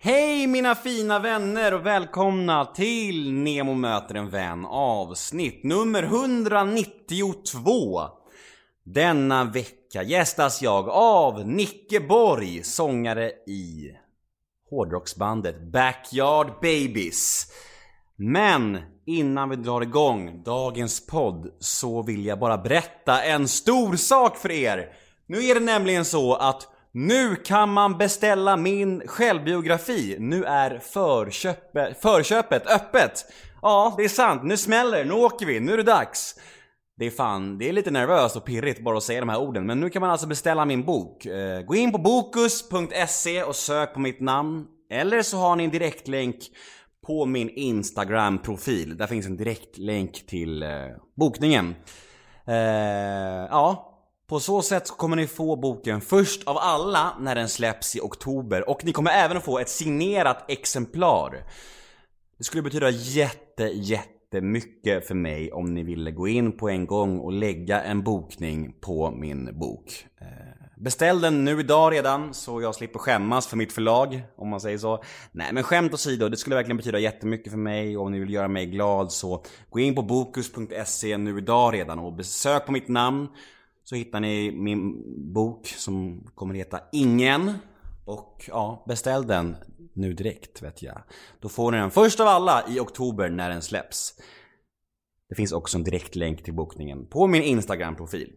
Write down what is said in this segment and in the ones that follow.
Hej mina fina vänner och välkomna till Nemo möter en vän avsnitt nummer 192. Denna vecka gästas jag av Nicke Borg, sångare i hårdrocksbandet Backyard Babies. Men innan vi drar igång dagens podd så vill jag bara berätta en stor sak för er. Nu är det nämligen så att nu kan man beställa min självbiografi. Nu är förköpe, förköpet öppet. Ja, det är sant. Nu smäller Nu åker vi. Nu är det dags. Det är fan, det är lite nervöst och pirrigt bara att säga de här orden. Men nu kan man alltså beställa min bok. Eh, gå in på bokus.se och sök på mitt namn. Eller så har ni en direktlänk på min Instagram-profil. Där finns en direktlänk till eh, bokningen. Eh, ja, på så sätt kommer ni få boken först av alla när den släpps i oktober och ni kommer även att få ett signerat exemplar. Det skulle betyda jätte, jättemycket för mig om ni ville gå in på en gång och lägga en bokning på min bok. Eh, beställ den nu idag redan så jag slipper skämmas för mitt förlag, om man säger så. Nej men skämt åsido, det skulle verkligen betyda jättemycket för mig och om ni vill göra mig glad så gå in på bokus.se nu idag redan och besök på mitt namn så hittar ni min bok som kommer heta Ingen. Och ja, beställ den nu direkt vet jag. Då får ni den först av alla i oktober när den släpps. Det finns också en direktlänk till bokningen på min Instagram-profil.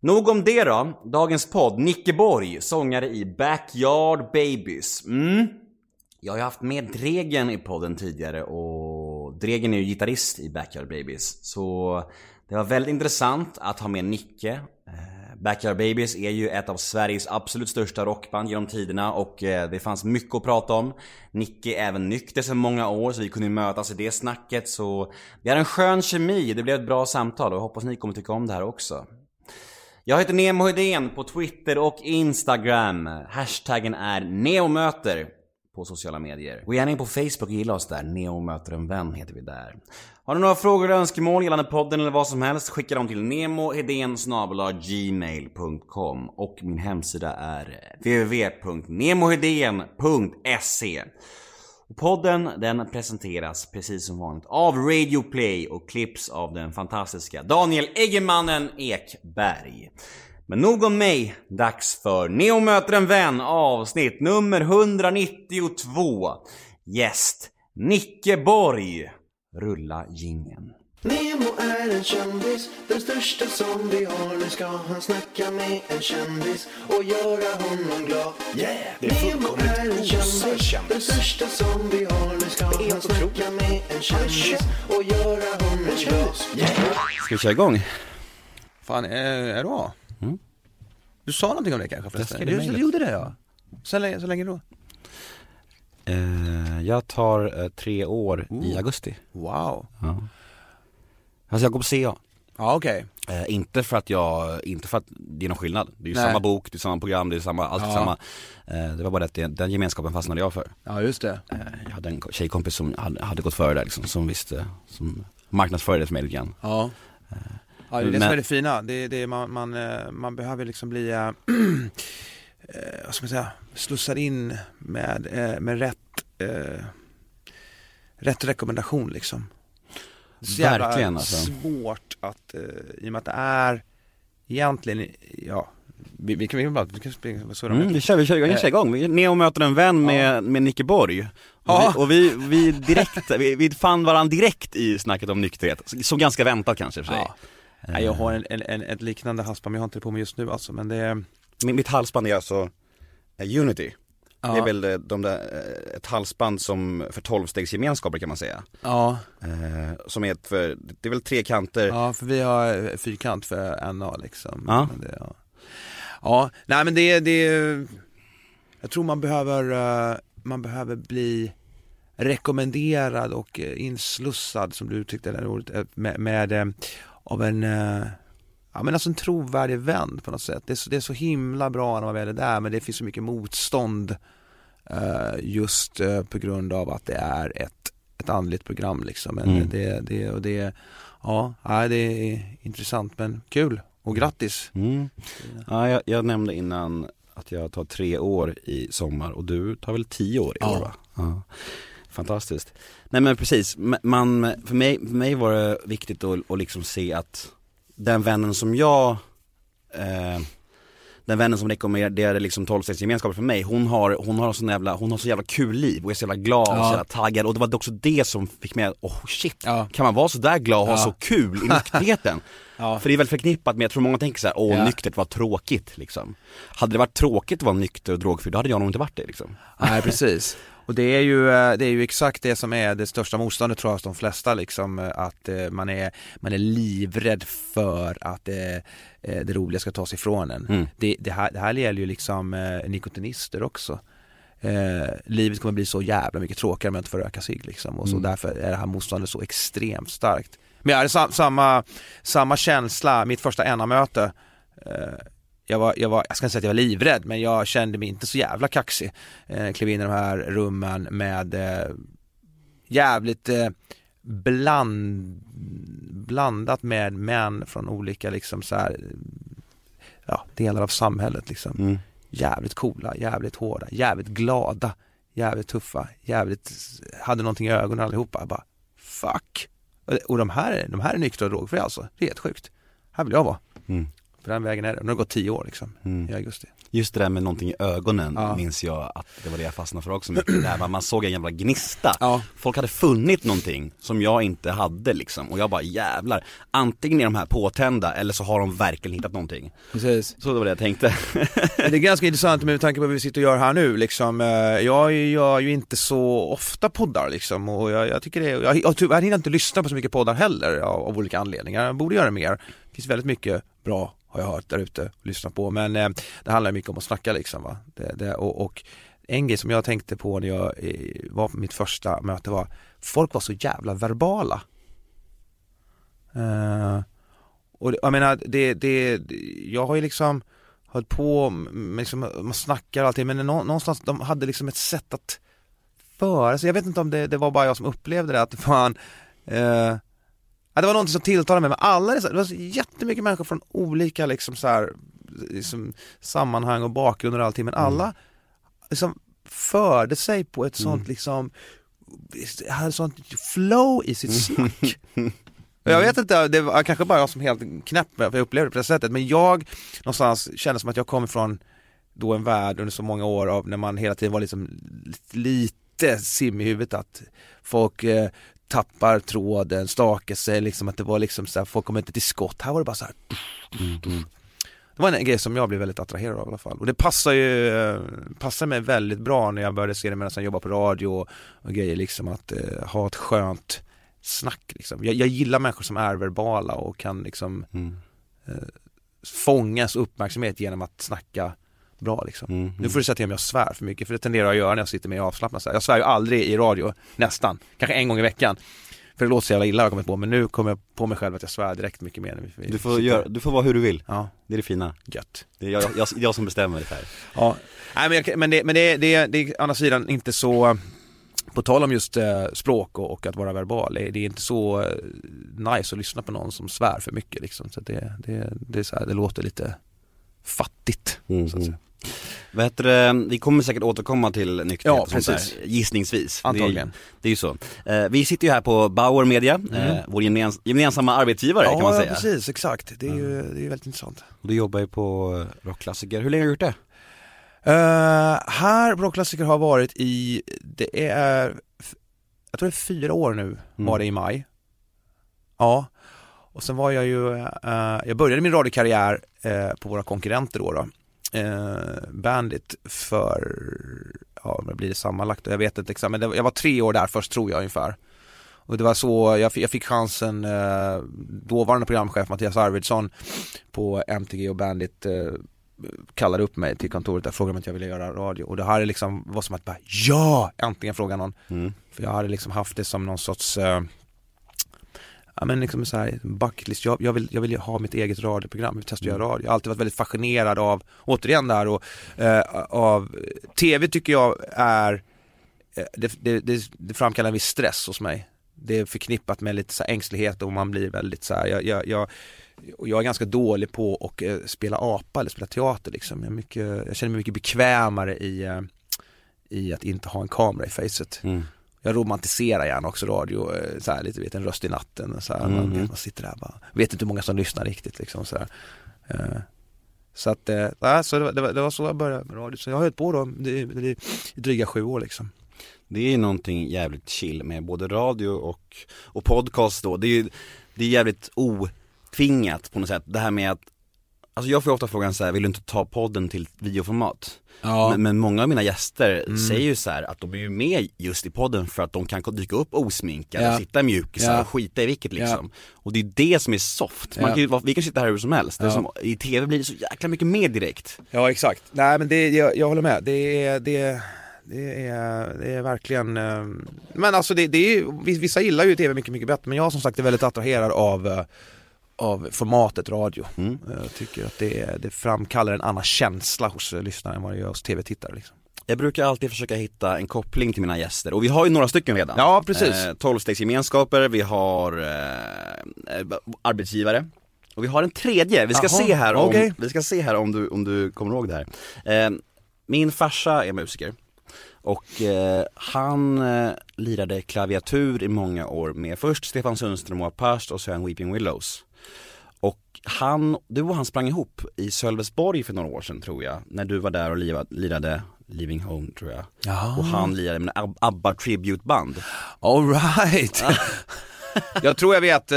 Nog om det då. Dagens podd, Nicke Borg, sångare i Backyard Babies. Mm. Jag har ju haft med Dregen i podden tidigare och Dregen är ju gitarrist i Backyard Babies. Så det var väldigt intressant att ha med Nicke. Eh, Backyard Babies är ju ett av Sveriges absolut största rockband genom tiderna och eh, det fanns mycket att prata om. Nicke är även nykter sedan många år så vi kunde mötas i det snacket så vi hade en skön kemi, det blev ett bra samtal och jag hoppas ni kommer tycka om det här också. Jag heter Nemo Hedén på Twitter och Instagram. Hashtaggen är neomöter på sociala medier. Gå gärna in på Facebook och gilla oss där. Neo möter en vän heter vi där. Har du några frågor eller önskemål gällande podden eller vad som helst, skicka dem till nemohedensgmail.com och min hemsida är www.nemoheden.se Podden den presenteras precis som vanligt av Radio Play och klipps av den fantastiska Daniel Eggemannen Ekberg. Men nog om mig, dags för Neo möter en vän avsnitt nummer 192. Gäst Nicke Borg. Rulla gingen. Nemo är en kändis, den största som vi har. Nu ska han snacka med en kändis och göra honom glad. Yeah! Det är Nemo är en kändis, den största som vi har. Nu ska han snacka med en kändis och göra honom glad. Yeah! Ska vi köra igång? Fan, är, är du A? Mm. Du sa någonting om det kanske förresten? du, du gjorde det ja. Så länge, så länge då? Eh, jag tar eh, tre år i Ooh. augusti. Wow. Ja. Alltså jag går på CA. Ja okej. Eh, inte för att jag, inte för att det är någon skillnad. Det är ju Nej. samma bok, det är samma program, det är samma, allt är Ja. samma. Eh, det var bara att det, den gemenskapen fastnade jag för. Ja just det. Eh, jag hade en tjejkompis som hade, hade gått före där liksom, som visste, som marknadsförde det för mig lite grann. Ja. Ja det är det som Men- är det fina. Det, det är man, man, eh, man behöver liksom bli, eh, vad ska man säga, slussad in med, eh, med rätt, eh, rätt rekommendation liksom. Så Verkligen, alltså. svårt att, eh, i och med att det är egentligen, ja, vi, vi kan bara, vi kan springa, så Mm, vi kör, vi kör, vi kör igång. Vi- Neo möter en vän med, med Nicke Borg. Och, Ja. vi, och vi, vi direkt, vi, vi fann varandra direkt i snacket om nykterhet. Så ganska väntat kanske för sig. Ja. Jag har en, en, en, ett liknande halsband, men jag har inte det på mig just nu alltså, men det mitt halsband är alltså eh, Unity. Ja. Det är väl eh, de där, eh, ett halsband som för tolvstegsgemenskaper kan man säga. Ja, Eh, som är ett för, det är väl tre kanter. ja för vi har fyrkant för NA liksom Ja. Men det, ja. ja, nej men det, det Jag tror man behöver, eh, man behöver bli rekommenderad och inslussad som du uttryckte det ordet, med, med av en Ja men alltså en trovärdig vän på något sätt. Det är, så, det är så himla bra när man väl är där men det finns så mycket motstånd eh, just eh, på grund av att det är ett, ett andligt program liksom. Men Mm. det, det, och det, ja, det är intressant men kul och grattis. Mm. Ja, jag, jag nämnde innan att jag tar tre år i sommar och du tar väl tio år i år Ja. va? Ja. Fantastiskt. Nej men precis, man, för, mig, för mig var det viktigt att, att liksom se att den vännen som jag eh, den vännen som rekommenderade liksom 12 gemenskapen för mig, hon har, hon har sån jävla, hon har så jävla kul liv och är så jävla glad och Ja. så jävla taggad och det var också det som fick mig att, oh shit, Ja. kan man vara så där glad och ha Ja. så kul i nykterheten? Ja. För det är väl förknippat med, jag tror många tänker så här, åh Ja. nyktert var tråkigt liksom. Hade det varit tråkigt att vara nykter och drogfri, då hade jag nog inte varit det liksom. Nej precis. Och det är, ju, eh, det är ju exakt det som är det största motståndet tror jag hos de flesta liksom eh, att eh, man är, man är livrädd för att eh, det roliga ska tas ifrån en. Mm. Det, det, här, det här gäller ju liksom nikotinister också. Eh, livet kommer bli så jävla mycket tråkigare om jag inte får röka cigg liksom och så Mm. därför är det här motståndet så extremt starkt. Men jag hade sam, samma, samma känsla, mitt första NA-möte eh, jag var, jag var, jag ska inte säga att jag var livrädd men jag kände mig inte så jävla kaxig. Eh, klev in i de här rummen med eh, jävligt eh, bland, blandat med män från olika liksom så här, ja, delar av samhället liksom. Mm. Jävligt coola, jävligt hårda, jävligt glada, jävligt tuffa, jävligt, hade någonting i ögonen allihopa. Jag bara, fuck. Och- de här, de här är nyktra och drogfria alltså, det är helt sjukt. Här vill jag vara. Mm. På den vägen är det. Nu har det gått tio år liksom, Mm. i augusti. Just det där med någonting i ögonen Ja. minns jag att det var det jag fastnade för också mycket. Där man såg en jävla gnista. Ja. Folk hade funnit någonting som jag inte hade liksom. Och jag bara jävlar. Antingen är de här påtända eller så har de verkligen hittat någonting. Precis. Så det var det jag tänkte. Det är ganska intressant med tanke på vad vi sitter och gör här nu liksom. Eh, Jag gör ju inte så ofta poddar liksom och jag, jag tycker det, är- jag, jag tyvärr hinner inte lyssna på så mycket poddar heller av, av olika anledningar. Jag borde göra mer. Det finns väldigt mycket bra har jag hört där ute och lyssnat på men eh, det handlar mycket om att snacka liksom va. Det, det, och, och en grej som jag tänkte på när jag eh, var på mitt första möte var folk var så jävla verbala. Eh, och det, jag menar, det, det, jag har ju liksom höll på, med liksom, man snackar och allting men någonstans, de hade liksom ett sätt att föra sig. Jag vet inte om det, det var bara jag som upplevde det, att fan eh, ja, det var någonting som tilltalade mig, men alla, dessa- det var så jättemycket människor från olika liksom så här, liksom, sammanhang och bakgrunder och allting, men alla liksom förde sig på ett sånt liksom, hade sånt flow i sitt snack. Och Jag vet inte, det var kanske bara jag som helt knäpp för jag upplevde det på det sättet, men jag någonstans kände som att jag kom ifrån då en värld under så många år av när man hela tiden var liksom lite sim i huvudet att folk eh, tappar tråden, stakar sig, liksom att det var liksom så här, folk kommer inte till skott. Här var det bara så här. Det var en grej som jag blev väldigt attraherad av i alla fall. Och det passar ju, eh, passar mig väldigt bra när jag började se det medan jag jobbade på radio och, och grejer liksom att eh, ha ett skönt snack liksom. Jag, jag gillar människor som är verbala och kan liksom Mm. fångas uppmärksamhet genom att snacka bra liksom. Mm. Nu får du säga till om jag svär för mycket, för det tenderar jag att göra när jag sitter med avslappnad. Jag svär ju aldrig i radio, nästan. Kanske en gång i veckan. För det låter så jävla illa har jag kommit på, men nu kommer jag på mig själv att jag svär direkt mycket mer Du får, göra, du får vara hur du vill. Ja, Det är det fina. gött. Det är jag, jag, jag som bestämmer det här. Ja, nej men, jag, men, det, men det, det, det är å andra sidan inte så, på tal om just eh, språk och, och att vara verbal, det är, inte så eh, nice att lyssna på någon som svär för mycket liksom. Så det, det, det, är så här, det låter lite fattigt. Mm, Så att säga. Vad heter det, vi kommer säkert återkomma till nykterhet Ja, och sånt där, gissningsvis. Antagligen. Det, är- ju så. Eh, vi sitter ju här på Bauer Media, eh, vår gemens, gemensamma arbetsgivare kan man Ja, säga. precis, exakt. Det är ju det är väldigt intressant. Och du jobbar ju på rockklassiker, hur länge har du gjort det? Uh, här, Rockklassiker har varit i, det är, jag tror det är fyra år nu, var det i maj. Ja, och sen var jag ju, eh, jag började min radiokarriär eh, på våra konkurrenter då, då. Eh, Bandit för, ja vad blir det sammanlagt, jag vet inte exakt, men det, jag var tre år där först tror jag ungefär. Och det var så, jag fick, jag fick chansen, eh, dåvarande programchef Mattias Arvidsson på MTG och Bandit eh, kallade upp mig till kontoret och frågade om jag ville göra radio och det här är liksom, var som att bara ja, äntligen fråga någon. Mm. För jag hade liksom haft det som någon sorts eh, Ja men liksom så här bucket list, jag, jag, vill, jag vill ha mitt eget radioprogram, jag vill testa att göra radio. Jag har alltid varit väldigt fascinerad av, återigen där och, eh, av, tv tycker jag är, eh, det, det, det, det framkallar en viss stress hos mig. det är förknippat med lite så här ängslighet och man blir väldigt så här, jag, jag, jag, och jag är ganska dålig på att eh, spela apa eller spela teater liksom. Jag, är mycket, jag känner mig mycket bekvämare i, eh, i att inte ha en kamera i facet. Mm. Jag romantiserar gärna också radio, eh, så här, lite vet en röst i natten så här, Mm. man, man sitter där bara, vet inte hur många som lyssnar riktigt liksom så här. Eh, Så att, nej, så det, var- det, var, så jag började med radio, så jag har hållit på då, i dryga sju år liksom. Det är ju någonting jävligt chill med både radio och, och podcast då. Det är ju det är jävligt otvingat på något sätt. Det här med att, alltså jag får ofta frågan så här, vill du inte ta podden till videoformat? Ja. Men, men många av mina gäster Mm. säger ju så här att de är ju med just i podden för att de kan dyka upp osminkade, Ja. sitta i mjukisar Ja. och skita i vilket liksom. Och det är det som är soft. Man Ja. kan vi kan sitta här hur som helst. Är Ja. som, I tv blir det så jäkla mycket mer direkt. Ja exakt, nej men det, jag, jag håller med, det är, det, det är, det är verkligen, eh, men alltså det, det är vissa gillar ju tv mycket, mycket bättre men jag som sagt är väldigt attraherad av, eh, av formatet radio. Mm. Jag tycker att det, det framkallar en annan känsla hos eh, lyssnaren än vad det gör hos tv-tittare liksom. Jag brukar alltid försöka hitta en koppling till mina gäster och vi har ju några stycken redan. Ja precis. Eh, Tolvstegsgemenskaper, vi har eh, eh, arbetsgivare och vi har en tredje, vi ska Jaha, se här om, okej. vi ska se här om du, om du kommer ihåg det här. Eh, min farsa är musiker och eh, han eh, lirade klaviatur i många år med först Stefan Sundström och Apart och sen Weeping Willows. Och han, du och han sprang ihop i Sölvesborg för några år sedan tror jag, när du var där och liva- lirade Living Home tror jag. Jaha. Och han lirade med ABBA tributeband. All right. jag tror jag vet, eh,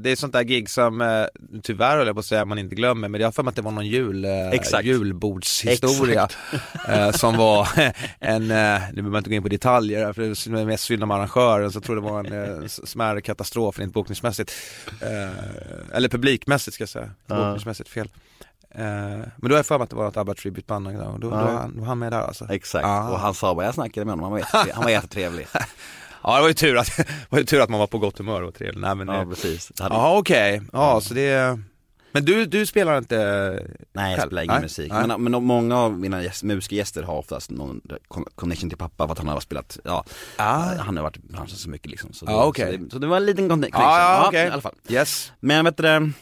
det är sånt där gig som eh, tyvärr höll jag på att säga man inte glömmer men jag har för mig att det var någon jul, eh, Exakt. julbordshistoria eh, som var en, eh, nu behöver man inte gå in på detaljer för det är mest synd om arrangören så jag tror det var en eh, smärre katastrof rent bokningsmässigt. Eh, eller publikmässigt ska jag säga, Ja. bokningsmässigt fel. Men då har jag för mig att det var ett ABBA tributeband och då, då, då, Ja. var han- då var han med där alltså. Exakt, Ah. och han sa bara, jag snackade med honom, han var, jätte, han var jättetrevlig. Ja det var ju tur att, var ju tur att man var på gott humör och trevlig. Nej, men, ja eh, precis. Hade- Ja okej, ja så det Men du, du spelar inte Nej jag spelar ingen Nej, musik, nej. men, men många av mina gäst, musikergäster har oftast någon con- connection till pappa för att han har spelat, ja, Ah. han har varit i branschen så mycket liksom så, Ja, då, okej. så, det, så det var en liten connection, Ja, ja, ja, okej. i alla fall Yes Men vet du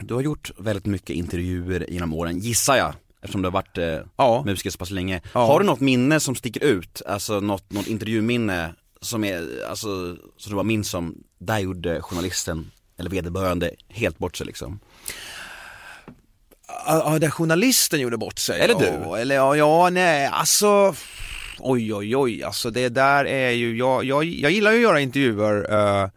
du har gjort väldigt mycket intervjuer genom åren, gissar jag Eftersom du har varit eh, Ja, musiker så pass länge. Ja. Har du något minne som sticker ut? Alltså något, något intervjuminne som är, alltså, som du bara minns som, där gjorde journalisten eller vederbörande helt bort sig liksom? ja där journalisten gjorde bort sig Eller du? Ja, eller ja, ja nej alltså Oj oj oj, alltså det där är ju, jag, jag, jag gillar ju att göra intervjuer eh,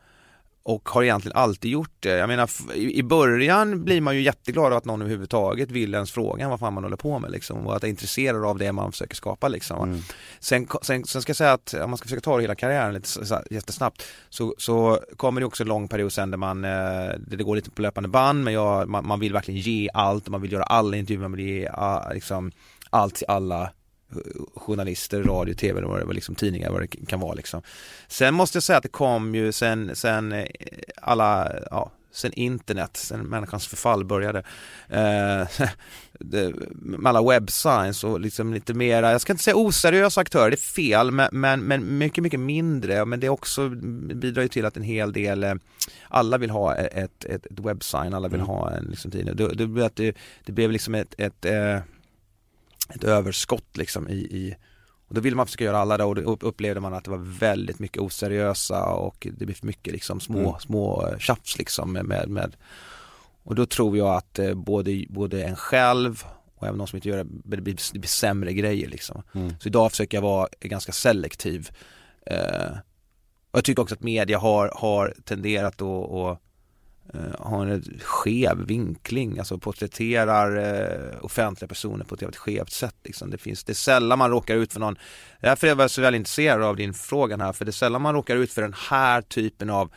och har egentligen alltid gjort det. Jag menar i början blir man ju jätteglad av att någon överhuvudtaget vill ens fråga vad fan man håller på med liksom och att är intresserad av det man försöker skapa liksom. Mm. Sen, sen, sen ska jag säga att om man ska försöka ta hela karriären lite så, så, jättesnabbt så, så kommer det också en lång period sen där man, eh, det går lite på löpande band men jag, man, man vill verkligen ge allt och man vill göra alla intervjuer, man vill ge ah, liksom, allt till alla journalister, radio, tv, eller vad det var, liksom, tidningar, vad det kan vara liksom. Sen måste jag säga att det kom ju sen, sen eh, alla, ja, sen internet, sen människans förfall började. Eh, det, med alla webbscience och liksom lite mera, jag ska inte säga oseriösa aktörer, det är fel, men, men, men mycket, mycket mindre. Men det också bidrar ju till att en hel del, eh, alla vill ha ett, ett, ett webbsign, alla vill Mm. ha en liksom, tidning. Det, det, det blev liksom ett, ett, eh, ett överskott liksom i, i och då ville man försöka göra alla det och då upp- upplevde man att det var väldigt mycket oseriösa och det blev för mycket liksom små, Mm. små eh, tjafs liksom med, med, med och då tror jag att eh, både, både en själv och även de som inte gör det, det blir, det blir sämre grejer liksom. Mm. Så idag försöker jag vara ganska selektiv. Eh, och jag tycker också att media har, har tenderat att, att Eh, har en skev vinkling, alltså porträtterar eh, offentliga personer på ett jävligt skevt sätt. Liksom. Det, finns, det är sällan man råkar ut för någon, därför är jag så väl intresserad av din fråga här, för det är sällan man råkar ut för den här typen av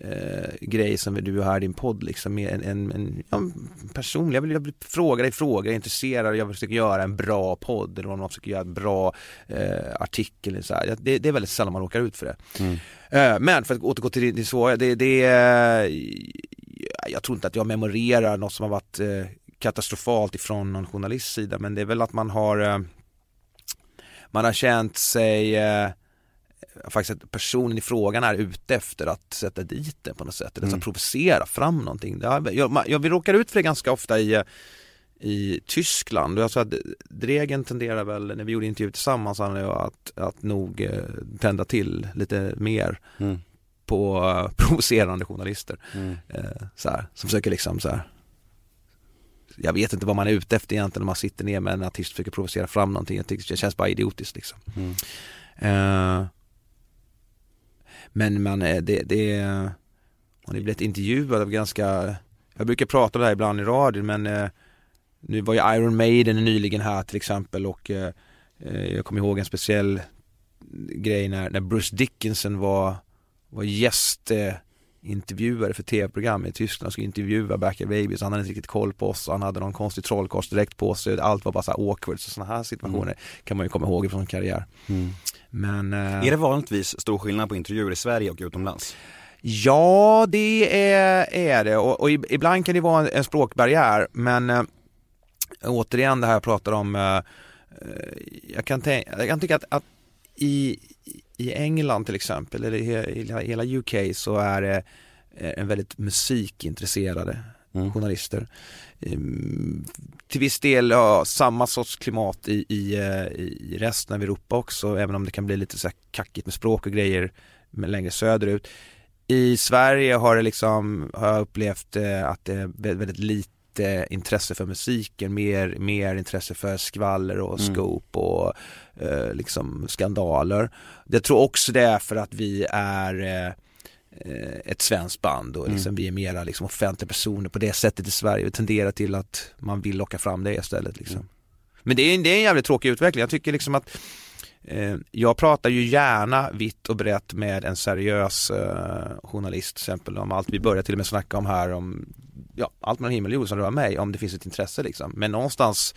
eh, grej som du har i din podd liksom en, en, en ja, personlig, jag vill, jag vill fråga dig frågor, jag är intresserad, jag försöker göra en bra podd eller om man försöker göra en bra eh, artikel eller så. Det, det är väldigt sällan man råkar ut för det. Mm. Eh, men för att återgå till din svåra, det, det är, jag tror inte att jag memorerar något som har varit eh, katastrofalt ifrån någon journalists sida men det är väl att man har eh, man har känt sig eh, faktiskt att personen i frågan är ute efter att sätta dit det på något sätt, eller Mm. att provocera fram någonting. Jag, man- jag, vi råkar ut för det ganska ofta i, i Tyskland jag tror att Dregen tenderar väl, när vi gjorde intervju tillsammans, han jag, att, att nog eh, tända till lite mer Mm. på eh, provocerande journalister. Mm. Eh, så här, som försöker liksom så här. Jag vet inte vad man är ute efter egentligen när man sitter ner med en artist och försöker provocera fram någonting. Jag tycker det känns bara idiotiskt liksom. Mm. Eh, men man, eh, det, det man har ju blivit intervjuad av ganska, jag brukar prata om det här ibland i radion men eh, nu var ju Iron Maiden nyligen här till exempel och eh, jag kommer ihåg en speciell grej när, när Bruce Dickinson var, var gäst intervjuare för tv-program i Tyskland skulle intervjua Back in Babies. Han hade inte riktigt koll på oss. Han hade någon konstig trollkarls direkt på sig. Allt var bara så här awkward. Så sådana här situationer kan man ju komma ihåg från karriär. Mm. Men eh, Är det vanligtvis stor skillnad på intervjuer i Sverige och utomlands? Ja, det är, är det och, och ib- ibland kan det vara en, en språkbarriär men eh, återigen det här jag pratar om eh, jag, kan tänka, jag kan tycka att, att i, i England till exempel eller i he- i hela- UK så är det eh, en väldigt musikintresserade Mm. journalister. Ehm, till viss del ja, samma sorts klimat i, i, eh, i resten av Europa också, även om det kan bli lite så här kackigt med språk och grejer längre söderut. I Sverige har det liksom, har jag upplevt eh, att det är vä- väldigt lite intresse för musiken, mer, mer intresse för skvaller och Mm. scoop och eh, liksom skandaler. Jag tror också det är för att vi är eh, eh, ett svenskt band och liksom vi är mera liksom offentliga personer på det sättet i Sverige. Vi tenderar till att man vill locka fram det istället liksom. Men det är, det är en jävligt tråkig utveckling. Jag tycker liksom att eh, jag pratar ju gärna vitt och brett med en seriös eh, journalist till exempel om allt vi börjar till och med snacka om här om ja, allt mellan himmel och jord som rör mig om det finns ett intresse liksom. Men någonstans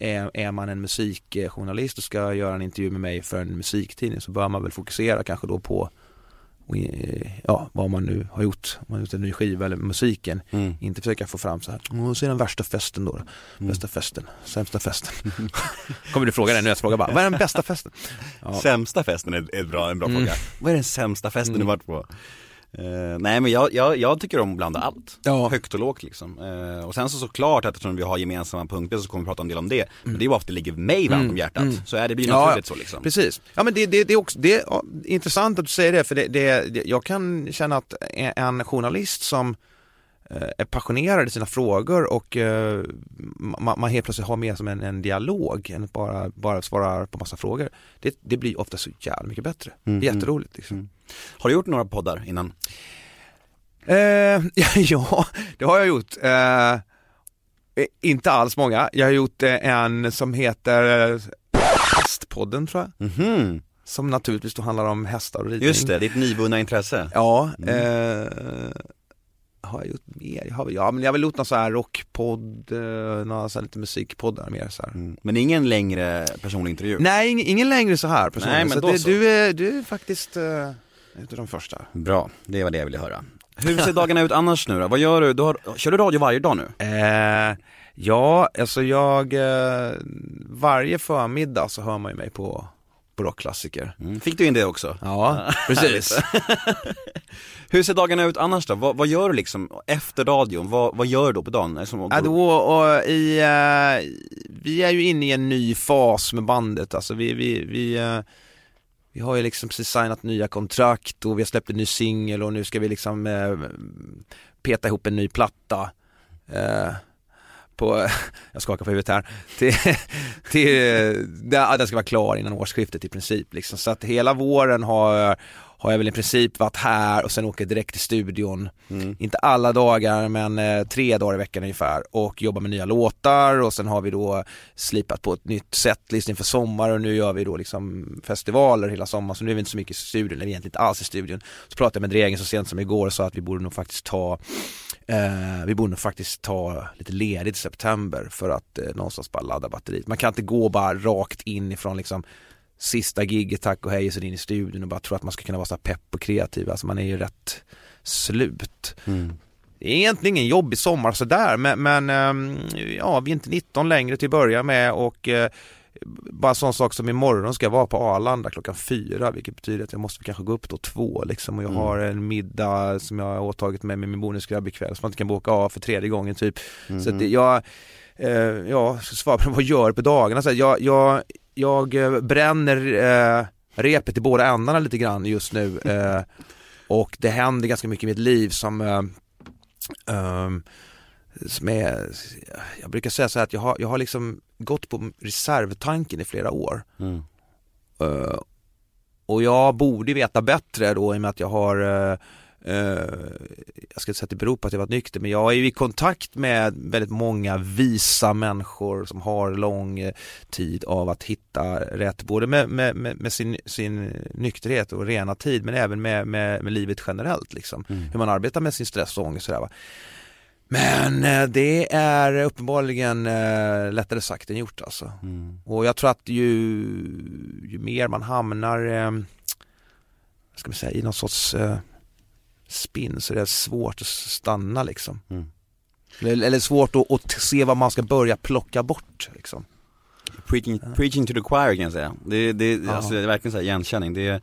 är, är man en musikjournalist och ska göra en intervju med mig för en musiktidning så bör man väl fokusera kanske då på och, eh, ja, vad man nu har gjort, om man har gjort en ny skiva eller musiken. Mm. Inte försöka få fram så här, "Åh, så är den värsta festen då. då. Bästa festen, sämsta festen. Kommer du fråga den nu? Jag frågar bara, vad är den bästa festen? Ja. Sämsta festen är, är bra, en bra Mm. fråga. Vad är den sämsta festen Mm. du varit på? Eh, nej men jag, jag, jag tycker om att blanda allt. Ja. Högt och lågt liksom. Eh, och sen så såklart att eftersom vi har gemensamma punkter så kommer vi prata en del om det. Men det är ju bara för att det ligger mig varmt Mm. om hjärtat. Mm. Så är det blir naturligt ja. så liksom. Precis. Ja men det, det, det är också, det är ja, intressant att du säger det för det, det, jag kan känna att en journalist som är passionerad i sina frågor och eh, man, man helt plötsligt har med som en, en dialog än att bara, bara svara på massa frågor. Det, det blir ofta så jävla mycket bättre. Mm, Det är jätteroligt liksom. Mm. Har du gjort några poddar innan? Eh, ja, det har jag gjort. Eh, eh, inte alls många. Jag har gjort eh, en som heter eh, Hästpodden tror jag. Mhm, Som naturligtvis då handlar om hästar och ridning. just det, ditt nyvunna intresse. Ja, Mm. eh, har jag gjort mer? Jag har, ja men jag har väl gjort någon sån här rockpodd, eh, några så här lite musikpoddar mer så. Mm. Men ingen längre personlig intervju? Nej, ingen, ingen längre så här personligen. Nej, men så då det, så. Du, är, du är faktiskt eh, utav de första. Bra, det var det jag ville höra. Hur ser dagarna ut annars nu då? Vad gör du? du har, kör du radio varje dag nu? Eh, ja, alltså jag, eh, varje förmiddag så hör man ju mig på, på rockklassiker. Mm. Fick du in det också? Ja, precis. Hur ser dagarna ut annars då? Vad, vad gör du liksom efter radion? Vad, vad gör du då på dagen? Är det Som, Ja, då, och i, eh, vi är ju inne i en ny fas med bandet, alltså vi, vi, vi, eh, vi har ju liksom precis signat nya kontrakt och vi har släppt en ny singel och nu ska vi liksom eh, peta ihop en ny platta. Eh, på, jag skakar på huvudet här, till, till, eh, den ska vara klar innan årsskiftet i princip liksom. Så att hela våren har, har jag väl i princip varit här och sen åker direkt till studion. Mm. Inte alla dagar men eh, tre dagar i veckan ungefär och jobbar med nya låtar och sen har vi då slipat på ett nytt setlist inför sommar och nu gör vi då liksom festivaler hela sommaren så nu är vi inte så mycket i studion, eller egentligen inte alls i studion. Så pratade jag med Dregen så sent som igår och sa att vi borde nog faktiskt ta eh, vi borde nog faktiskt ta lite ledigt i september för att eh, någonstans bara ladda batteriet. Man kan inte gå bara rakt in ifrån liksom sista giget, tack och hej, och så in i studion och bara tro att man ska kunna vara så pepp och kreativ. Alltså man är ju rätt slut. Mm. Det är egentligen ingen jobbig sommar sådär men, men ehm, ja, vi är inte 19 längre till att börja med och eh, bara sån sak som imorgon ska jag vara på Arlanda klockan fyra vilket betyder att jag måste kanske gå upp då två liksom och jag Mm. har en middag som jag har åtagit mig med min bonusgrabb ikväll som man inte kan boka av för tredje gången typ. Mm. Så att det, jag, eh, ja, så svara på vad jag gör på dagarna. Så jag, jag, jag eh, bränner eh, repet i båda ändarna lite grann just nu eh, och det händer ganska mycket i mitt liv som eh, ehm, som är, jag brukar säga så här att jag har, jag har liksom gått på reservtanken i flera år. Mm. Eh, och jag borde veta bättre då i och med att jag har eh, jag ska inte säga att det beror på att jag varit nykter men jag är ju i kontakt med väldigt många visa människor som har lång eh, tid av att hitta rätt både med, med, med, sin, sin nykterhet och rena tid men även med, med, med livet generellt liksom. Mm. Hur man arbetar med sin stress och ångest och sådär va. Men eh, det är uppenbarligen eh, lättare sagt än gjort alltså. Mm. Och jag tror att ju, ju mer man hamnar, eh, ska man säga, i någon sorts eh, spinn så är det svårt att stanna liksom. Mm. Eller, eller svårt att, att se vad man ska börja plocka bort liksom. Preaching, preaching to the choir kan jag säga. Det, det, Ja. alltså, det är verkligen så här igenkänning. Det är,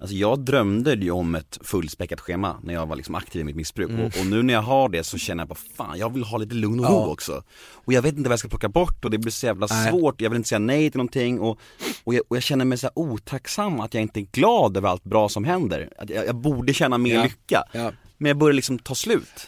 alltså jag drömde ju om ett fullspäckat schema när jag var liksom aktiv i mitt missbruk Mm. och, och nu när jag har det så känner jag bara fan, jag vill ha lite lugn och Ja. ro också. Och jag vet inte vad jag ska plocka bort och det blir så jävla Nej. svårt, jag vill inte säga nej till någonting och, och, jag, och jag känner mig så otacksam att jag inte är glad över allt bra som händer. Att jag, jag borde känna mer Ja. lycka. Ja. Men jag börjar liksom ta slut.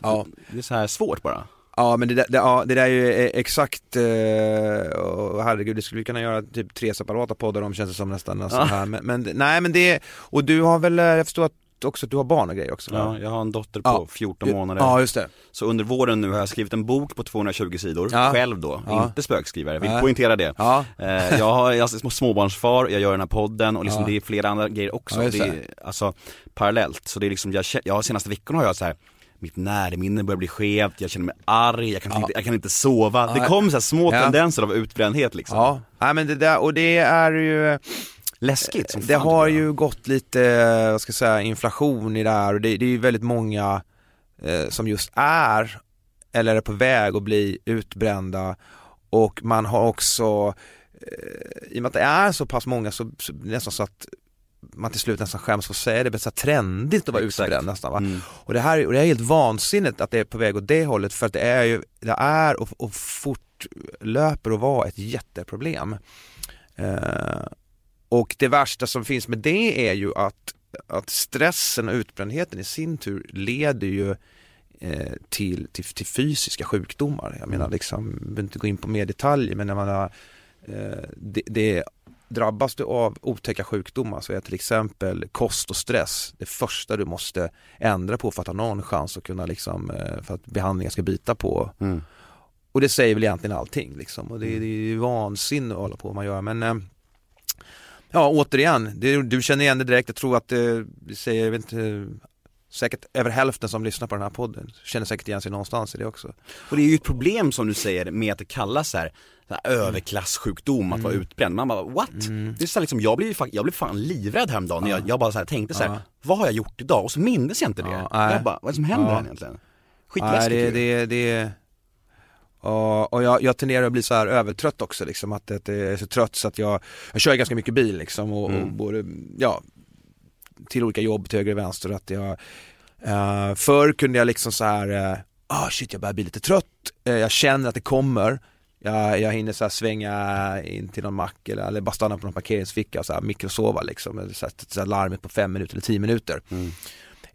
Det är så här svårt bara. Ja men det där, det, ja, det där är ju eh, exakt, eh, och herregud det skulle vi kunna göra typ tre separata poddar om känns det som nästan. Alltså, Ja. här. Men, men nej men det, och du har väl, eh, jag förstår att också att du har barn och grejer också? va? Ja, jag har en dotter på Ja. 14 månader. Ja just det. Så under våren nu har jag skrivit en bok på 220 sidor, Ja. själv då, Ja. inte spökskrivare, vill Nej. poängtera det. Ja. Eh, jag, har, jag är småbarnsfar, jag gör den här podden och liksom Ja. det är flera andra grejer också. Ja, just det är, alltså parallellt, så det är liksom, jag, jag senaste veckorna har jag så här mitt närminne börjar bli skevt, jag känner mig arg, jag kan, Ja. inte, jag kan inte sova. Det Ja. kommer så här små Ja. tendenser av utbrändhet liksom. Ja, nej men det där, och det är ju Läskigt som Det fan, har ju gått lite, vad ska jag säga, inflation i det här och det, det är ju väldigt många eh, som just är eller är på väg att bli utbrända och man har också, eh, i och med att det är så pass många så, så nästan så att man till slut nästan skäms för att säga det, det så här trendigt att vara Exakt. utbränd nästan va. Mm. Och det här och det är helt vansinnigt att det är på väg åt det hållet för att det är ju, det är och, och fortlöper att vara ett jätteproblem. Eh, och det värsta som finns med det är ju att, att stressen och utbrändheten i sin tur leder ju eh, till, till, till fysiska sjukdomar. Jag menar liksom, jag behöver inte gå in på mer detaljer men när man har, eh, det, det Drabbas du av otäcka sjukdomar så är till exempel kost och stress det första du måste ändra på för att ha någon chans att kunna liksom, eh, för att behandlingen ska bita på. Mm. Och det säger väl egentligen allting liksom och det, det är ju vansinne att hålla på med man gör men eh, Ja återigen, det, du känner igen det direkt, jag tror att det, det säger, jag vet inte Säkert över hälften som lyssnar på den här podden känner säkert igen sig någonstans i det också. Och det är ju ett problem som du säger med att det kallas så här, så här överklassjukdom att vara Mm. utbränd. Man bara what? Det är så här, liksom, jag blev, jag blev fan livrädd häromdagen när jag, jag bara så här, tänkte så här, Ja. vad har jag gjort idag? Och så mindes jag inte det. Ja, nej. jag bara, vad är det som händer Ja. här egentligen? Nej, Skitläskigt det, ju. det, det och, och jag, jag tenderar att bli så här övertrött också liksom, att, att jag är så trött så att jag, jag kör ganska mycket bil liksom och, och Mm. både, ja, till olika jobb till höger och vänster att jag, uh, förr kunde jag liksom så här, eh, ah shit jag börjar bli lite trött, Eh, jag känner att det kommer, jag, jag hinner så svänga in till någon mack eller, eller bara stanna på någon parkeringsficka och så här mikrosova liksom, eller så här, så här larmet på fem minuter eller tio minuter. Mm.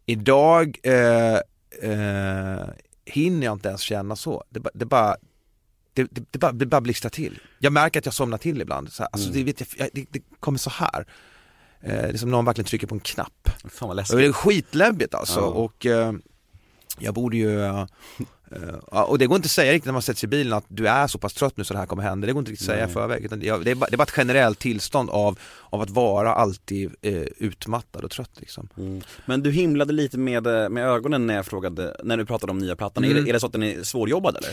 Idag eh, eh, hinner jag inte ens känna så. Det, det bara det, det, det, bara, det bara blixtrar till. Jag märker att jag somnar till ibland. Så här, alltså, Mm. det, vet jag, det, det kommer så här. Eh, det är som någon verkligen trycker på en knapp. Fan vad läskigt. det är skitläbbigt alltså. Ja. Och eh, jag borde ju eh, och det går inte att säga riktigt när man sätter sig i bilen att du är så pass trött nu så det här kommer hända. Det går inte riktigt att säga i förväg. Utan det, är- det, är bara, är ett generellt tillstånd av, av att vara alltid eh, utmattad och trött liksom. Mm. Men du himlade lite med, eh, med ögonen när jag frågade, när du pratade om nya plattan. Är, Mm. det, är det så att den är svårjobbad eller?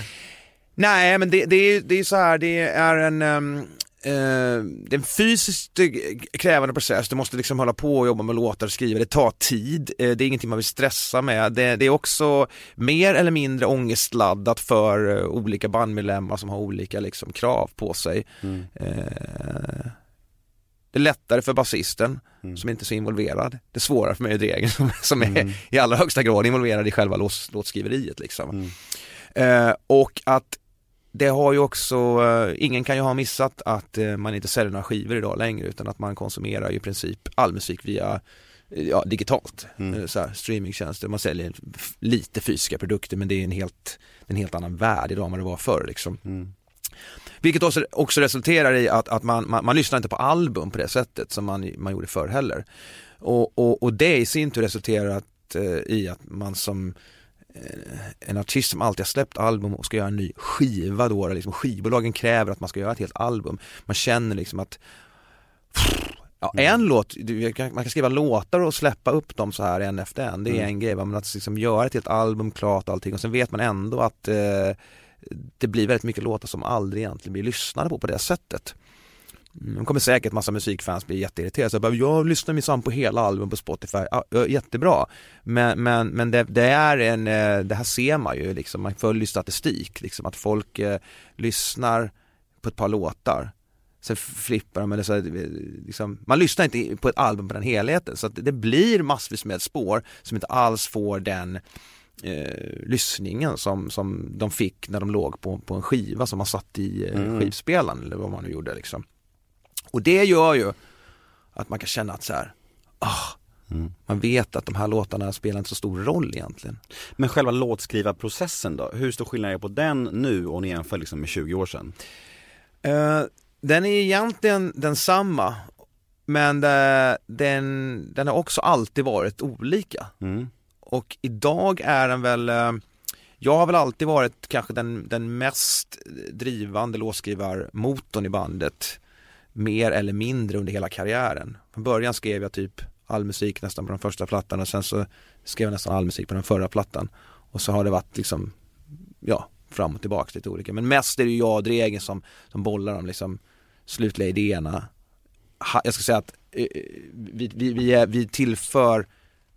Nej men det, det, är, det är så här, det är en, ehm, eh, det är en fysiskt eh, krävande process, du måste liksom hålla på och jobba med låtar och skriva, det tar tid, eh, det är ingenting man vill stressa med. Det, det är också mer eller mindre ångestladdat för olika bandmedlemmar som har olika liksom, krav på sig. Mm. Eh, det är lättare för basisten Mm. som inte är så involverad. Det är svårare för mig och Dregen som, som är Mm. i allra högsta grad involverad i själva låts, låtskriveriet liksom. Mm. Eh, och att det har ju också, eh, ingen kan ju ha missat att eh, man inte säljer några skivor idag längre utan att man konsumerar ju i princip all musik via eh, ja, digitalt, Mm. så här, streamingtjänster. Man säljer lite fysiska produkter men det är en helt, en helt annan värld idag än vad det var förr liksom. Mm. Vilket också, också resulterar i att, att man, man, man lyssnar inte på album på det sättet som man, man gjorde förr heller. Och, och, och det i sin tur resulterar att, eh, i att man som en artist som alltid har släppt album och ska göra en ny skiva då, där liksom skivbolagen kräver att man ska göra ett helt album. Man känner liksom att Ja, en låt, du, kan- man kan skriva låtar och släppa upp dem så här en efter en, det är Mm. en grej. Men att liksom göra ett helt album klart och allting och sen vet man ändå att eh, det blir väldigt mycket låtar som aldrig egentligen blir lyssnade på på det sättet. De kommer säkert massa musikfans bli jätteirriterade, så jag, bara, jag lyssnar minsann på hela album på Spotify, ja, jättebra. Men, men, men det, det är en, eh, det här ser man ju liksom, man följer statistik, liksom att folk eh, lyssnar på ett par låtar Sen flippar de eller så, här, liksom, man lyssnar inte på ett album på den helheten så att det blir massvis med spår som inte alls får den eh, lyssningen som, som de fick när de låg på, på en skiva som man satt i eh, Mm. skivspelaren eller vad man nu gjorde liksom. Och det gör ju att man kan känna att så här, ah, Mm. man vet att de här låtarna spelar inte så stor roll egentligen. Men själva låtskrivarprocessen då? Hur stor skillnad är på den nu och ni jämför liksom med 20 år sedan? Eh, den är egentligen densamma men det, den, den har också alltid varit olika. Mm. Och idag är den väl, eh, jag har väl alltid varit kanske den, den mest drivande låtskrivarmotorn i bandet. Mer eller mindre under hela karriären. Från början skrev jag typ all musik nästan på den första plattan och sen så skrev jag nästan all musik på den förra plattan. Och så har det varit liksom, ja, fram och tillbaka lite olika. Men mest är det ju jag och Dregen som, som bollar de liksom slutliga idéerna. Ha, jag ska säga att eh, eh vi, vi, vi, är, vi tillför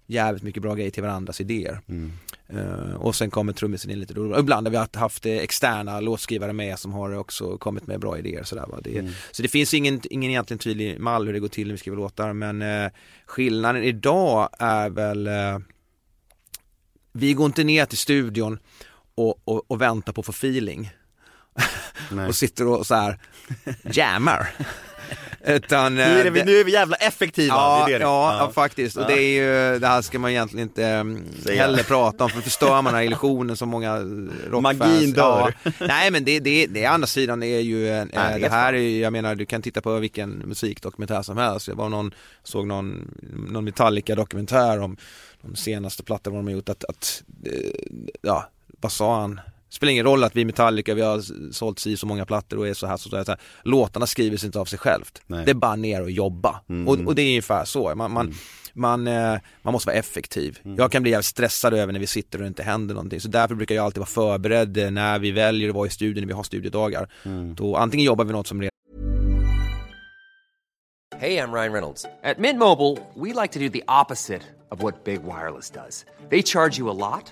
jävligt mycket bra grejer till varandras idéer. Mm. Eh, och sen kommer trummisen in lite då. Ibland har vi haft- haft eh, externa låtskrivare med som har också kommit med bra idéer sådär va. Det, Mm. Så det finns ingen, ingen egentligen tydlig mall hur det går till när vi skriver låtar men eh, skillnaden idag är väl eh, Vi går inte ner till studion och, och, och väntar på att få feeling och sitter och så här jammar. Utan, Nu eh, är, det, det- nu är vi jävla effektiva, Ja, det är det. ja, ja. faktiskt. Och det är ju, det här ska man egentligen inte um, Säga. heller prata om för förstör man den här illusionen som många rockfans Magin dör. Ja. Nej men det, det, det är andra sidan är ju, Nej, det det är här är ju, jag menar du kan titta på vilken musikdokumentär som helst. Jag var någon, såg någon, någon Metallica dokumentär om de senaste plattorna de har gjort att, att eh, ja, vad sa han? Det spelar ingen roll att vi är Metallica, vi har sålt si så många plattor och är så här så, så här. Låtarna skriver sig inte av sig självt. Nej. Det är bara ner och jobba. Mm. Och, och det är ungefär så. Man, man, man, eh, man måste vara effektiv. Jag kan bli jävligt stressad över när vi sitter och det inte händer någonting. Så därför brukar jag alltid vara förberedd eh, när vi väljer att vara i studion, när vi har studiedagar. Mm. Då antingen jobbar vi något som redan Hey, I'm Ryan Reynolds. At Mint Mobile, we like to do the opposite of what Big Wireless does. They charge you a lot,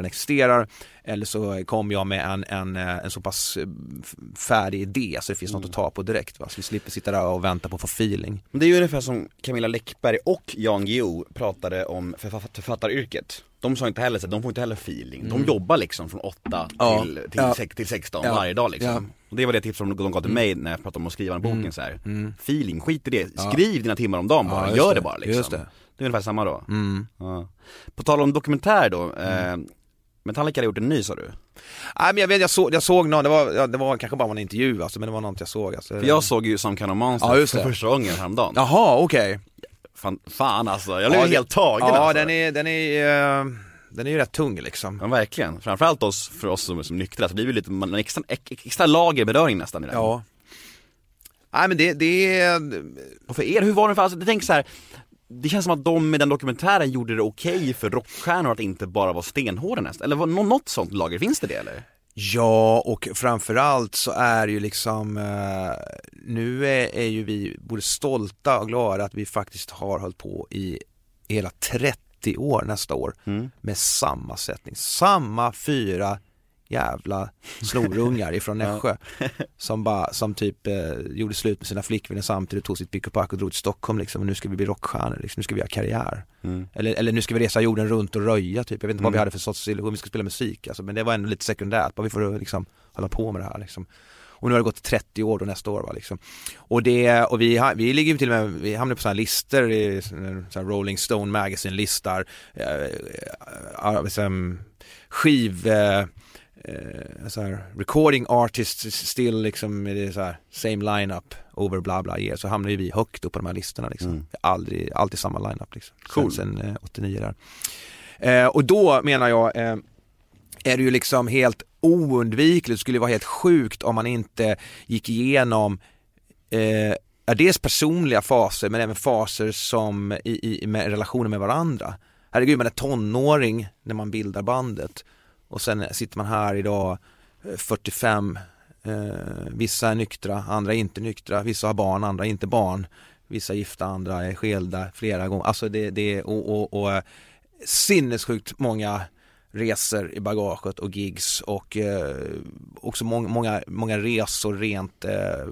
existerar. Eller så kommer jag med en, en, eh, en så pass eh, färdig idé så det finns något att ta på direkt. Va? Så vi slipper sitta där och vänta på att få feeling. Men det är ju ungefär som Camilla Läckberg och Jan Guillou pratade om författ- författaryrket. De sa inte heller så, de får inte heller feeling. De jobbar liksom från 8 Ja, till, till, ja. sex- till 16 Ja, varje dag liksom. ja. Och det var det tips som de gav till mig när jag pratade om att skriva den boken så här. Feeling, skit i det. Skriv dina timmar om dagen bara, gör det, det. bara liksom. Just det. Det är ungefär samma då. Ja. På tal om dokumentär då, eh, Metallica har gjort en ny sa du? Nej men jag vet, jag såg, jag såg någon, det var, ja, det var kanske bara en intervju alltså, men det var något jag såg alltså. För jag såg ju Some Kind of Monster Ja, just för det. första gången häromdagen. Jaha, okej. fan, fan alltså, jag blev Ja, det- helt tagen Ja, alltså. den är, den är, eh, den är ju rätt tung liksom. Ja verkligen, framförallt oss, för oss som som nyktra, så blir det lite, man, en extra, ex- extra lager beröring nästan i den. Ja. Nej men det, det är, Och för er, hur var det för, alltså, tänker så här. Det känns som att de med den dokumentären gjorde det okej för rockstjärnor att inte bara vara stenhårda nästan, eller något sånt lager, finns det det eller? Ja, och framförallt så är ju liksom, eh, nu är, är ju vi både stolta och glada att vi faktiskt har hållit på i hela 30 år nästa år med samma sättning, samma fyra jävla snorungar ifrån Nässjö som bara, som typ eh, gjorde slut med sina flickvänner samtidigt, tog sitt pick och pack och drog till Stockholm liksom och nu ska vi bli rockstjärnor liksom, nu ska vi göra karriär. Eller, eller nu ska vi resa jorden runt och röja typ, jag vet inte vad vi hade för sorts illusion, vi ska spela musik alltså, men det var ändå lite sekundärt, bara vi får liksom hålla på med det här liksom. Och nu har det gått 30 år då nästa år va liksom. Och det, och vi, vi ligger ju till och med, vi hamnar på sådana listor i här Rolling Stone Magazine listar, eh, eh, eh, liksom, skiv, eh, eh, så här, recording artists still liksom, det är så här, same lineup over bla bla year, så hamnar ju vi högt upp på de här listorna liksom. Aldrig, alltid samma lineup liksom. Cool. Sen, sen eh, 89 där. Eh, och då menar jag, eh, är det ju liksom helt oundvikligt, det skulle vara helt sjukt om man inte gick igenom eh, dels personliga faser men även faser som i, i med relationer med varandra. Herregud, man är tonåring när man bildar bandet och sen sitter man här idag eh, 45 eh, Vissa är nyktra, andra är inte nyktra, vissa har barn, andra inte barn Vissa är gifta, andra är skilda flera gånger, alltså det, det och, och, och eh, sinnessjukt många resor i bagaget och gigs och eh, också många, många, många resor rent eh,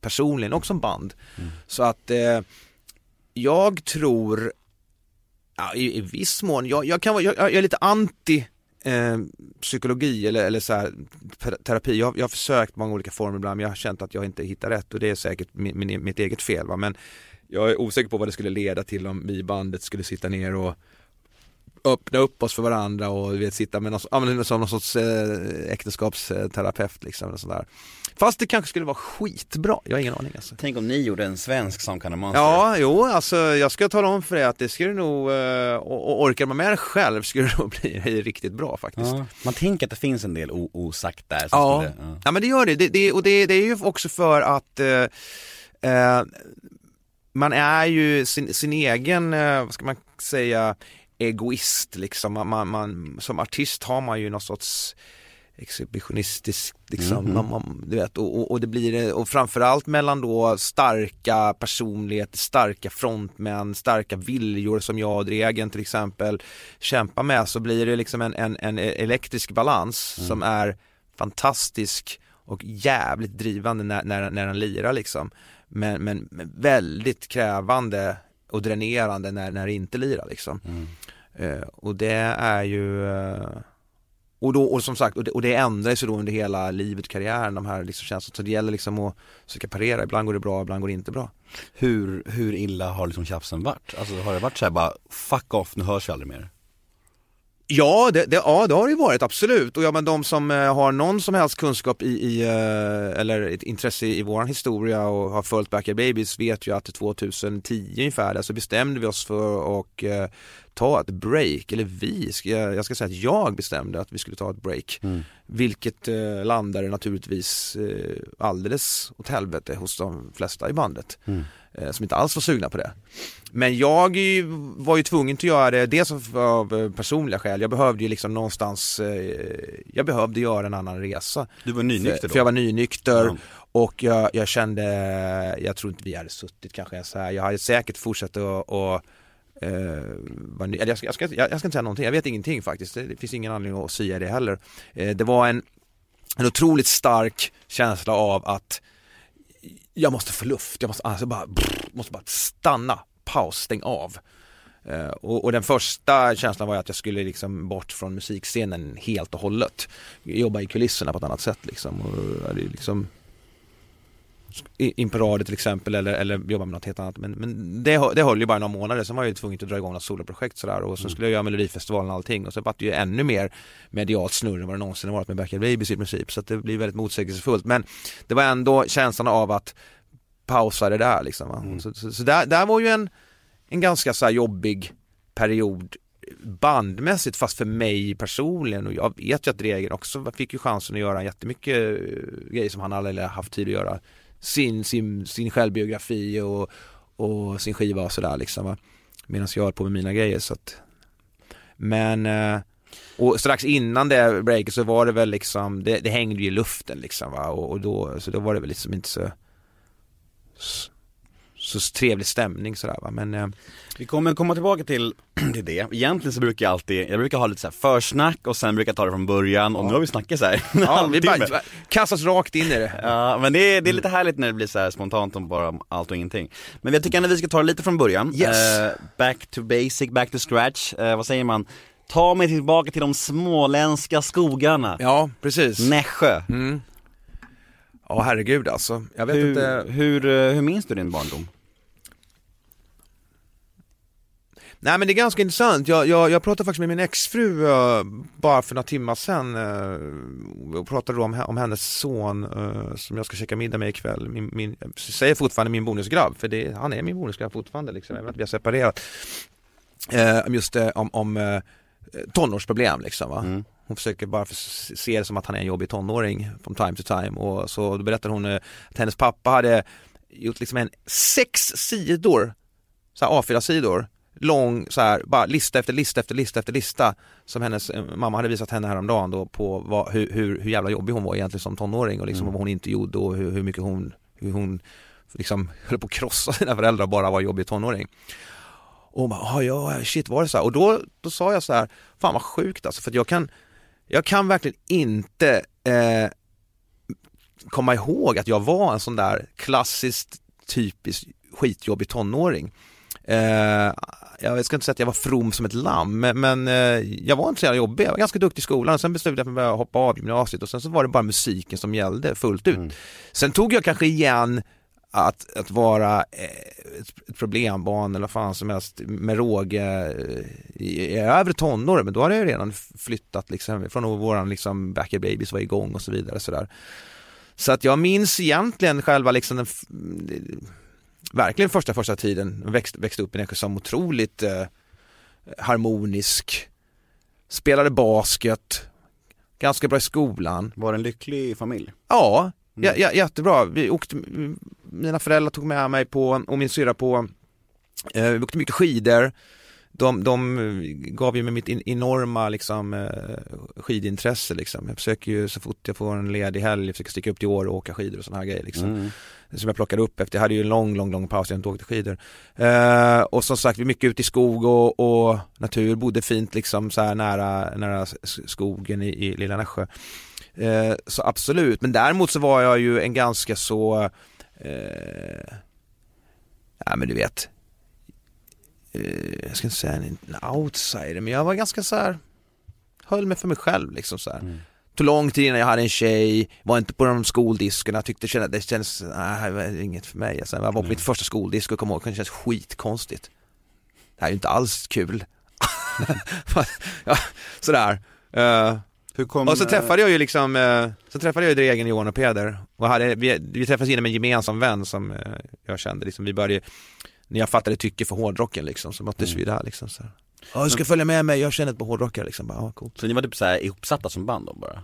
personligen och som band. Så att eh, jag tror, ja, i, i viss mån, jag, jag kan vara, jag, jag är lite anti eh, psykologi eller, eller så här, terapi. Jag, jag har försökt många olika former ibland men jag har känt att jag inte hittar rätt och det är säkert min, min, mitt eget fel. Va? Men jag är osäker på vad det skulle leda till om vi i bandet skulle sitta ner och öppna upp oss för varandra och vet, sitta med någon, som någon sorts eh, äktenskapsterapeut liksom. Eller sådär. Fast det kanske skulle vara skitbra, jag har ingen aning alltså. Tänk om ni gjorde en svensk Monster. Ja, jo, alltså jag ska tala om för dig att det skulle nog, eh, och, och orkar man med det själv skulle det nog bli riktigt bra faktiskt. Ja, Man tänker att det finns en del osagt där Ja. skulle, ja. ja men det gör det, det, det och det, det är ju också för att eh, eh, man är ju sin, sin egen, eh, vad ska man säga, egoist liksom. Man, man, man, som artist har man ju någon sorts exhibitionistisk liksom, man, man, du vet, och, och, och det blir, och framförallt mellan då starka personligheter, starka frontmän, starka viljor som jag och Dregen till exempel kämpar med så blir det liksom en, en, en elektrisk balans som är fantastisk och jävligt drivande när, när, när den lirar liksom. Men, men, men väldigt krävande och dränerande när, när det inte lirar liksom. Eh, och det är ju eh, och, då, och som sagt, och det, och det ändrar ju då under hela livet, karriären, de här liksom känslorna. Så det gäller liksom att försöka parera, ibland går det bra, ibland går det inte bra. Hur, hur illa har liksom tjafsen varit? Alltså har det varit så här bara, fuck off, nu hörs vi aldrig mer? Ja det, det, ja, det har det ju varit, absolut. Och ja, men de som eh, har någon som helst kunskap i, i eh, eller ett intresse i våran historia och har följt Backyard Babies vet ju att 2010 ungefär där så bestämde vi oss för att eh, ta ett break, eller vi, jag ska säga att jag bestämde att vi skulle ta ett break. Vilket eh, landade naturligtvis eh, alldeles åt helvete hos de flesta i bandet. Eh, som inte alls var sugna på det. Men jag var ju tvungen att göra det, dels av- eh, personliga skäl, jag behövde ju liksom någonstans, eh, jag behövde göra en annan resa. Du var nynykter för, då? för jag var nynykter Ja. och jag, jag kände, jag tror inte vi hade suttit kanske så här. jag hade säkert fortsatt att eh, vara ny, eller jag, ska, jag, ska, jag, ska inte säga någonting, jag vet ingenting faktiskt, det, finns ingen anledning att säga det heller. Eh, det var en, en otroligt stark känsla av att jag måste få luft, jag måste, alltså bara, brr, måste bara stanna, paus, stäng av. Uh, och, och den första känslan var att jag skulle liksom bort från musikscenen helt och hållet. Jobba i kulisserna på ett annat sätt liksom. Och, liksom in på radio till exempel eller, eller jobba med något helt annat. Men, men det, det höll ju bara några månader, sen var jag ju tvungen att dra igång något soloprojekt sådär och sen skulle jag göra Melodifestivalen och allting och så var det ju ännu mer medialt snurr än vad det någonsin har varit med Backyard Babies i princip så att det blir väldigt motsägelsefullt men det var ändå känslan av att pausa det där liksom. va. Så, så, så där, där var ju en en ganska så jobbig period bandmässigt fast för mig personligen och jag vet ju att Dregen också fick ju chansen att göra jättemycket eh, grejer som han aldrig haft tid att göra. Sin, sin, sin självbiografi och, och sin skiva och sådär liksom va, Medan jag höll på med mina grejer så att. Men eh, och strax innan det breaket så var det väl liksom, det, det hängde ju i luften liksom va. Och, och, då, så då var det väl liksom inte så så trevlig stämning sådär va men eh, Vi kommer komma tillbaka till, till det. Egentligen så brukar jag alltid, jag brukar ha lite så här försnack och sen brukar jag ta det från början och nu har vi snackat så här Ja, vi bara kastas rakt in i det. Ja, men det är, det är lite härligt när det blir så här spontant om bara allt och ingenting. Men jag tycker att vi ska ta det lite från början. Yes. Eh, back to basic, back to scratch. Eh, vad säger man? Ta mig tillbaka till de småländska skogarna. Ja, precis. Nässjö. Ja, herregud alltså. Jag vet Hur, inte. hur, eh, hur minns du din barndom? Nej men det är ganska intressant. Jag, jag, jag pratade faktiskt med min exfru uh, bara för några timmar sedan uh, och pratade då om, om hennes son uh, som jag ska käka middag med ikväll. Min, min, jag säger fortfarande min bonusgrabb för det, han är min bonusgrabb fortfarande liksom, även att vi har separerat. Uh, just uh, om, om uh, tonårsproblem liksom va. Mm. Hon försöker bara se det som att han är en jobbig tonåring from time to time och så då berättar hon att hennes pappa hade gjort liksom en sex sidor, så här A4-sidor lång så här, bara lista efter lista efter lista efter lista som hennes eh, mamma hade visat henne häromdagen då på vad, hur, hur, hur jävla jobbig hon var egentligen som tonåring och liksom vad hon inte gjorde och hur, hur mycket hon, hur hon liksom höll på att krossa sina föräldrar och bara var jobbig tonåring. Och hon bara, "Ah, ja shit var det så här? Och då, då sa jag så här, fan vad sjukt alltså för jag kan, jag kan verkligen inte eh, komma ihåg att jag var en sån där klassiskt typisk skitjobbig tonåring. Eh, jag ska inte säga att jag var from som ett lamm, men, eh, jag var inte så jävla jobbig. Jag var ganska duktig i skolan och sen beslutade jag mig för att hoppa av gymnasiet och sen så var det bara musiken som gällde fullt ut. Sen tog jag kanske igen att, att vara eh, ett, problembarn eller vad fan som helst med råge eh, i, i övre tonåren, men då hade jag redan flyttat liksom från våran liksom Back Babies var igång och så vidare sådär. Så att jag minns egentligen själva liksom den, verkligen första första tiden, växte, växte upp i Nässjö som otroligt eh, harmonisk, spelade basket, ganska bra i skolan. Var en lycklig familj? Ja, ja, ja jättebra. Vi åkte, mina föräldrar tog med mig på, och min syrra på, eh, vi åkte mycket skidor. De, de gav ju mig mitt enorma liksom, eh, skidintresse liksom. Jag försöker ju så fort jag får en ledig helg, jag försöker sticka upp till år och åka skidor och sådana här grejer liksom. Som jag plockade upp efter, jag hade ju en lång, lång, lång paus, jag inte åkte skidor. Eh, och som sagt, vi mycket ute i skog och, och natur, bodde fint liksom så här nära, nära skogen i, i lilla Nässjö. Eh, så absolut, men däremot så var jag ju en ganska så, eh, ja men du vet, jag ska inte säga en, en outsider, men jag var ganska så här, höll mig för mig själv liksom så här. Tog lång tid innan jag hade en tjej, var inte på de skoldiskorna, tyckte det kändes, nej det var inget för mig. Alltså, jag var på mitt första skoldisco och kom ihåg, det kändes skitkonstigt. Det här är ju inte alls kul. ja, sådär. Eh, Hur kom, och så eh, träffade jag ju liksom, eh, så träffade jag ju Dregen, Johan och Peder och hade, vi, vi träffades genom en gemensam vän som eh, jag kände liksom, vi började när jag fattade tycke för hårdrocken liksom så möttes vi där liksom så. Ja, du ska följa med mig, jag känner ett på hårdrockare liksom, bara, ja, coolt. Så ni var typ så här ihopsatta som band då bara?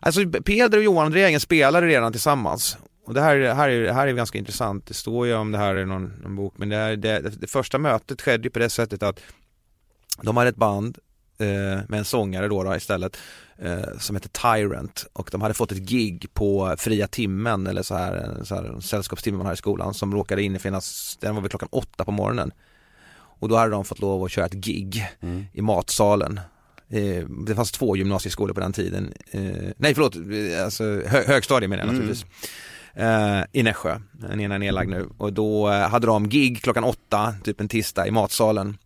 Alltså Peder och Johan Dregen spelade redan tillsammans och det här, här, är, här är ganska intressant, det står ju om det här i någon, någon bok men det, här, det, det, första mötet skedde ju på det sättet att de hade ett band med en sångare då, då istället eh, som heter Tyrant och de hade fått ett gig på fria timmen eller så här, så här sällskapstimme man har i skolan som råkade infinnas, den var väl klockan åtta på morgonen och då hade de fått lov att köra ett gig i matsalen Eh, det fanns två gymnasieskolor på den tiden. Eh, nej förlåt, eh, alltså hö högstadie menar jag naturligtvis. Eh, I Nässjö, den ena är nedlagd nu. Och då eh, hade de gig klockan åtta, typ en tisdag i matsalen.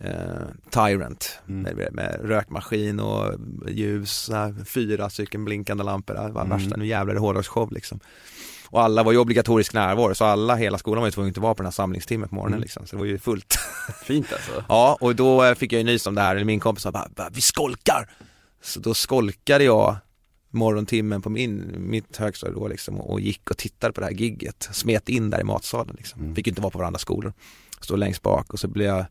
Eh, Tyrant med, med rökmaskin och ljus, fyra stycken blinkande lampor. Det var värsta, nu jävlar är det hårdrocksshow liksom. Och alla var ju obligatorisk närvaro så alla, hela skolan var ju tvungen att vara på den här samlingstimmen på morgonen liksom. Så det var ju fullt. Fint alltså. Ja, och då eh, fick jag ju nys om det här, eller min kompis sa bara, bara vi skolkar! Så då skolkade jag morgontimmen på min, mitt högstadie liksom och gick och tittade på det här gigget, smet in där i matsalen liksom. Fick ju inte vara på varandra skolor. står längst bak och så blir jag,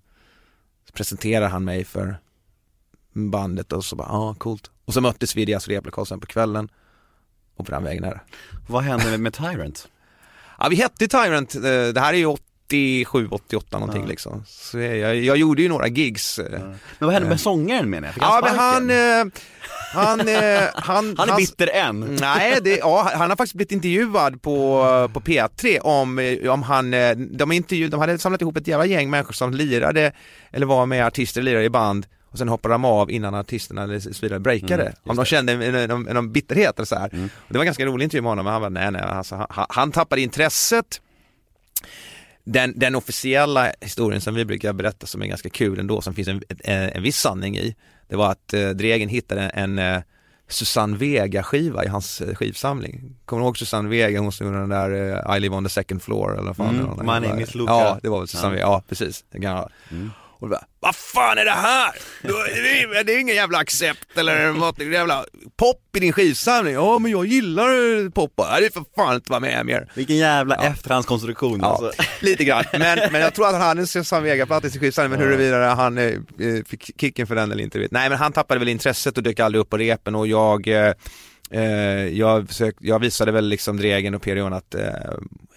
så presenterar han mig för bandet och så bara, ja ah, coolt. Och så möttes vi i deras replokal sen på kvällen och på den vägen är det. Vad hände med Tyrant? Ja vi hette Tyrant, eh, det här är ju 87, 88 någonting Ja. liksom. Så jag, jag gjorde ju några gigs. eh. Men vad hände med sångaren menar jag? Fick Ja men han, eh, han, eh, han, han är bitter än. Nej, det, ja, han har faktiskt blivit intervjuad på, på P3 om, eh, om han, eh, de, intervju, de hade samlat ihop ett jävla gäng människor som lirade, eller var med artister, lirade i band och sen hoppade de av innan artisterna eller så vidare breakade. Mm, om de kände en, en, en, en bitterhet eller så här. Och det var en ganska rolig intervju med honom, men han var nej nej, alltså, han, han tappade intresset den, den officiella historien som vi brukar berätta som är ganska kul ändå, som finns en, en, en viss sanning i, det var att eh, Dregen hittade en eh, Susanne Vega-skiva i hans eh, skivsamling. Kommer du ihåg Susanne Vega, hon som gjorde den där eh, I live on the second floor eller vad fan Mm, My name is Luca. Ja, det var väl Susanne Ja. Vega, ja precis. Den gamla. Och bara, vad fan är det här? Det är- ingen jävla accept eller något, det är jävla pop i din skivsamling. Ja men jag gillar pop, Nej, det är för fan inte vara med mer. Vilken jävla efterhandskonstruktion Ja, alltså. lite grann. Men, men jag tror att han hade en Susanne Vega-platta i sin skivsamling, men huruvida han eh, fick kicken för den eller inte vet. Nej men han tappade väl intresset och dök aldrig upp på repen och jag eh, eh, jag, försök, jag visade väl liksom Dregen och Perion att eh,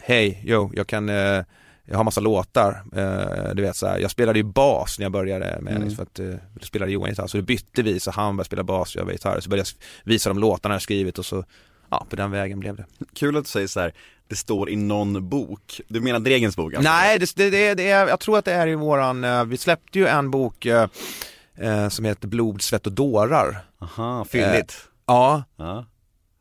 hej, jo, jag kan eh, jag har massa låtar, eh, du vet så här. jag spelade ju bas när jag började med mm. för att eh, då spelade Johan gitarr, så då bytte vi så han började spela bas jag var gitarr, så började jag visa de låtarna jag skrivit och så, ja på den vägen blev det. Kul att du säger så här. det står i någon bok. Du menar Dregens bok? alltså? Nej, det, det, det, det är, jag tror att det är i våran, eh, vi släppte ju en bok eh, eh, som heter Blod, svett och dårar. Aha, fylligt. Ja, Ja.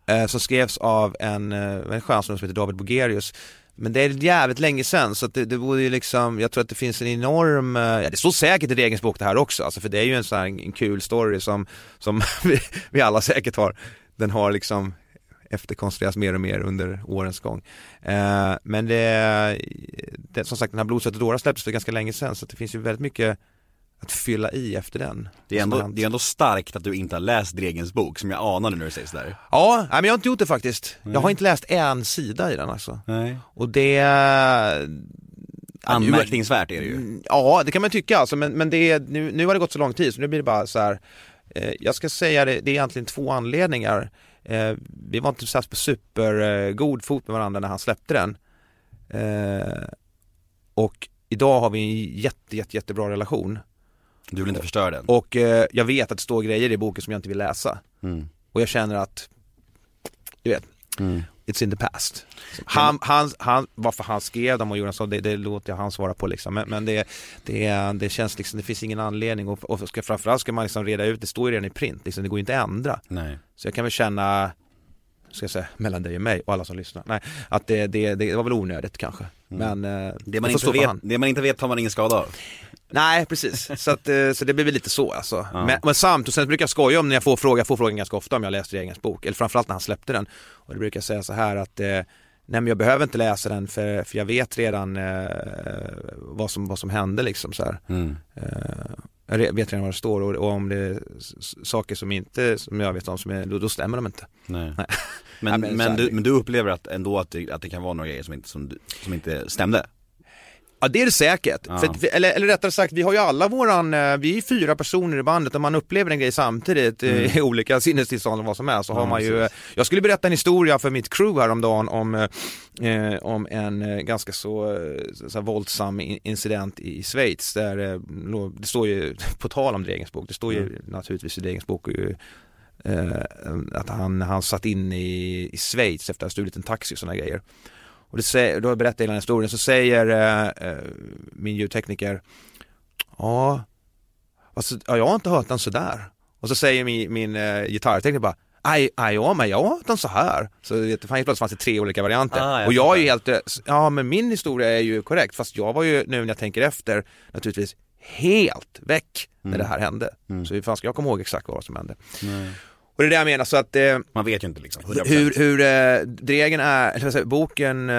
eh, som skrevs av en, eh, en skön som heter David Bogerius. Men det är jävligt länge sedan så att det, det vore ju liksom, jag tror att det finns en enorm, eh, ja det står säkert i Regens bok det här också, alltså för det är ju en sån här en kul story som, som vi, vi alla säkert har, den har liksom efterkonstrueras mer och mer under årens gång. Eh, men det, det, som sagt den här Blodsvett och dårar släpptes för ganska länge sedan så att det finns ju väldigt mycket att fylla i efter den. Det, är ändå, hänt. det är ändå starkt att du inte har läst Dregens bok, som jag anade när du säger sådär. Ja, nej, men jag har inte gjort det faktiskt. Jag har inte läst en sida i den alltså. Nej. Och det... Anmärkningsvärt är det ju. Mm, Ja, det kan man tycka alltså, men, men det är, nu, nu har det gått så lång tid så nu blir det bara så här. Eh, jag ska säga det, det är egentligen två anledningar. Eh, vi var inte så här på supergod eh, fot med varandra när han släppte den. Eh, och idag har vi en jätte, jätte, jättebra relation. Du vill inte förstöra den. Och eh, jag vet att det står grejer i boken som jag inte vill läsa. Mm. Och jag känner att, du vet, Mm. it's in the past. Han, han, han, varför han skrev dem och så, det, det låter jag han svara på liksom. Men, men det, det, det känns liksom, det finns ingen anledning och, och ska, framförallt ska man liksom reda ut, det står ju redan i print, liksom, det går ju inte att ändra. Nej. Så jag kan väl känna, ska jag säga, mellan dig och mig och alla som lyssnar, nej, att det, det, det var väl onödigt kanske. Men eh, Det man, inte vet, det man inte vet tar man ingen skada av. Nej precis, så, att, eh, så det blir väl lite så alltså. Men, men samt, och sen brukar jag skoja om när jag får fråga, jag får frågan ganska ofta om jag läst regeringens bok, eller framförallt när han släppte den. Och det brukar jag säga så här att eh, Nej men jag behöver inte läsa den för, för jag vet redan eh, vad, som, vad som hände liksom så här. Mm. Eh, jag vet redan vad det står och, och om det är saker som inte, som jag vet om, som är, då, då stämmer de inte. Nej. Nej. Men, Ja, men men, du, men du upplever att, ändå att det, att det kan vara några grejer som inte, som, som inte stämde? Ja det är det säkert. Ja. Att eller, eller rättare sagt, vi har ju alla våran, eh, vi är fyra personer i bandet och man upplever en grej samtidigt eh, i olika sinnestillstånd och vad som helst. Så har Mm. Ja, man ju, precis. jag skulle berätta en historia för mitt crew häromdagen om, eh, eh, om en ganska så, så våldsam in- incident i, Schweiz där det står ju, på tal om Dregens bok, det står ju Mm. naturligtvis i Dregens bok eh, att han, han satt in i, i Schweiz efter att ha stulit en taxi och sådana grejer. Och det säger, då berättar jag hela den historien, så säger eh, eh, min ljudtekniker Ja, alltså, ja, jag har inte hört den sådär. Och så säger min, min eh, gitarrtekniker bara Aj, aj, ja, men jag har hört den så här. Så vet, fan, helt plötsligt fanns det tre olika varianter. Ah, och jag är ju helt, eh, ja men min historia är ju korrekt, fast jag var ju nu när jag tänker efter naturligtvis helt väck när det här hände. Så hur fan ska jag komma ihåg exakt vad som hände? Och det är det jag menar, så att eh, Man vet ju inte liksom, 100%. hur, hur eh, Dregen är, säga, boken eh,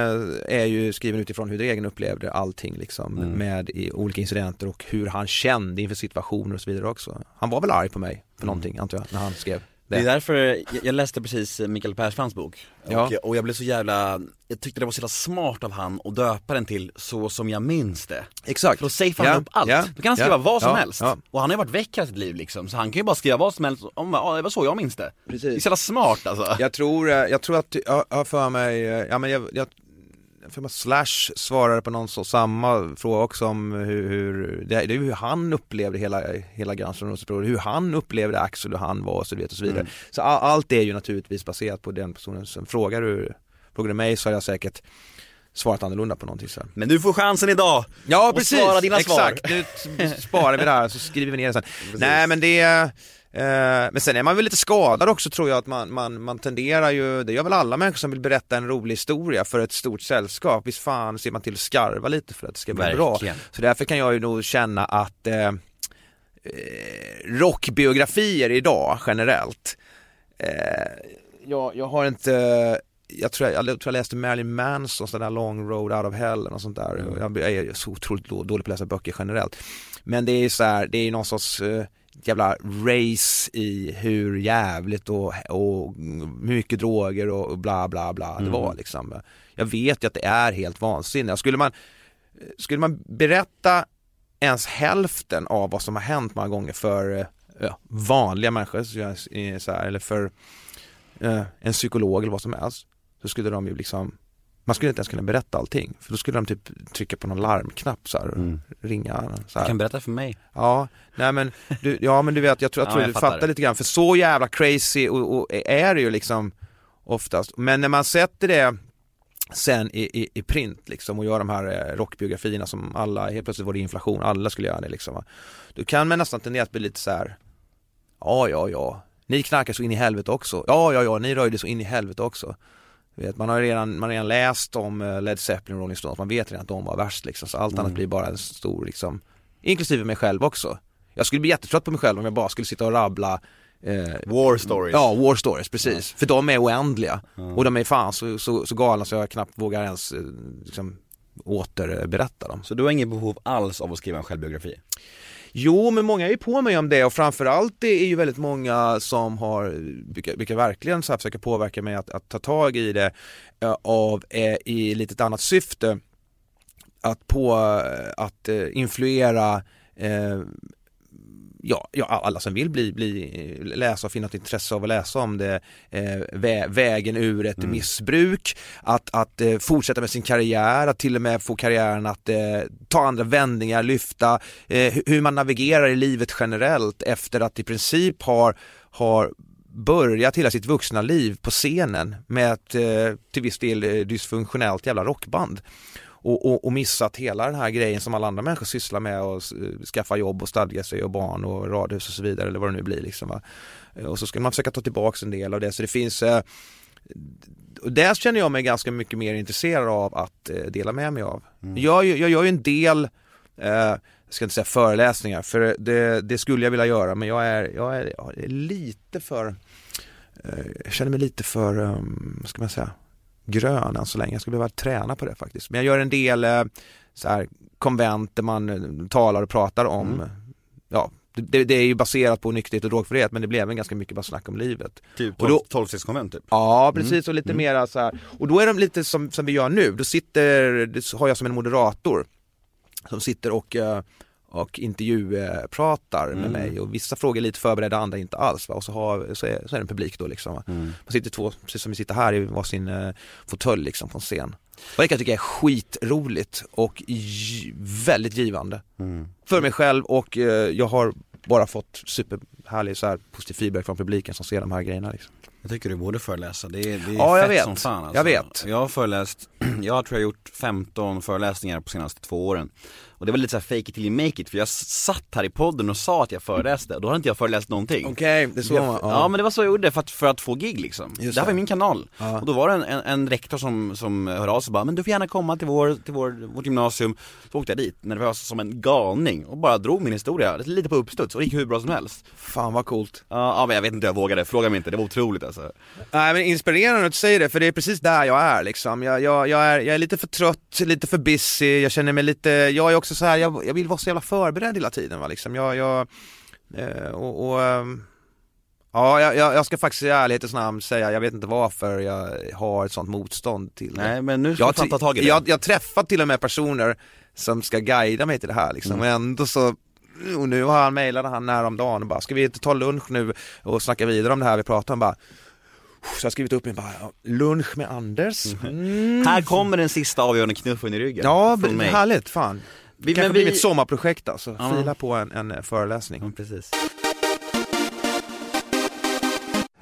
är ju skriven utifrån hur Dregen upplevde allting liksom Mm. med i olika incidenter och hur han kände inför situationer och så vidare också. Han var väl arg på mig Mm. för någonting antar jag, när han skrev. Det är därför, jag, jag läste precis Mikael Persbrandts bok. Ja. och, och jag blev så jävla, jag tyckte det var så jävla smart av han att döpa den till Så som jag minns det. Exakt. För då safear han Ja, upp allt, ja, då kan han skriva ja, vad som ja, helst. Och han har ju varit väck hela sitt liv liksom, så han kan ju bara skriva vad som helst om, ja det var så jag minns det. Precis. Det är så jävla smart alltså. Jag tror, eh, jag tror att, jag har för mig, eh, ja men jag, jag för Slash svarade på någon så samma fråga också om hur, hur det, det är hur han upplevde hela, hela Roses hur han upplevde Axel och han var och så, vidare och så vidare. Så all, allt är ju naturligtvis baserat på den personen som frågar du, frågar du mig så har jag säkert svarat annorlunda på någonting så. Men du får chansen idag! Ja Och precis, svara dina exakt. Nu t- sparar vi det här så skriver vi ner det sen. Nej men det är, men sen är man väl lite skadad också tror jag att man, man, man tenderar ju, det gör väl alla människor som vill berätta en rolig historia för ett stort sällskap. Visst fan ser man till att skarva lite för att det ska bli bra. Verkligen. Så därför kan jag ju nog känna att eh, eh, rockbiografier idag generellt, eh, jag, jag har inte jag tror jag, jag tror jag läste Marilyn Manson, sån där Long Road Out of Hell och sånt där. Jag är så otroligt då- dålig på att läsa böcker generellt. Men det är så här, det är någon sorts eh, jävla race i hur jävligt och, och hur mycket droger och, bla bla bla det var liksom. Jag vet ju att det är helt vansinnigt. Skulle man, skulle man berätta ens hälften av vad som har hänt många gånger för ja, vanliga människor, så här, eller för eh, en psykolog eller vad som helst, så skulle de ju liksom man skulle inte ens kunna berätta allting, för då skulle de typ trycka på någon larmknapp så här, och ringa så Du här. kan berätta för mig Ja, nej men du, ja men du vet, jag tror, jag Ja, tror jag du fattar. fattar lite grann, för så jävla crazy och, och är det ju liksom oftast, men när man sätter det sen i, i, i print liksom och gör de här eh, rockbiografierna som alla, helt plötsligt var det inflation, alla skulle göra det liksom. Då kan man nästan tendera att bli lite så här. ja ja ja, ni knarkar så in i helvete också, ja ja ja, ni röjde så in i helvete också. Vet, man, har redan, man har redan läst om eh, Led Zeppelin och Rolling Stones, man vet redan att de var värst liksom, så allt annat blir bara en stor liksom, inklusive mig själv också. Jag skulle bli jättetrött på mig själv om jag bara skulle sitta och rabbla eh, War stories Ja, war stories, precis. För de är oändliga. Och de är fan så, så, så galna så jag knappt vågar ens eh, liksom, återberätta dem. Så du har inget behov alls av att skriva en självbiografi? Jo, men många är ju på mig om det och framförallt det är ju väldigt många som har, vilka, verkligen så här försöker påverka mig att, att ta tag i det eh, av, eh, i lite ett annat syfte. Att på, eh, att eh, influera eh, ja, ja, alla som vill bli, bli, läsa och finna ett intresse av att läsa om det, eh, vä vägen ur ett missbruk, att, att eh, fortsätta med sin karriär, att till och med få karriären att eh, ta andra vändningar, lyfta, eh, hu- hur man navigerar i livet generellt efter att i princip har, har börjat hela sitt vuxna liv på scenen med ett eh, till viss del eh, dysfunktionellt jävla rockband och, och, och missat hela den här grejen som alla andra människor sysslar med och s- skaffa jobb och stadga sig och barn och radhus och så vidare eller vad det nu blir liksom va. Eh, Och så ska man försöka ta tillbaks en del av det så det finns eh, där känner jag mig ganska mycket mer intresserad av att eh, dela med mig av. Jag, jag gör ju en del, eh, jag ska inte säga föreläsningar för det, det skulle jag vilja göra men jag är, jag är, jag är lite för, eh, jag känner mig lite för, um, vad ska man säga, grön än så länge. Jag skulle behöva träna på det faktiskt. Men jag gör en del eh, så här, konvent där man eh, talar och pratar om, ja, det, det är ju baserat på nykterhet och drogfrihet men det blev även ganska mycket bara snack om livet. Typ Och då- 12-stegskonvent typ? Ja precis och lite mera så här. och då är de lite som, som vi gör nu, då sitter, har jag som en moderator som sitter och, eh, och intervjupratar med mig och vissa frågor är lite förberedda, andra inte alls va? och så, har, så, är, så är det en publik då liksom. Va? Man sitter två, precis som vi sitter här i varsin eh, fåtölj liksom på en scen. Och det kan jag tycka är skitroligt och väldigt givande. För mig själv och eh, jag har bara fått superhärlig så här, positiv feedback från publiken som ser de här grejerna liksom. Jag tycker du borde föreläsa, det är, det är Ja, jag fett vet. som fan alltså. Jag vet. Jag har föreläst, jag tror jag har gjort 15 föreläsningar på senaste två åren Och det var lite såhär fake it till you make it, för jag satt här i podden och sa att jag föreläste, och då hade inte jag föreläst någonting Okej, det är så jag, man, ja. men det var så jag gjorde för att, för att få gig liksom. Just det här var det. min kanal. Ja. Och då var det en, en, en rektor som, som hörde av sig och bara, men du får gärna komma till, vår, till vår, vårt gymnasium. Så åkte jag dit, nervös som en galning och bara drog min historia, lite på uppstuds och det gick hur bra som helst. Fan vad coolt. Ja, ja men jag vet inte hur jag vågade, fråga mig inte, det var otroligt alltså. Nej men inspirerande att du säger det, för det är precis där jag är liksom. Jag, jag, jag, är, jag är lite för trött, lite för busy, jag känner mig lite, jag är också så här, jag, jag vill vara så jävla förberedd hela tiden va liksom. Jag, jag, eh, och, och ehm, Ja, jag, jag, ska faktiskt i ärlighetens namn säga, jag vet inte varför jag har ett sånt motstånd till det. Nej men nu ska jag, fan ta tag i det. jag, jag träffat till och med personer som ska guida mig till det här liksom, Mm. och ändå så och nu har han mejlat han häromdagen och bara, ska vi inte ta lunch nu och snacka vidare om det här vi pratar om bara Så jag har skrivit upp mig bara, lunch med Anders mm. Här kommer den sista avgörande knuffen i ryggen. Ja, från mig. härligt, fan Vi, Kanske men blir vi... mitt sommarprojekt alltså, Ja. fila på en, en föreläsning Ja, precis.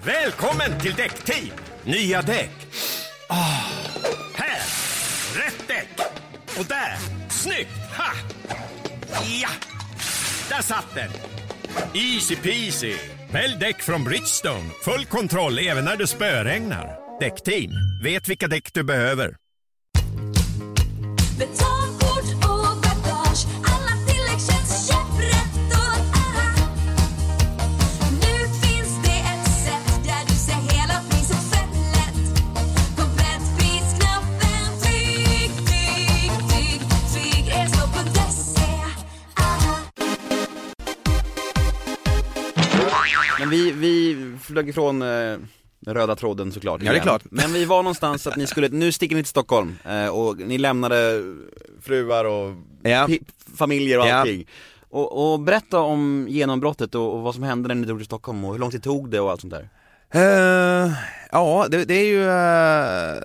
Välkommen till Däckteam! Nya däck. Ah, här! Rätt däck! Och där! Snyggt! Ha! Ja! Där satt den! Easy peasy! Välj däck från Bridgestone. Full kontroll även när det spöregnar. Däckteam, vet vilka däck du behöver. Betalkort Men vi, vi flög ifrån eh, den röda tråden såklart Ja, det är igen. klart. Men vi var någonstans att ni skulle, nu sticker ni till Stockholm eh, och ni lämnade fruar och Ja. pi- familjer och Ja. allting och, och berätta om genombrottet och, och vad som hände när ni drog till Stockholm och hur lång tid tog det och allt sånt där Eh, ja, det, det är ju eh,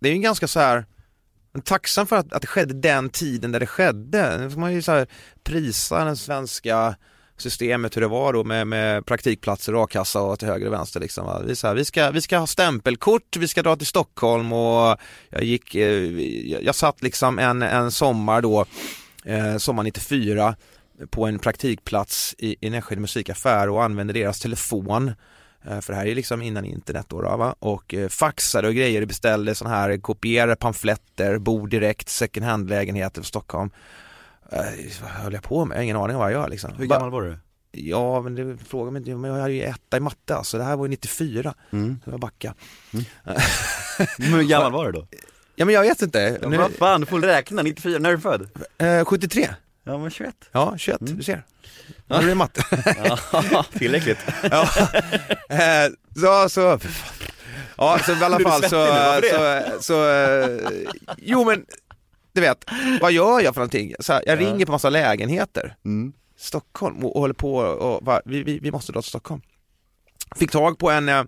Det är ju ganska så här tacksam för att, att det skedde den tiden där det skedde. Nu får man ju så här prisa den svenska systemet hur det var då med, med praktikplatser och a-kassa och till höger och vänster liksom. va. Vi, så här, vi, ska, vi ska ha stämpelkort, vi ska dra till Stockholm och jag gick, eh, jag, jag satt liksom en, en sommar då, eh, sommar 94 på en praktikplats i, i Nässjö musikaffär och använde deras telefon eh, För det här är liksom innan internet då, då va? och eh, faxade och grejer, beställde sådana här, kopierade pamfletter, bor direkt, second hand lägenheter för Stockholm. Eh, vad höll jag på med? Jag har ingen aning om vad jag gör liksom. Hur gammal var du? Ja men det frågar mig inte, men jag hade ju etta i matte alltså, det här var ju 94, Mm. så jag backa. Men hur gammal var du då? Ja men jag vet inte, Ja, nu, vad fan, du får räkna, 94, när är du född? eh, 73, Ja men 21 ja 21, du ser. Nu blir det matte. Ja, tillräckligt ja. Eh, så, så, ja så i alla fall så, nu? så, så, eh, jo men, du vet, vad gör jag för någonting? Så här, jag Ja. ringer på massa lägenheter, mm. Stockholm och, och håller på och, va, vi, vi, vi måste dra till Stockholm. Fick tag på en, eh,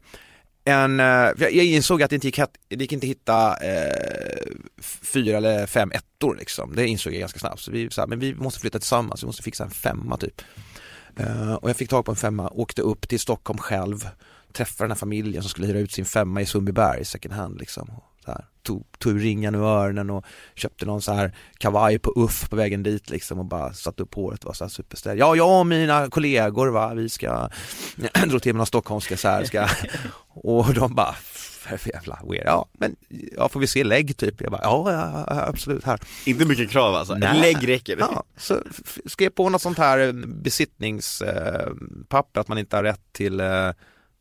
en, eh, jag insåg att det inte gick, det gick inte hitta eh, fyra eller fem ettor liksom. Det insåg jag ganska snabbt. Så vi, så här, men vi måste flytta tillsammans, vi måste fixa en femma typ. Eh, och jag fick tag på en femma, åkte upp till Stockholm själv, träffade den här familjen som skulle hyra ut sin femma i Sundbyberg second hand liksom. Tog, tog ringen ur öronen och köpte någon så här kavaj på Uff på vägen dit liksom och bara satte upp håret och var så här superställ. Ja, jag och mina kollegor va, vi ska dra till med några stockholmska så här, ska och de bara för jävla weird. Ja, men ja, får vi se lägg typ? Jag bara, ja, ja, ja absolut här. Inte mycket krav alltså, Nej. lägg räcker Ja, så skrev på något sånt här eh, besittningspapper att man inte har rätt till, eh,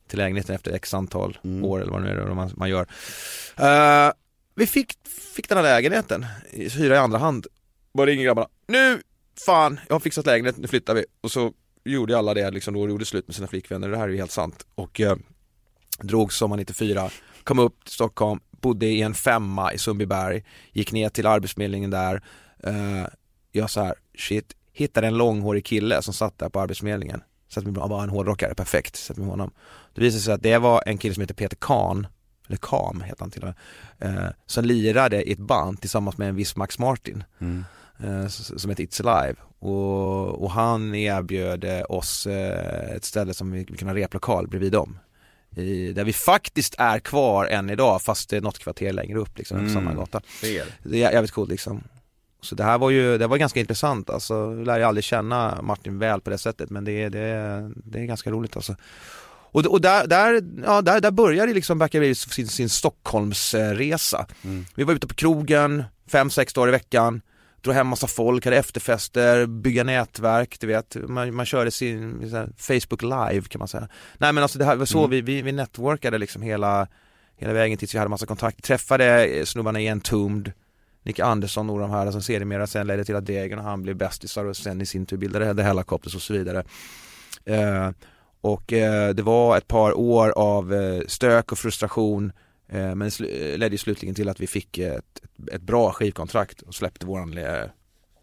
till lägenheten efter x antal Mm. år eller vad det nu är man, man gör. Eh, vi fick, fick den här lägenheten, hyra i andra hand. Bara ringer grabbarna, nu fan, jag har fixat lägenhet, nu flyttar vi. Och så gjorde alla det liksom då och gjorde slut med sina flickvänner, det här är ju helt sant. Och eh, drog sommar 94, kom upp till Stockholm, bodde i en femma i Sundbyberg, gick ner till arbetsförmedlingen där. Eh, jag så här, shit, hittade en långhårig kille som satt där på arbetsförmedlingen. satt med, han var en hårdrockare, perfekt, satt med honom. Det visade sig att det var en kille som heter Peter Kahn, eller Kam heter han till och med, eh, som lirade i ett band tillsammans med en viss Max Martin Mm. eh, som heter It's Alive och, och han erbjöd eh, oss eh, ett ställe som vi, vi kunde ha replokal bredvid dem i, där vi faktiskt är kvar än idag fast det är något kvarter längre upp liksom, på Mm. samma gata. Ser. Det är jävligt coolt liksom. Så det här var ju, det var ganska intressant alltså, jag lär ju aldrig känna Martin väl på det sättet men det, är- det, det är ganska roligt alltså. Och, och där, där, ja, där, där började liksom Backaby sin, sin Stockholmsresa. Mm. Vi var ute på krogen fem, sex dagar i veckan, drog hem massa folk, hade efterfester, bygga nätverk, du vet, man, man körde sin här, Facebook live kan man säga. Nej men alltså det här var så Mm. vi, vi, vi networkade liksom hela, hela vägen tills vi hade massa kontakt. Träffade eh, snubbarna i Entombed, Nick Andersson och de här som sedermera sen ledde till att Degen och han blev bästisar och sen i sin tur bildade The Hellacopters och så vidare. Eh, och eh, det var ett par år av eh, stök och frustration eh, men sl- ledde ju slutligen till att vi fick ett, ett bra skivkontrakt och släppte våran eh,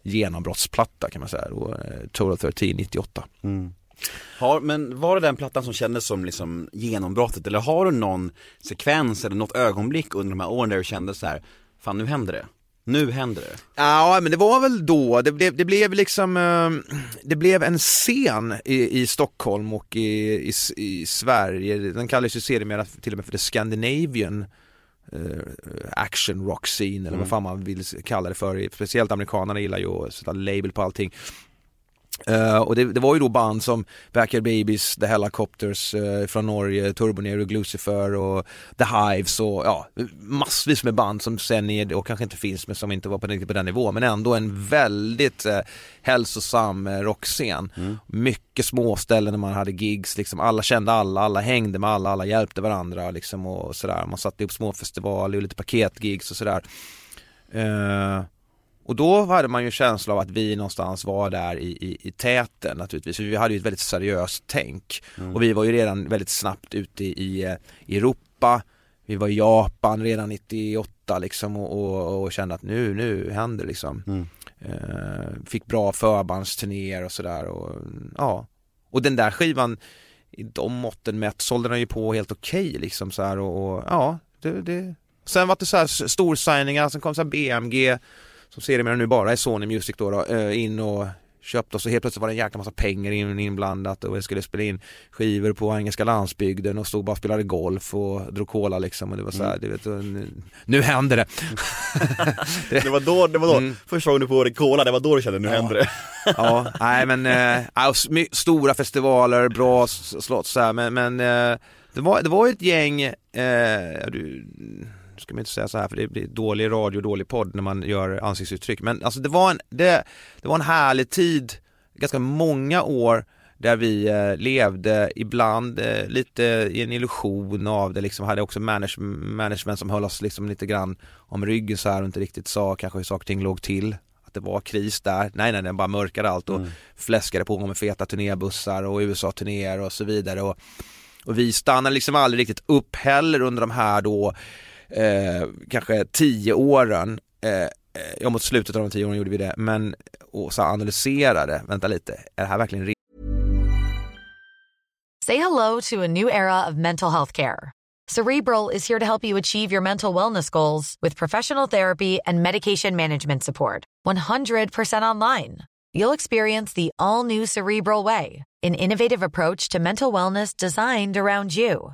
genombrottsplatta kan man säga, då, eh, Total 13 98. Mm. Har, men var det den plattan som kändes som liksom genombrottet? Eller har du någon sekvens eller något ögonblick under de här åren där du kände så här, fan nu händer det, nu händer det? Ja men det var väl då, det blev, det blev liksom, eh, det blev en scen i, i Stockholm och i, i, i Sverige, den kallas ju sedermera till och med för the Scandinavian eh, action rock scene eller vad fan man vill kalla det för, speciellt amerikanerna gillar ju att sätta label på allting. Eh, och det, det var ju då band som Backyard Babies, The Helicopters eh, från Norge, Turbonero, Lucifer och The Hives och ja, massvis med band som sen är, och kanske inte finns men som inte var på, riktigt på den nivån men ändå en väldigt eh, hälsosam rockscen. Mycket småställen när man hade gigs, liksom alla kände alla, alla hängde med alla, alla hjälpte varandra liksom och sådär. Man satte upp små festivaler och lite paketgigs och sådär. Och då hade man ju en känsla av att vi någonstans var där i, i, i täten naturligtvis. För vi hade ju ett väldigt seriöst tänk. Och vi var ju redan väldigt snabbt ute i, i eh, Europa. Vi var i Japan redan 98 liksom och, och, och kände att nu, nu händer liksom. Eh, fick bra förbandsturnéer och sådär och ja. Och den där skivan i de måtten mätt sålde den ju på helt okej liksom så här och, och ja, det, det. Sen var det så här storsigningar, sen kom så BMG som sedermera nu bara är Sony Music då, då eh, in och köpte och så helt plötsligt var det en jäkla massa pengar in, inblandat och jag skulle spela in skivor på engelska landsbygden och stod bara och spelade golf och drog cola liksom och det var så här, du vet, nu, nu händer det. Det var då, det var då, Mm. första gången du på Cola, det var då du kände nu händer det. ja, nej men, ja, my- stora festivaler, bra slott så här, men, men eh, det var, det var ett gäng, ja, du, ska man inte säga så här för det blir dålig radio, dålig podd när man gör ansiktsuttryck, men alltså det var en, det, det var en härlig tid, ganska många år där vi eh, levde ibland eh, lite i en illusion av det liksom, hade också manage, management som höll oss liksom lite grann om ryggen så här och inte riktigt sa kanske hur saker och ting låg till att det var kris där. Nej nej, den bara mörkade allt och fläskade på med feta turnébussar och USA-turnéer och så vidare. Och, och vi stannade liksom aldrig riktigt upp heller under de här då eh, kanske tio åren. Eh, eh, ja mot slutet av de tio åren gjorde vi det, men och så analyserade, vänta lite, är det här verkligen Say hello to a new era of mental health care. Cerebral is here to help you achieve your mental wellness goals with professional therapy and medication management support. 100% online. You'll experience the all new Cerebral Way, an innovative approach to mental wellness designed around you.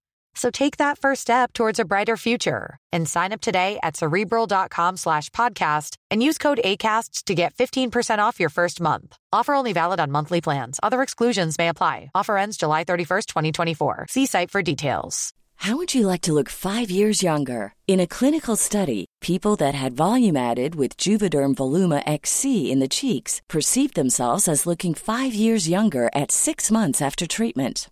So take that first step towards a brighter future and sign up today at cerebral.com slash podcast and use code ACAST to get 15% off your first month. Offer only valid on monthly plans. Other exclusions may apply. Offer ends July 31st, 2024. See site for details. How would you like to look five years younger? In a clinical study, people that had volume added with Juvederm Voluma XC in the cheeks perceived themselves as looking five years younger at six months after treatment.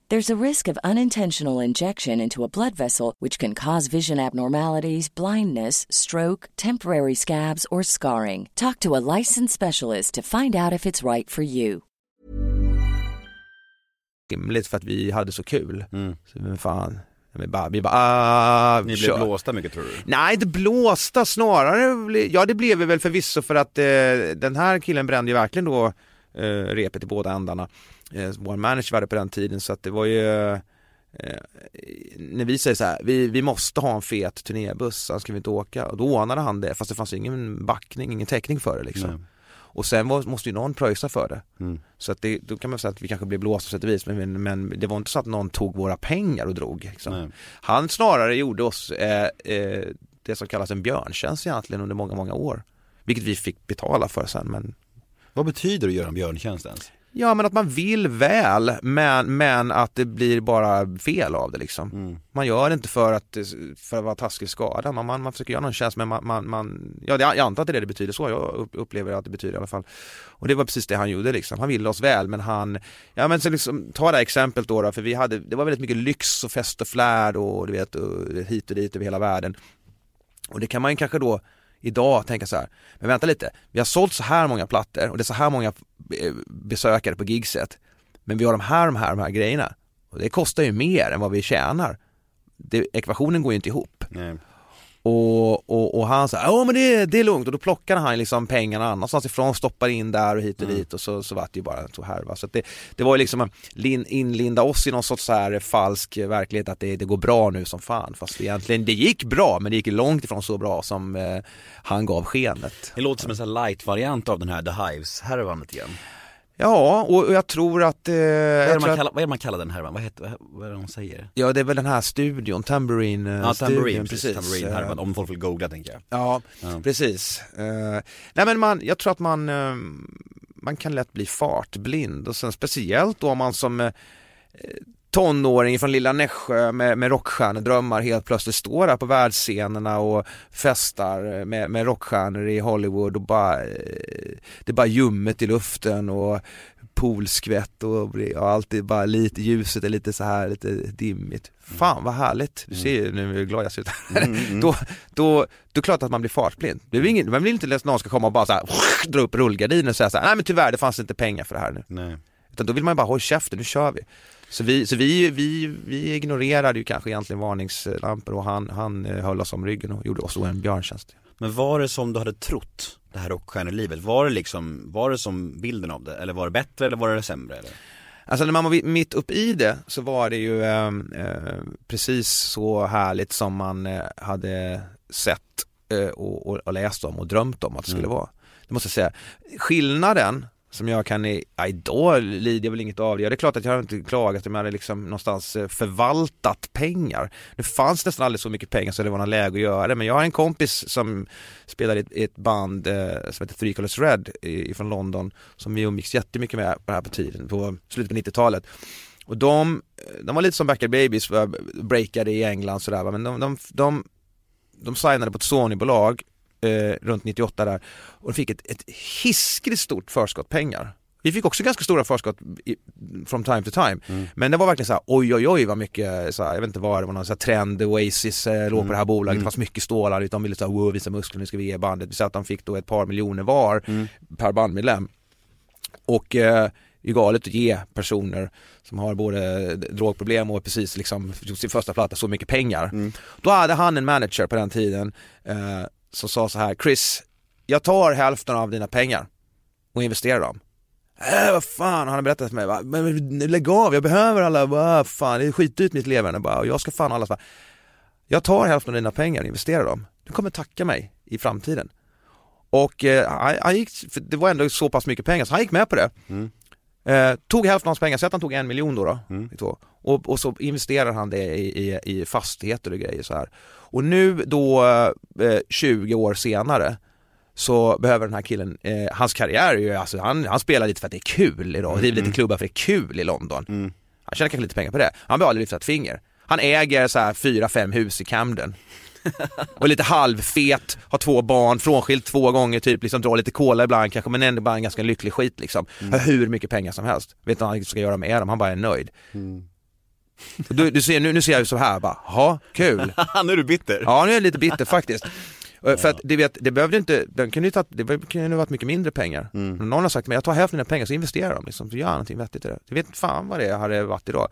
There's a risk of unintentional injection into a blood vessel, which can cause vision abnormalities, blindness, stroke, temporary scabs, or scarring. Talk to a licensed specialist to find out if it's right for you. rimligt för att vi hade så kul. Mm. Så, men fan, vi bara, vi bara ah, Ni blev blåsta mycket tror du? Nej, inte blåsta, snarare, ja det blev vi väl förvisso för att eh, den här killen brände ju verkligen då eh, repet i båda ändarna. Eh, vår manager var det på den tiden så att det var ju eh, när vi säger så här, vi, vi måste ha en fet turnébuss, annars ska vi inte åka. Och då ordnade han det, fast det fanns ingen backning, ingen täckning för det liksom. Nej. Och sen var, måste ju någon pröjsa för det. Mm. Så att det, då kan man säga att vi kanske blev blåsta på sätt och vis, men, men det var inte så att någon tog våra pengar och drog. Liksom. Han snarare gjorde oss eh, eh, det som kallas en björntjänst egentligen under många, många år. Vilket vi fick betala för sen, men Vad betyder det att göra en björntjänst ens? Ja men att man vill väl men, men att det blir bara fel av det liksom. Mm. Man gör det inte för att, för att vara taskigt skadad, man, man, man försöker göra någon tjänst men man, man, man ja jag antar att det är det det betyder, så jag upp- upplever att det betyder i alla fall. Och det var precis det han gjorde liksom, han ville oss väl men han, ja men så liksom, ta det här exemplet då, då för vi hade, det var väldigt mycket lyx och fest och flärd och du vet och hit och dit över hela världen. Och det kan man ju kanske då idag tänka så här, men vänta lite, vi har sålt så här många plattor och det är så här många eh, besökare på gigset. Men vi har de här, de här, de här grejerna. Och det kostar ju mer än vad vi tjänar. Det, ekvationen går ju inte ihop. Nej. Och, och, och han sa, ja men det, det är lugnt och då plockade han liksom pengarna annanstans ifrån, stoppar in där och hit och dit och så, så vart det ju bara så här va. Så det, det var ju liksom lin, inlinda oss i någon sorts så här falsk verklighet att det, det går bra nu som fan. Fast egentligen, det gick bra men det gick långt ifrån så bra som eh, han gav skenet. Det låter som en sån här light-variant av den här The Hives-härvan grann. Ja, och, jag tror att... Eh, Vad är, tror att kallar, vad är det man kallar den härvan? Vad, heter, vad, är det de säger? ja, det är väl den här studion, Tambourine eh, Ja, studion, Tambourine, precis. Tambourine-härvan, Eh, om folk vill googla tänker jag. Ja, Ja. precis. Eh, nej men man, jag tror att man, eh, man kan lätt bli fartblind och sen speciellt då om man som eh, tonåring från lilla Nässjö med, med rockstjärnedrömmar helt plötsligt står där på världsscenerna och festar med, med rockstjärnor i Hollywood och bara, eh, det är bara ljummet i luften och poolskvätt och, och allt är bara lite, ljuset är lite så här lite dimmigt. Fan vad härligt, du ser ju nu hur glad jag ser ut här. Då, då, då är det klart att man blir fartblind. Det är ingen, man vill inte att någon ska komma och bara så här, dra upp rullgardinen och säga så här, nej men tyvärr det fanns inte pengar för det här nu. Nej. Utan då vill man bara hålla käften, nu kör vi. Så vi, så vi, vi, vi ignorerade ju kanske egentligen varningslampor och han, han eh, höll oss om ryggen och gjorde oss en björntjänst. Men var det som du hade trott, det här rockstjärnelivet? Var det liksom, var det som bilden av det? Eller var det bättre eller var det sämre? Eller? Alltså när man var mitt upp i det så var det ju eh, eh, precis så härligt som man eh, hade sett eh, och, och, läst om och drömt om att det skulle vara. Det måste jag säga. Skillnaden som jag kan, i- ja, idag lider jag väl inget av det. Ja, det är klart att jag har inte klagat om jag hade liksom någonstans eh, förvaltat pengar. Det fanns nästan aldrig så mycket pengar så det var någon läge att göra det. Men jag har en kompis som spelade i ett, i ett band eh, som heter Three Colors Red i- från London som vi umgicks jättemycket med på här på tiden, på slutet på 90-talet. Och de, eh, de var lite som Backyard Babies, breakade i England sådär va? men de, de, de, de signade på ett Sony-bolag eh, runt 98 där och fick ett, ett hiskligt stort förskott pengar. Vi fick också ganska stora förskott i, from time to time. Men det var verkligen så här, oj oj oj vad mycket, så här, jag vet inte vad det var, någon så här trend, Oasis eh, låg på det här bolaget, det fanns mycket stålar, de ville så här, wow, visa muskler, nu ska vi ge bandet. Vi sa att de fick då ett par miljoner var per bandmedlem. Och eh, det är galet att ge personer som har både drogproblem och precis liksom gjort sin första platta så mycket pengar. Då hade han en manager på den tiden eh, som sa så här, Chris, jag tar hälften av dina pengar och investerar dem. Äh, vad fan, han har berättat för mig, va? men lägg av, jag behöver alla, vad fan, det är skitdyrt mitt leverne bara och jag ska fan alla, jag tar hälften av dina pengar och investerar dem, du kommer tacka mig i framtiden. Och eh, han, han gick, det var ändå så pass mycket pengar så han gick med på det. Mm. Eh, tog hälften av hans pengar, så att han tog en miljon då, då då. Och, och så investerar han det i, i, i fastigheter och grejer så här. Och nu då, eh, 20 år senare, så behöver den här killen, eh, hans karriär är ju, alltså han, han spelar lite för att det är kul idag, driver lite klubbar för det är kul i London. Han tjänar kanske lite pengar på det, han behöver aldrig lyfta ett finger. Han äger så här fyra, fem hus i Camden. Och lite halvfet, har två barn, frånskilt två gånger typ, liksom drar lite cola ibland kanske men ändå bara en ganska lycklig skit liksom. Har hur mycket pengar som helst. Vet inte vad han ska göra med dem, han bara är nöjd. Och du, du ser, nu, nu ser jag ju så här bara, ja kul. nu är du bitter. Ja nu är jag lite bitter faktiskt. För att du vet, det behövde inte, den kunde ju tagit, det kunde ju varit mycket mindre pengar. Men någon har sagt, men jag tar hälften av pengar så investerar dem liksom, så gör någonting vettigt i det. Jag vet fan vad det hade varit idag.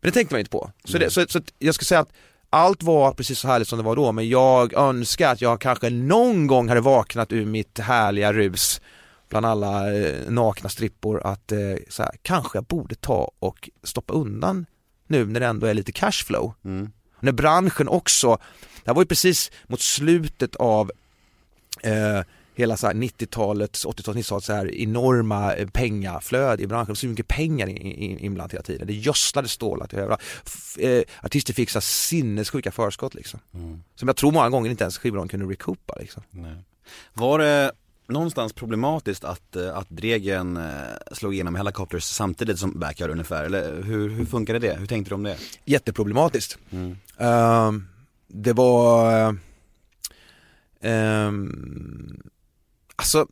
Men det tänkte man inte på. Så, det, så, så jag ska säga att allt var precis så härligt som det var då, men jag önskar att jag kanske någon gång hade vaknat ur mitt härliga rus bland alla eh, nakna strippor att eh, så här, kanske jag borde ta och stoppa undan nu när det ändå är lite cashflow. Mm. När branschen också, det här var ju precis mot slutet av eh, hela så här 90-talets, 80-talets, 90-talets så här enorma eh, pengaflöde i branschen. Så mycket pengar in- in- inblandat hela tiden. Det gödslades stålar till överallt. Eh, artister fick så sinnessjuka förskott liksom. Som jag tror många gånger inte ens skivbolagen kunde recoupa liksom. Nej. Var det någonstans problematiskt att, eh, att Dregen slog igenom Helicopters samtidigt som Backyard ungefär? Eller hur, hur funkade det? Hur tänkte du om det? Jätteproblematiskt. Mm. Ehm, det var, ehm, alltså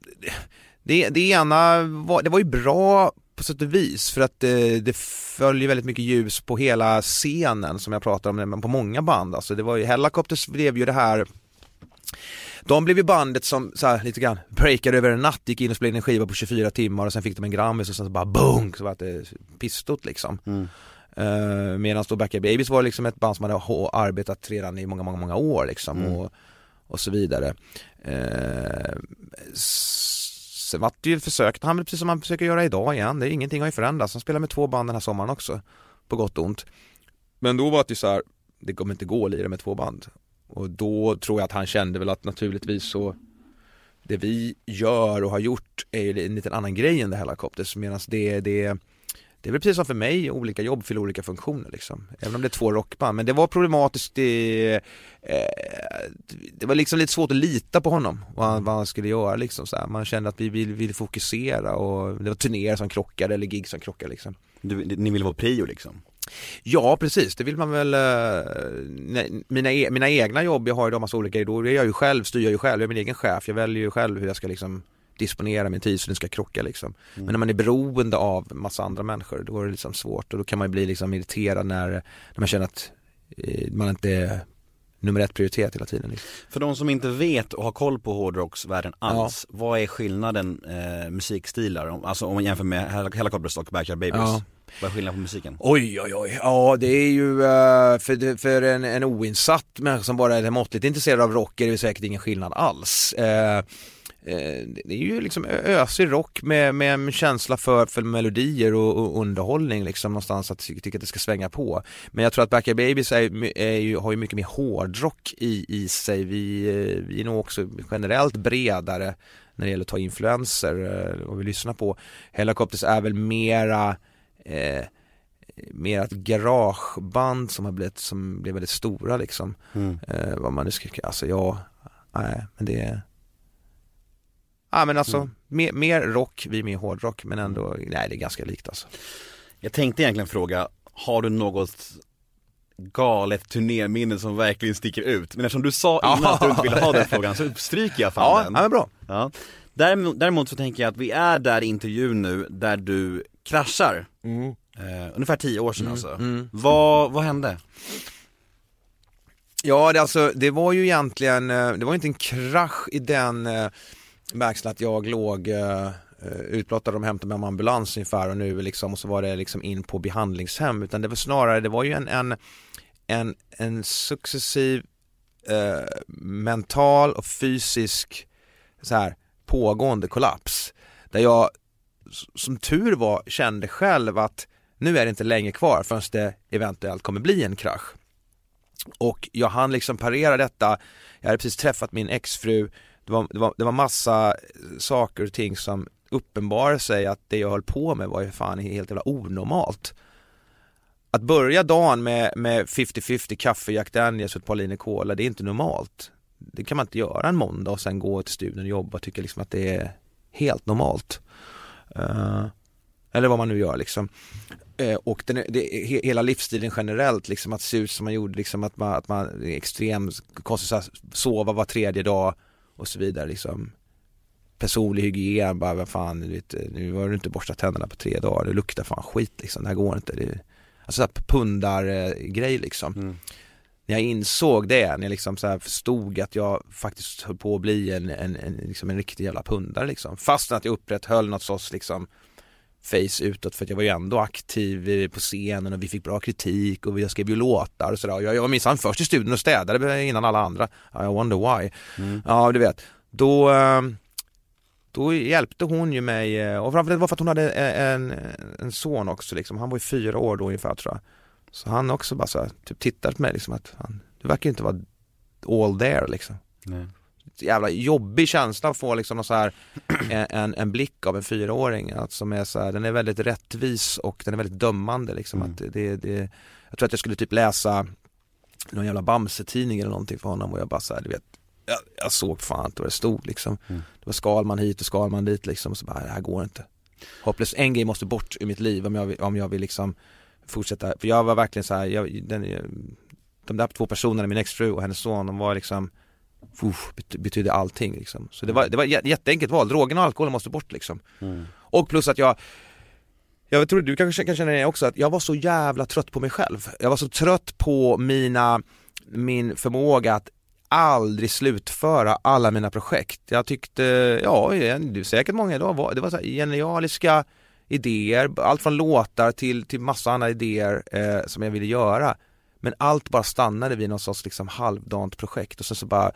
det, det ena var, det var ju bra på sätt och vis för att det, det följer väldigt mycket ljus på hela scenen som jag pratar om men på många band. Alltså det var ju, Hellacopters blev ju det här de blev ju bandet som så här, lite grann breakade över en natt, gick in och spelade in en skiva på 24 timmar och sen fick de en Grammis och sen så bara boom, så var det pistot liksom. Mm. Uh, Medan då Backyard Babies var liksom ett band som hade arbetat redan i många, många, många år liksom Mm. och, och så vidare. S- sen var det ju försökt, han precis som han försöker göra idag igen, det är ingenting har ju förändrats. Han spelar med två band den här sommaren också, på gott och ont. Men då var det ju så här, det kommer inte gå att lira med två band. Och då tror jag att han kände väl att naturligtvis så det vi gör och har gjort är ju en liten annan grej än det Hellacopters medan det, det det är väl precis som för mig, olika jobb fyller olika funktioner liksom. Även om det är två rockband. Men det var problematiskt, det, eh, det var liksom lite svårt att lita på honom, vad han, vad han skulle göra liksom så här. Man kände att vi ville vill fokusera och det var turnéer som krockade eller gig som krockade liksom. Du, ni ville vara prio liksom? Ja precis, det vill man väl, eh, mina, e- mina egna jobb, jag har ju då massa olika, då är jag ju själv, styr jag ju själv, jag är min egen chef, jag väljer ju själv hur jag ska liksom disponera min tid så den ska krocka liksom. Men när man är beroende av massa andra människor då är det liksom svårt och då kan man ju bli liksom irriterad när, när man känner att eh, man inte är nummer ett prioritet hela tiden. Liksom. För de som inte vet och har koll på hårdrocksvärlden alls, vad är skillnaden eh, musikstilar? Alltså om man jämför med Hel- Helicopters och Backyard Babies? Ja. Vad är skillnaden på musiken? Oj oj oj, ja det är ju eh, för, för en, en oinsatt människa som bara är måttligt intresserad av rock är det säkert ingen skillnad alls. Eh, det är ju liksom ösig rock med, med en känsla för, för melodier och, och underhållning liksom någonstans att ty- tycka att det ska svänga på. Men jag tror att Backyard Babies är, är ju, har ju mycket mer hårdrock i, i sig. Vi, eh, vi är nog också generellt bredare när det gäller att ta influenser eh, och vi lyssnar på. Helicopters är väl mera eh, mer ett garageband som har blivit, som blev väldigt stora liksom. Mm. Eh, vad man nu ska, alltså ja, nej men det Ja men alltså, mer, mer rock, vi är mer hårdrock men ändå, nej det är ganska likt alltså. Jag tänkte egentligen fråga, har du något galet turnéminne som verkligen sticker ut? Men eftersom du sa innan att du inte ville ha den frågan så stryker jag fan Ja, den. ja men bra. Ja. Däremot, däremot så tänker jag att vi är där i intervjun nu där du kraschar. Eh, ungefär tio år sedan alltså. Vad, vad hände? Ja det alltså, det var ju egentligen, eh, det var inte en krasch i den märks att jag låg eh, eh utblottad och de hämtade mig med ambulans ungefär och nu liksom och så var det liksom in på behandlingshem. Utan det var snarare, det var ju en, en, en, en successiv eh, mental och fysisk så här pågående kollaps. Där jag som tur var kände själv att nu är det inte länge kvar förrän det eventuellt kommer bli en krasch. Och jag hann liksom parera detta, jag hade precis träffat min exfru, det var, det var, det var massa eh, saker och ting som uppenbarade sig att det jag höll på med var ju fan helt jävla onormalt. Att börja dagen med, med 50-50 kaffe, Jack Daniels och ett par linjer cola, det är inte normalt. Det kan man inte göra en måndag och sen gå till studion och jobba och tycka liksom att det är helt normalt. Uh, eller vad man nu gör liksom. Eh, och den, det, hela livsstilen generellt, liksom att se ut som man gjorde, liksom att man, att man extremt konstigt, sova var tredje dag och så vidare liksom. Personlig hygien, bara vad fan, du vet, nu har du inte borstat tänderna på tre dagar, det luktar fan skit liksom, det här går inte. Det, alltså så här pundar eh, grej liksom. När jag insåg det, när jag liksom så förstod att jag faktiskt höll på att bli en, en, en, liksom en riktig jävla pundare liksom. Fastän att jag upprätthöll något sorts liksom face utåt för att jag var ju ändå aktiv eh, på scenen och vi fick bra kritik och jag skrev ju låtar och sådär. Jag, jag var minsann först i studion och städade innan alla andra. I wonder why. Ja, du vet. Då, eh, då hjälpte hon ju mig eh, och framförallt var för att hon hade en, en son också liksom. Han var ju fyra år då ungefär tror jag. Så han också bara så här, typ tittar på mig liksom att han, du verkar inte vara all there liksom. Nej. Jävla jobbig känsla att få liksom så här, en, en, blick av en fyraåring att som är så här, den är väldigt rättvis och den är väldigt dömande liksom. Mm. Att det, det, jag tror att jag skulle typ läsa någon jävla Bamse-tidning eller någonting för honom och jag bara så här, du vet jag, jag såg fan inte vad det stod liksom. Mm. Det var Skalman hit och Skalman dit liksom och så bara, det här går inte. Hopplöst, en grej måste bort ur mitt liv om jag, vill- om jag vill liksom fortsätta, för jag var verkligen så här, jag, den, de där två personerna, min exfru och hennes son, de var liksom uff, bety- betydde allting liksom. Så det var, det var ett jä- jätteenkelt val, drogerna och alkoholen måste bort liksom. Mm. Och plus att jag jag tror du kanske kan känna det också, att jag var så jävla trött på mig själv. Jag var så trött på mina, min förmåga att aldrig slutföra alla mina projekt. Jag tyckte, ja, det är säkert många idag, var- det var så här genialiska idéer, allt från låtar till, till massa andra idéer eh, som jag ville göra. Men allt bara stannade vid någon sorts liksom halvdant projekt och sen så bara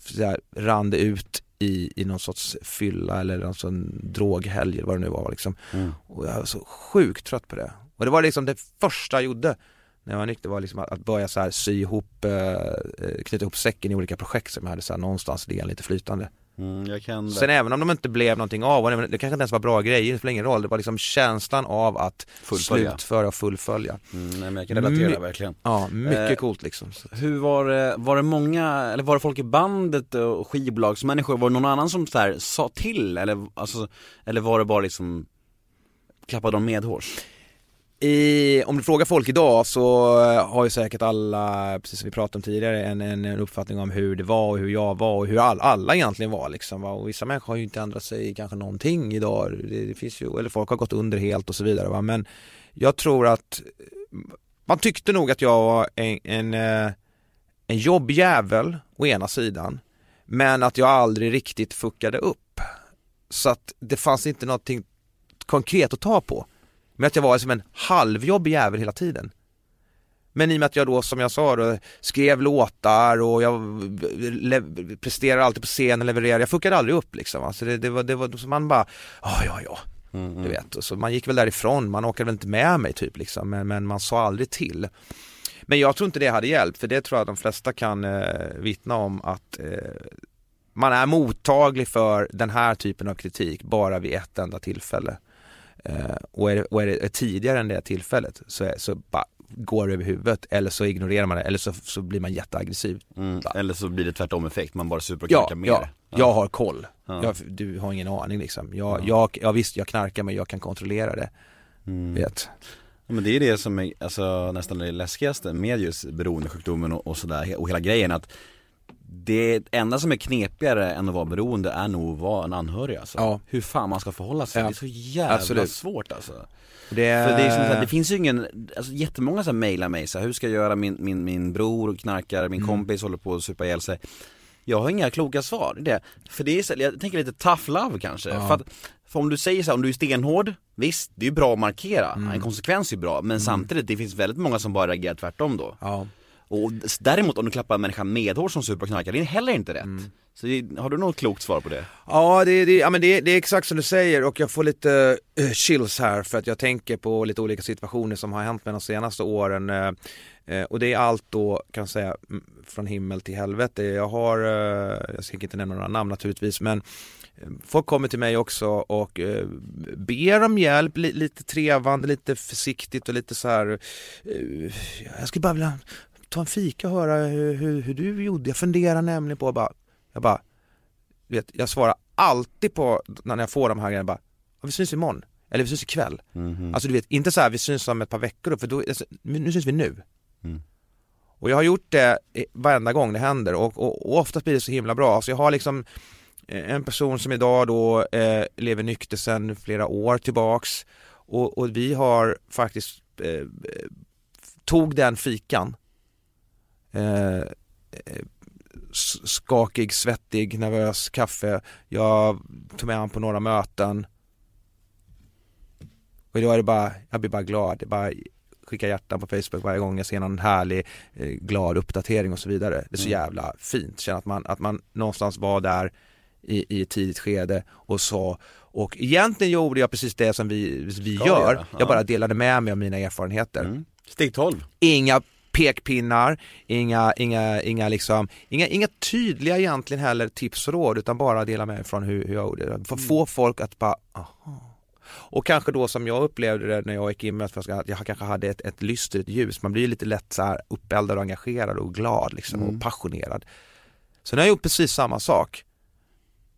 så här, rann det ut i, i någon sorts fylla eller någon sån droghelg eller vad det nu var liksom. Mm. Och jag var så sjukt trött på det. Och det var liksom det första jag gjorde när jag var nykter var liksom att, att börja så här sy ihop, eh, eh, knyta ihop säcken i olika projekt som jag hade så här någonstans liggande lite flytande. Mm, Sen även om de inte blev någonting av, det kanske inte ens var bra grejer, det spelar ingen roll. Det var liksom känslan av att Fullfölja. slutföra och fullfölja. Mm, nej, men jag kan relatera My- verkligen. Ja, mycket Eh, coolt liksom. Hur var det, var det många, eller var det folk i bandet och skivbolagsmänniskor, var det någon annan som så här sa till eller, alltså, eller var det bara liksom klappade de medhårs? I, om du frågar folk idag så eh, har ju säkert alla, precis som vi pratade om tidigare, en, en, en uppfattning om hur det var och hur jag var och hur all, alla egentligen var liksom. va. Och vissa människor har ju inte ändrat sig kanske någonting idag. Det, det finns ju, eller folk har gått under helt och så vidare va. Men jag tror att eh, man tyckte nog att jag var en, en, eh, en jobbjävel å ena sidan. Men att jag aldrig riktigt fuckade upp. Så att det fanns inte någonting konkret att ta på. Men att jag var som en halvjobbig jävel hela tiden. Men i och med att jag då, som jag sa, då, skrev låtar och jag presterade alltid på scenen, levererade, jag fuckade aldrig upp liksom. Alltså det, det var, det var så man bara, ja ja ja, du vet. Och så man gick väl därifrån, man åkade väl inte med mig typ liksom, men, men man sa aldrig till. Men jag tror inte det hade hjälpt, för det tror jag de flesta kan eh, vittna om att eh, man är mottaglig för den här typen av kritik bara vid ett enda tillfälle. Eh, och är det, och är det tidigare än det tillfället så, är, så bara går det över huvudet eller så ignorerar man det eller så, så blir man jätteaggressiv. Mm. Eller så blir det tvärtom effekt, man bara super och Ja, knarkar mer. ja, jag har koll. Ja. Jag, du har ingen aning liksom. Jag, Ja. jag, ja, visst, jag knarkar men jag kan kontrollera det. Mm. Vet. Ja, Men det är det som är alltså, nästan det läskigaste med just beroendesjukdomen och, och sådär och hela grejen att det enda som är knepigare än att vara beroende är nog att vara en anhörig alltså. Ja. Hur fan man ska förhålla sig, Ja. det är så jävla Absolut. svårt alltså. Det, För det, är som här, det finns ju ingen, alltså jättemånga som mejlar mig så här, hur ska jag göra, min, min, min bror knarkar, min Mm. kompis håller på att supa ihjäl sig Jag har inga kloka svar, det är. För det är, så- jag tänker lite tough love kanske, Ja. för att för om du säger så här, om du är stenhård, visst, det är ju bra att markera, Mm. en konsekvens är ju bra, men samtidigt, det finns väldigt många som bara reagerar tvärtom då ja. Och däremot om du klappar en människa medhårs som super knarkar, det är heller inte rätt Mm. Så har du något klokt svar på det? Ja, det, det, ja men det, det är exakt som du säger och jag får lite eh, chills här för att jag tänker på lite olika situationer som har hänt mig de senaste åren. eh, och det är allt då, kan jag säga, från himmel till helvete. Jag har, jag ska inte nämna några namn naturligtvis, men folk kommer till mig också och eh, ber om hjälp, li, lite trevande, lite försiktigt och lite så här. eh, jag skulle bara vilja ta en fika och höra hur, hur, hur du gjorde. Jag funderar nämligen på bara, jag bara vet, jag svarar alltid på när jag får de här grejerna bara, "Ja, vi syns imorgon, eller vi syns ikväll. Mhm. Alltså du vet, inte så här vi syns om ett par veckor för då, alltså, nu syns vi nu. Mm. Och jag har gjort det varenda gång det händer och, och, och oftast blir det så himla bra. Alltså jag har liksom eh, en person som idag då eh, lever nykter sedan flera år tillbaks och, och vi har faktiskt eh, tog den fikan eh, skakig, svettig, nervös, kaffe. Jag tog med honom på några möten. Och då är det bara, jag blir bara glad. Det är bara skicka hjärtan på Facebook varje gång jag ser någon härlig, eh, glad uppdatering och så vidare. Det är så Mm. jävla fint. Känna att man, att man någonstans var där i, i ett tidigt skede och sa och egentligen gjorde jag precis det som vi, vi Ska gör. göra, ja. Jag bara delade med mig av mina erfarenheter. Mm. Steg 12. Inga pekpinnar, inga, inga, inga liksom, inga, inga tydliga egentligen heller tips och råd utan bara dela med mig från hur, hur jag gjorde det. För få folk att bara, aha. Och kanske då som jag upplevde det när jag gick in med att jag kanske hade ett, ett lyster, ett ljus. Man blir lite lätt så här uppeldad och engagerad och glad liksom och passionerad. Så nu har jag gjort precis samma sak.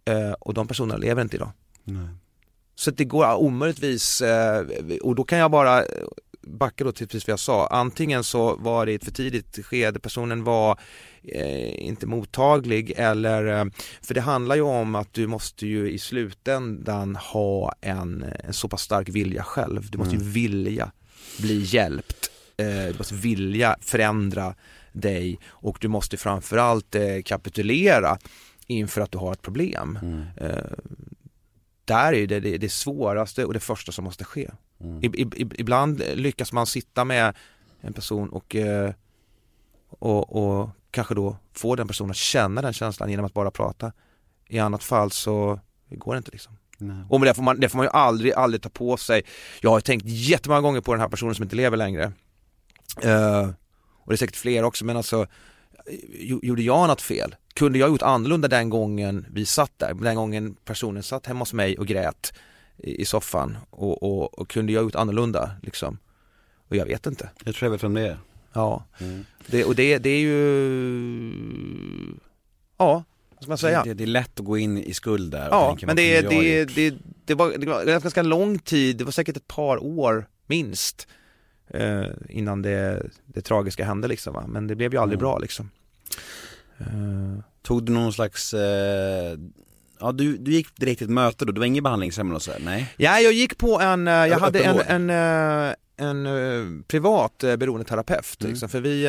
Eh, och de personerna lever inte idag. Så att det går omöjligtvis, eh, och då kan jag bara backa då till precis vad jag sa. Antingen så var det ett för tidigt skede, personen var eh, inte mottaglig eller, eh, för det handlar ju om att du måste ju i slutändan ha en, en så pass stark vilja själv. Du måste ju vilja bli hjälpt. Eh, du måste vilja förändra dig och du måste framförallt eh, kapitulera inför att du har ett problem. Eh, där är det, det det svåraste och det första som måste ske. I, i, ibland lyckas man sitta med en person och, eh, och, och kanske då få den personen att känna den känslan genom att bara prata. I annat fall så går det inte liksom. Och det får, man, det får man ju aldrig, aldrig ta på sig. Jag har tänkt jättemånga gånger på den här personen som inte lever längre. Eh, och det är säkert fler också men alltså gjo- Gjorde jag något fel? Kunde jag gjort annorlunda den gången vi satt där? Den gången personen satt hemma hos mig och grät i, i soffan och, och, och kunde jag gjort annorlunda liksom? Och jag vet inte. Jag tror jag vet vem det är. Ja, det, och det, det är ju, ja, vad ska man säga? Det, det är lätt att gå in i skuld där Ja, tänka, men det, det, det, det, var, det var ganska lång tid, det var säkert ett par år minst eh, innan det, det tragiska hände liksom va, men det blev ju aldrig Mm. bra liksom. Eh, Tog du någon slags, eh, ja du, du gick direkt till ett möte då, det var ingen behandlingshem och så nej? Ja, jag gick på en, eh, jag hade en, en, eh, en, eh, privat beroendeterapeut Mm. liksom, för vi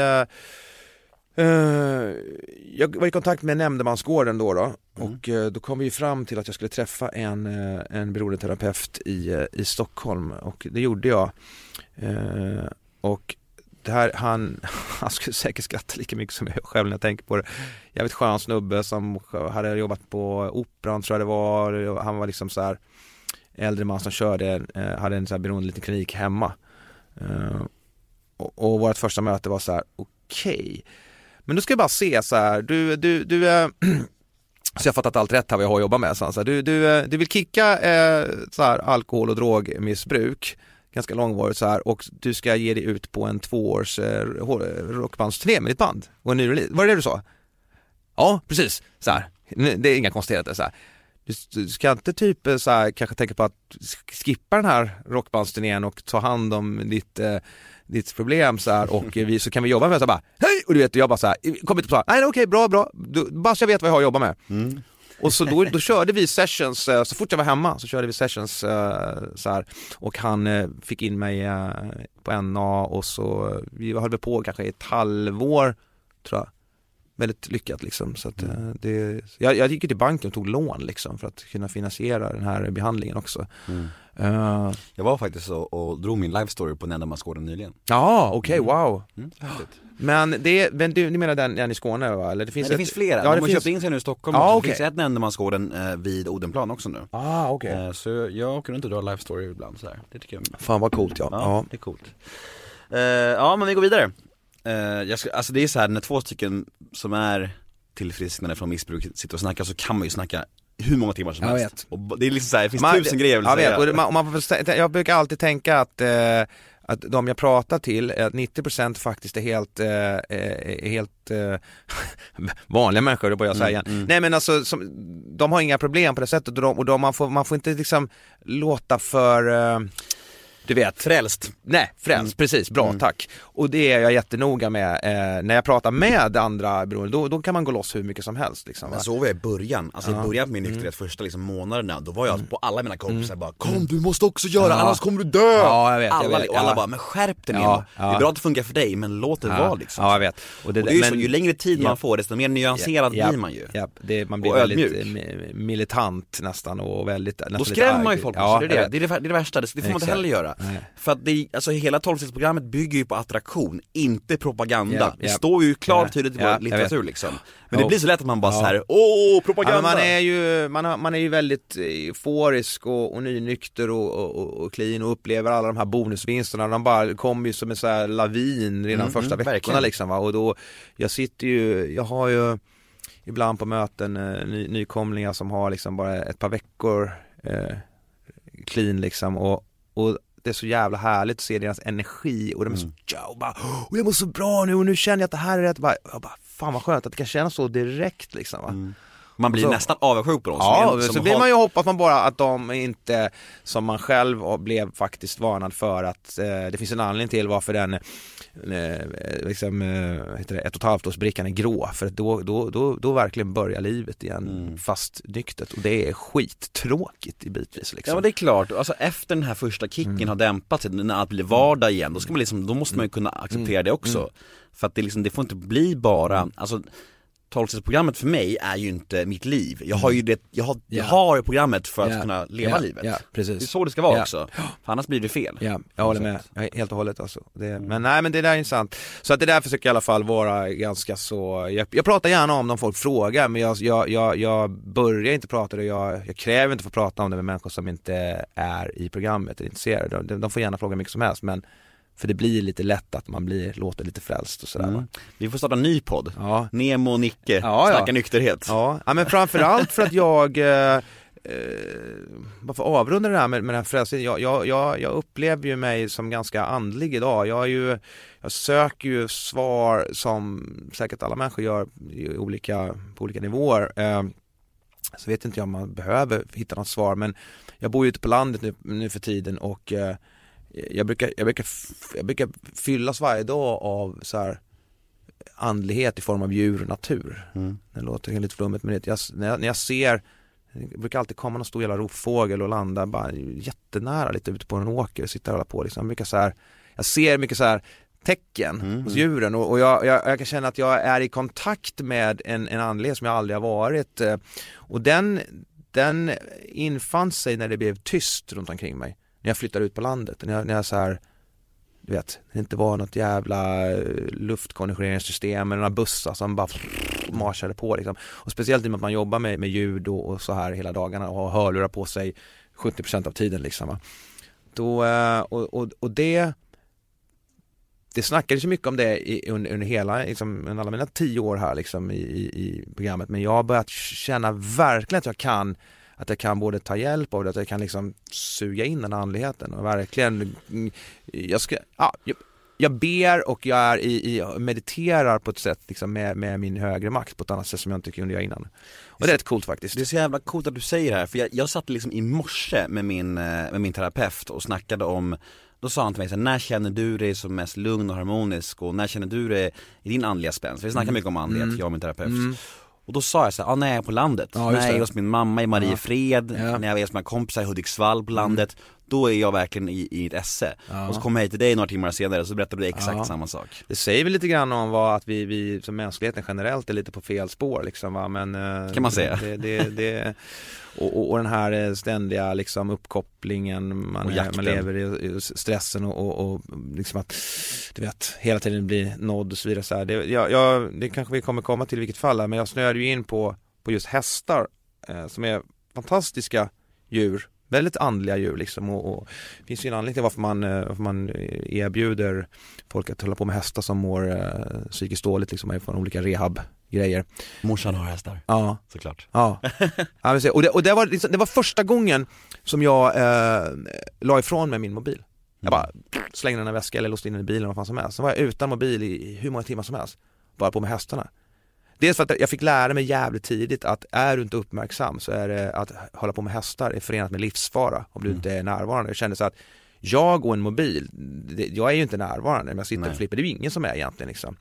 jag var i kontakt med nämndemansgården då, då Mm. och då kom vi fram till att jag skulle träffa en, en beroendeterapeut i, i Stockholm och det gjorde jag. Och det här, han, han skulle säkert skratta lika mycket som jag själv när jag tänker på det. Jävligt skön snubbe som hade jobbat på Operan tror jag det var, han var liksom så här äldre man som körde, eh, hade en så här beroende liten klinik hemma. Eh, och, och vårt första möte var så här: okej, men då ska jag bara se så här, du, du, du äh, så jag har fattat allt rätt här vad jag har jobbat med. Så här, du, du, du vill kicka äh, så här, alkohol och drogmissbruk ganska långvarigt så här och du ska ge dig ut på en tvåårs eh, rockbandsturné med ditt band och en ny release. Var det det du sa? Ja, precis. Så här. Det är inga konstigheter så här. Du, ska inte typ eh, så här, kanske tänka på att sk- skippa den här rockbandsturnén och ta hand om ditt, eh, ditt problem så här och vi, så kan vi jobba med det så här bara hej! Och du vet, jag bara så här, kommer inte på så här, nej okej, bra, bra, du, bara så jag vet vad jag har att jobba med. Och så då, då körde vi sessions, eh, så fort jag var hemma så körde vi sessions eh, så här. och han fick in mig på NA och så, vi höll på kanske i ett halvår tror jag. Väldigt lyckat liksom så att eh, det, jag, jag gick till banken och tog lån liksom för att kunna finansiera den här behandlingen också. Eh, Jag var faktiskt och, och drog min life story på Nämndemansgården nyligen Ja, okej, wow. mm, häftigt. Men det, men du, ni menar den, den i Skåne va? Eller det finns Nej, det ett- finns flera, Ja, de har finns... köpt in sig nu i Stockholm Ja, också. okej. Det finns ett Nämndemansgården eh, vid Odenplan också nu Ah, okej. eh, Så jag åker runt och drar life story ibland så här. det tycker jag Fan vad coolt ja. Ja, ja. det är coolt eh, Ja men vi går vidare eh, ska, Alltså det är så här när två stycken som är tillfrisknade från missbruk sitter och snackar så kan man ju snacka hur många timmar som Jag helst vet. och Det är liksom så här, det finns Man- tusen grejer jag vill jag säga vet, och det- man, man får, jag brukar alltid tänka att, eh, att de jag pratar till, att 90% faktiskt är helt, eh, är helt eh, vanliga människor, det börjar jag säga igen. mm. Nej men alltså, som, de har inga problem på det sättet och, de, och de, man, får, man får inte liksom låta för eh, du vet, Frälst Nej, frälst, Mm. precis, bra tack. Och det är jag jättenoga med, eh, när jag pratar med andra beroende, då, då kan man gå loss hur mycket som helst liksom. Men så var jag i början, alltså i början på min nykterhet första liksom månaderna, då var jag på alla mina kompisar bara Kom du måste också göra, Mm. Ja. annars kommer du dö! Ja, jag vet, jag alla, vet, och alla ja. bara, men skärp dig Ja, ja. det är bra att det funkar för dig men låt det vara liksom Ja, jag vet. Och det är ju så, ju längre tid man Ja. får desto mer nyanserad Ja, blir man ju Ja, det, man blir Och väldigt ödmjuk. mi- militant nästan och väldigt nästan Då skrämmer man ju folk ja, det är jag det, det, är det, det är det värsta, det, det får man inte heller göra Nej. För att det, alltså hela tolvstegsprogrammet bygger ju på attraktion, inte propaganda. Ja, Det ja. står ju klart Ja, och tydligt i ja, vår litteratur liksom. Men det blir så lätt att man bara Ja. så här: åh Ja, propaganda! men man är ju, man, har, man är ju väldigt euforisk och, och nynykter och, och, och, och clean och upplever alla de här bonusvinsterna, de bara kommer ju som en här lavin redan Mm, första mm, veckorna verkligen. liksom va? och då, jag sitter ju, jag har ju ibland på möten eh, ny, nykomlingar som har liksom bara ett par veckor eh, clean liksom och, och det är så jävla härligt att se deras energi och de är så, ja, och bara, och jag mår så bra nu och nu känner jag att det här är rätt, bara, jag bara, fan vad skönt att det kan kännas så direkt liksom va. Man blir Så- nästan avundsjuk på dem Ja, som, är, så som vill har... man ju hoppas man bara att de inte, som man själv blev faktiskt varnad för att eh, det finns en anledning till varför den, eh, liksom, eh, heter det, ett och ett halvt års brickan är grå, för då, då, då, då verkligen börjar livet igen fast nyktert och det är skittråkigt i bitvis liksom. Ja men det är klart, alltså efter den här första kicken Mm. har dämpat sig, när allt blir vardag igen, då ska man liksom, då måste man ju kunna acceptera Mm. det också. För att det liksom, det får inte bli bara, alltså tolvstegsprogrammet för mig är ju inte mitt liv. Jag har ju det, jag har, jag Ja. har programmet för att Ja. kunna leva Ja, livet. Det är så det ska vara också. För annars blir det fel. Ja, jag håller med, jag, helt och hållet alltså. Det, Men nej men det där är intressant. Så att det där försöker jag i alla fall vara ganska så, jag, jag pratar gärna om det om folk frågar men jag, jag, jag, jag börjar inte prata det, jag, jag kräver inte att få prata om det med människor som inte är i programmet, är intresserade. De, de får gärna fråga mycket som helst men för det blir lite lätt att man blir, låter lite frälst och sådär. Mm. Vi får starta en ny podd. Ja. Nemo och Nicke, Ja, ja. snacka nykterhet. Ja, ja men framförallt för att jag, eh, eh, bara för att avrunda det här med, med den här frälsningen, jag, jag, jag, jag upplever ju mig som ganska andlig idag. Jag, är ju, jag söker ju svar som säkert alla människor gör i olika, på olika nivåer. Eh, så vet inte jag om man behöver hitta något svar men jag bor ju ute på landet nu, nu för tiden och eh, jag, brukar, jag, brukar, jag brukar fyllas varje dag av så här andlighet i form av djur och natur. Det låter lite flummigt men det, jag, när, jag, när jag ser det brukar alltid komma någon stor jävla rovfågel och landa bara jättenära lite ute på en åker och sitta och hålla på liksom. Jag brukar så här, jag ser mycket så här tecken hos djuren och, och jag, jag, jag kan känna att jag är i kontakt med en, en andlighet som jag aldrig har varit eh, och den, den infann sig när det blev tyst runt omkring mig. När jag flyttade ut på landet, när jag, när jag så här du vet, det inte var något jävla eh, luftkonditioneringssystem eller några bussar som bara marsade på liksom. Och speciellt i och med att man jobbar med, med ljud och, och så här hela dagarna och har hörlurar på sig 70% av tiden liksom. Va? Då, eh, och, och, och det det snackades ju mycket om det i, under, under hela, liksom, under alla mina tio år här liksom i, i, i programmet men jag har börjat känna verkligen att jag kan att jag kan både ta hjälp av det, att jag kan liksom suga in den andligheten och verkligen, mm, jag ska, ja, jag, jag ber och jag är i, i mediterar på ett sätt liksom med, med min högre makt på ett annat sätt som jag inte kunde göra innan. Och det är rätt coolt faktiskt. Det är så jävla coolt att du säger det här, för jag, jag satt liksom i morse med min, eh, med min terapeut och snackade om då sa han till mig så här, när känner du dig som mest lugn och harmonisk och när känner du dig i din andliga spänst? Vi snackar mycket om andlighet, jag och min terapeut. Och då sa jag så här, ja, när jag är på landet, Ja, när jag är hos min mamma i Mariefred, Ja. när jag är hos mina kompisar i Hudiksvall på landet, då är jag verkligen i, i ett esse. Och så kommer jag hit till dig några timmar senare så berättar du exakt Ja. samma sak. Det säger väl lite grann om vad att vi, vi som mänskligheten generellt är lite på fel spår liksom va, men eh, Kan man säga. det, det, det, och, och, och den här eh, ständiga liksom uppkopplingen, man, är, jakten. man lever i, i stressen och, och, liksom att, du vet, hela tiden bli nådd och så vidare så här. Det, jag, jag, det kanske vi kommer komma till i vilket fall här, men jag snöade ju in på, på just hästar eh, som är fantastiska djur Väldigt andliga djur liksom och, och det finns ju en anledning till varför man, eh, varför man erbjuder folk att hålla på med hästar som mår eh, psykiskt dåligt liksom från olika rehabgrejer. Morsan har hästar, Ja, såklart. ja. ja och det, och det, var, liksom- det var första gången som jag eh, la ifrån mig min mobil. Jag bara slängde den i en väska eller låste in den i bilen vad fan som helst. Så var jag utan mobil i hur många timmar som helst. Bara på med hästarna. Dels för att jag fick lära mig jävligt tidigt att är du inte uppmärksam så är det att hålla på med hästar är förenat med livsfara om du inte är närvarande. Jag kände så att jag och en mobil, det, jag är ju inte närvarande men jag sitter Nej. och flippar, det är ju ingen som är egentligen liksom.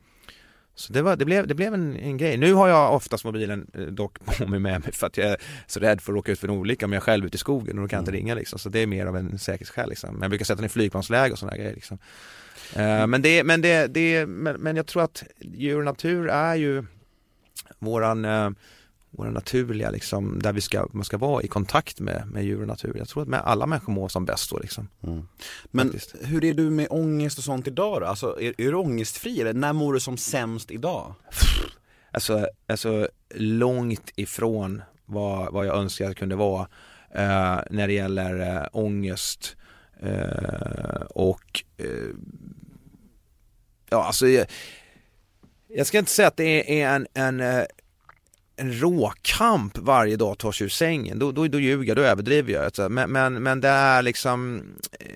Så det, var, det blev, det blev en, en grej. Nu har jag oftast mobilen eh, dock på mig med mig för att jag är så rädd för att råka ut för en olycka om jag är själv ute i skogen och då kan jag inte ringa liksom. Så det är mer av en säkerhetsskäl liksom. Men jag brukar sätta den i flygplansläge och sådana grejer liksom. Eh, men, det, men, det, det, men, men jag tror att djur och natur är ju våran, eh, våra naturliga liksom, där vi ska, man ska vara i kontakt med, med djur och natur. Jag tror att med alla människor mår som bäst då liksom. Men Faktiskt. hur är du med ångest och sånt idag då? Alltså är, är du ångestfri eller när mår du som sämst idag? Alltså, alltså långt ifrån vad, vad jag önskar jag kunde vara eh, när det gäller eh, ångest eh, och eh, ja alltså jag, jag ska inte säga att det är en, en, eh, en råkamp varje dag tar sig ur sängen, då, då, då ljuger jag, då överdriver jag. Alltså. Men, men, men det är liksom eh,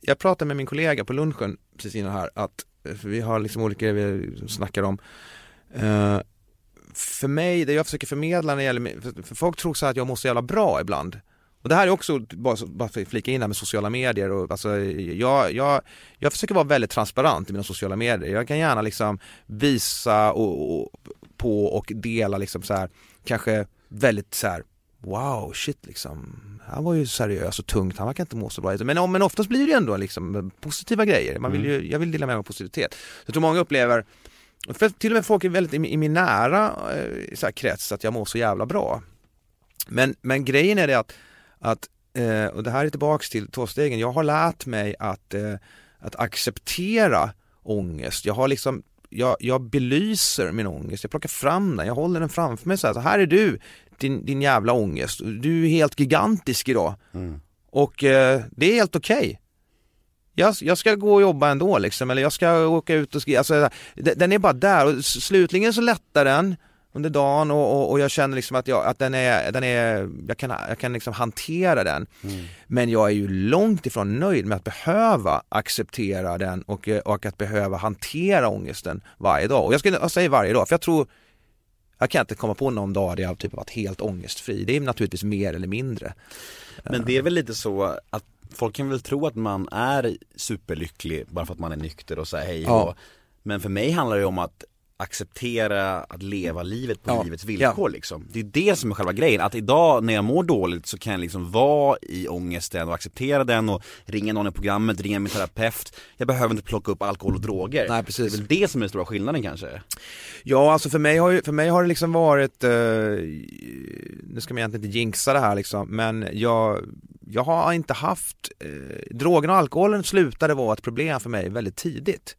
Jag pratade med min kollega på lunchen precis innan här att eh, för vi har liksom olika grejer vi snackar om Eh, för mig, det jag försöker förmedla när det gäller, för, för folk tror så här att jag mår så jävla bra ibland. Och det här är också, bara, för att flika in här med sociala medier och alltså, jag, jag, jag försöker vara väldigt transparent i mina sociala medier. Jag kan gärna liksom visa och, och, på och dela liksom så här, kanske väldigt så här, wow shit liksom, han var ju seriös och tungt, han verkar inte må så bra. Men, men oftast blir det ju ändå liksom positiva grejer, man vill ju, jag vill dela med mig av positivitet. Så jag tror många upplever för till och med folk är väldigt i, min- i min nära eh, så här, krets att jag mår så jävla bra. Men, men grejen är det att, att eh, och det här är tillbaks till tvåstegen, jag har lärt mig att, eh, att acceptera ångest. Jag har liksom jag, jag belyser min ångest, jag plockar fram den, jag håller den framför mig så här, så här är du, din, din jävla ångest, du är helt gigantisk idag. Och eh, det är helt okej. Jag, jag ska gå och jobba ändå liksom, eller jag ska åka ut och skriva, alltså, den är bara där. Och slutligen så lättar den under dagen och, och, och jag känner liksom att, jag, att den är, den är jag kan, jag kan liksom hantera den. Men jag är ju långt ifrån nöjd med att behöva acceptera den och, eh, och att behöva hantera ångesten varje dag. Och jag, skulle, jag säger varje dag, för jag tror jag kan inte komma på någon dag där jag typ varit helt ångestfri. Det är naturligtvis mer eller mindre. Men det är väl lite så att folk kan väl tro att man är superlycklig bara för att man är nykter och säger hej Ja. Men för mig handlar det om att acceptera att leva livet på Ja. livets villkor liksom. Det är det som är själva grejen, att idag när jag mår dåligt så kan jag liksom vara i ångesten och acceptera den och ringa någon i programmet, ringa min terapeut Jag behöver inte plocka upp alkohol och droger Nej, precis. Det är väl det som är den stora skillnaden kanske Ja, alltså för mig har, ju, för mig har det liksom varit, eh, nu ska man egentligen inte jinxa det här liksom, men jag, jag har inte haft, eh, drogen och alkoholen slutade vara ett problem för mig väldigt tidigt.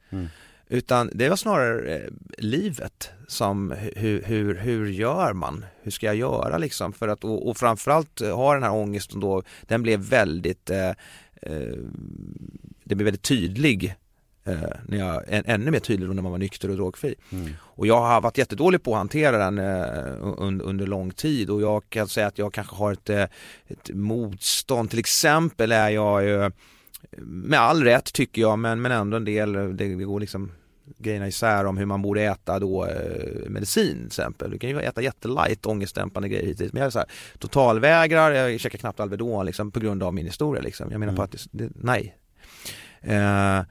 Utan det var snarare eh, livet som, hur, hur, hur gör man? Hur ska jag göra liksom? För att, och, och framförallt ha den här ångesten då, den blev väldigt, eh, eh, det blev väldigt tydlig eh, när jag, än, ännu mer tydlig då när man var nykter och drogfri. Och jag har varit jättedålig på att hantera den eh, under, under lång tid och jag kan säga att jag kanske har ett, eh, ett motstånd. Till exempel är jag ju, med all rätt tycker jag, men, men ändå en del, det, det går liksom grejerna isär om hur man borde äta då eh, medicin till exempel. Du kan ju äta jättelight ångestdämpande grejer hit och dit. Men jag är så här, totalvägrar, jag käkar knappt Alvedon liksom på grund av min historia liksom. Jag menar på att det, det, nej. Eh,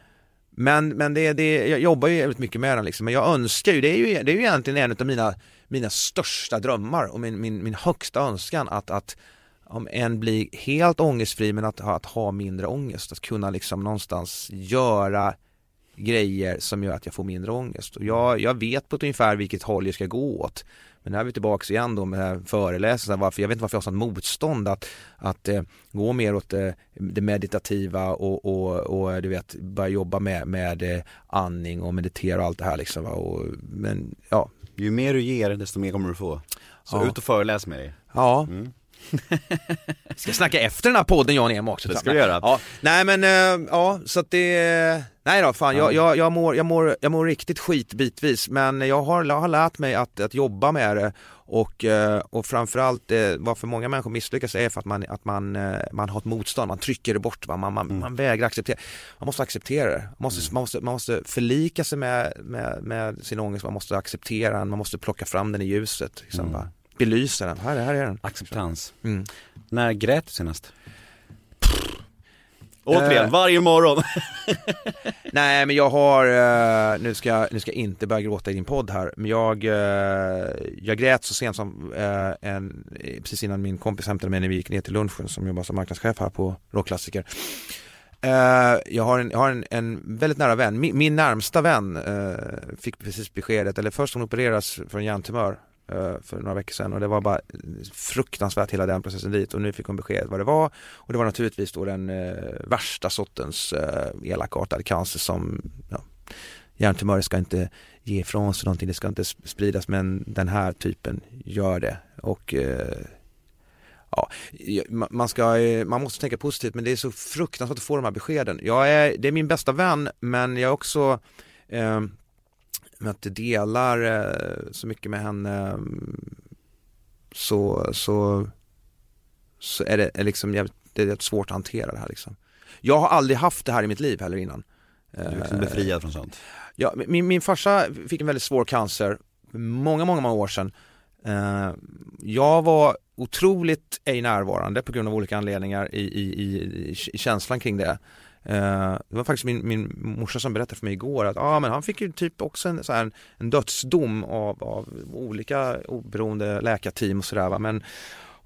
men, men det, det, jag jobbar ju väldigt mycket med den liksom. Men jag önskar ju, det är ju, det är ju egentligen en av mina, mina största drömmar och min, min, min högsta önskan att, att om en blir helt ångestfri men att, att ha mindre ångest, att kunna liksom någonstans göra grejer som gör att jag får mindre ångest. Och jag, jag vet på ett ungefär vilket håll jag ska gå åt. Men här är vi tillbaks igen då med föreläsningen, varför, jag vet inte varför jag har sånt motstånd att, att eh, gå mer åt eh, det meditativa och, och, och du vet, börja jobba med, med eh, andning och meditera och allt det här liksom. Och, men ja, Ju mer du ger desto mer kommer du få Så Ja. ut och föreläs med dig Ja. ska jag snacka efter den här podden jag och Nemo också? Det ska vi göra. Ja. Nej men, eh, ja så att det, nej då fan jag, jag, jag, mår, jag, mår, jag mår riktigt skit bitvis men jag har, jag har lärt mig att, att jobba med det och, eh, och framförallt eh, varför många människor misslyckas är för att man, att man, eh, man har ett motstånd, man trycker det bort, va? Man, man, man vägrar acceptera. Man måste acceptera det, man måste, man måste, man måste förlika sig med, med, med sin ångest, man måste acceptera den, man måste plocka fram den i ljuset. Liksom, va? Belysa den, här, här är den. Acceptans Mm. När grät du senast? Återigen, Eh. varje morgon! Nej men jag har, eh, nu ska, jag- nu ska jag inte börja gråta i din podd här, men jag, eh, jag grät så sent som en, precis innan min kompis hämtade mig när vi gick ner till lunchen som jobbar som marknadschef här på Rockklassiker. Jag har, en, jag har en, en väldigt nära vän, min, min närmsta vän fick precis beskedet, eller först hon opereras för en hjärntumör Eh, för några veckor sedan. Och det var bara fruktansvärt hela den processen dit. Och nu fick hon besked vad det var. Och det var naturligtvis då den eh, värsta sortens eh, elakartad cancer som ja, hjärntumörer ska inte ge ifrån sig någonting, det ska inte spridas. Men den här typen gör det. Och eh, Ja, man, ska, eh, man måste tänka positivt. Men det är så fruktansvärt att få de här beskeden. Jag är, det är min bästa vän. Men jag är också eh, med att jag delar eh, så mycket med henne eh, så, så, så är det är liksom jävligt, det är svårt att hantera det här liksom. Jag har aldrig haft det här i mitt liv heller innan. Du är liksom befriad från sånt. Ja, min, min farsa fick en väldigt svår cancer många, många, många år sedan. Eh, jag var otroligt ej närvarande på grund av olika anledningar i, i, i, i känslan kring det. Eh, det var faktiskt min, min morsa som berättade för mig igår att ah, men han fick ju typ också en, så här, en, dödsdom av, av olika oberoende läkarteam och sådär men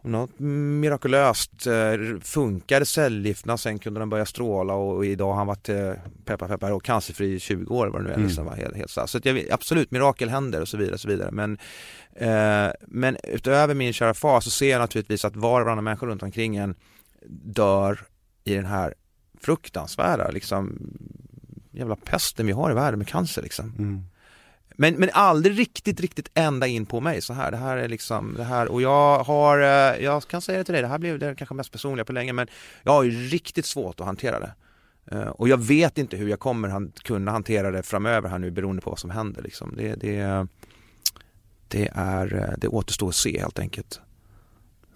om något mirakulöst eh, funkade cellgifterna, sen kunde de börja stråla och, och idag har han varit eh, peppar peppar och cancerfri i 20 år vad det nu är Mm. liksom, va? helt, helt så, så jag, absolut mirakel händer och så vidare och så vidare men eh, men utöver min kära far så ser jag naturligtvis att var och varannan människa runt omkring en dör i den här fruktansvärda liksom jävla pesten vi har i världen med cancer liksom. Mm. Men, men aldrig riktigt, riktigt ända in på mig så här. Det här är liksom, det här och jag har, eh, jag kan säga det till dig, det här blir det kanske mest personliga på länge men jag har ju riktigt svårt att hantera det. Eh, Och jag vet inte hur jag kommer han, kunna hantera det framöver här nu beroende på vad som händer liksom. Det, det, det är, eh, det återstår att se helt enkelt.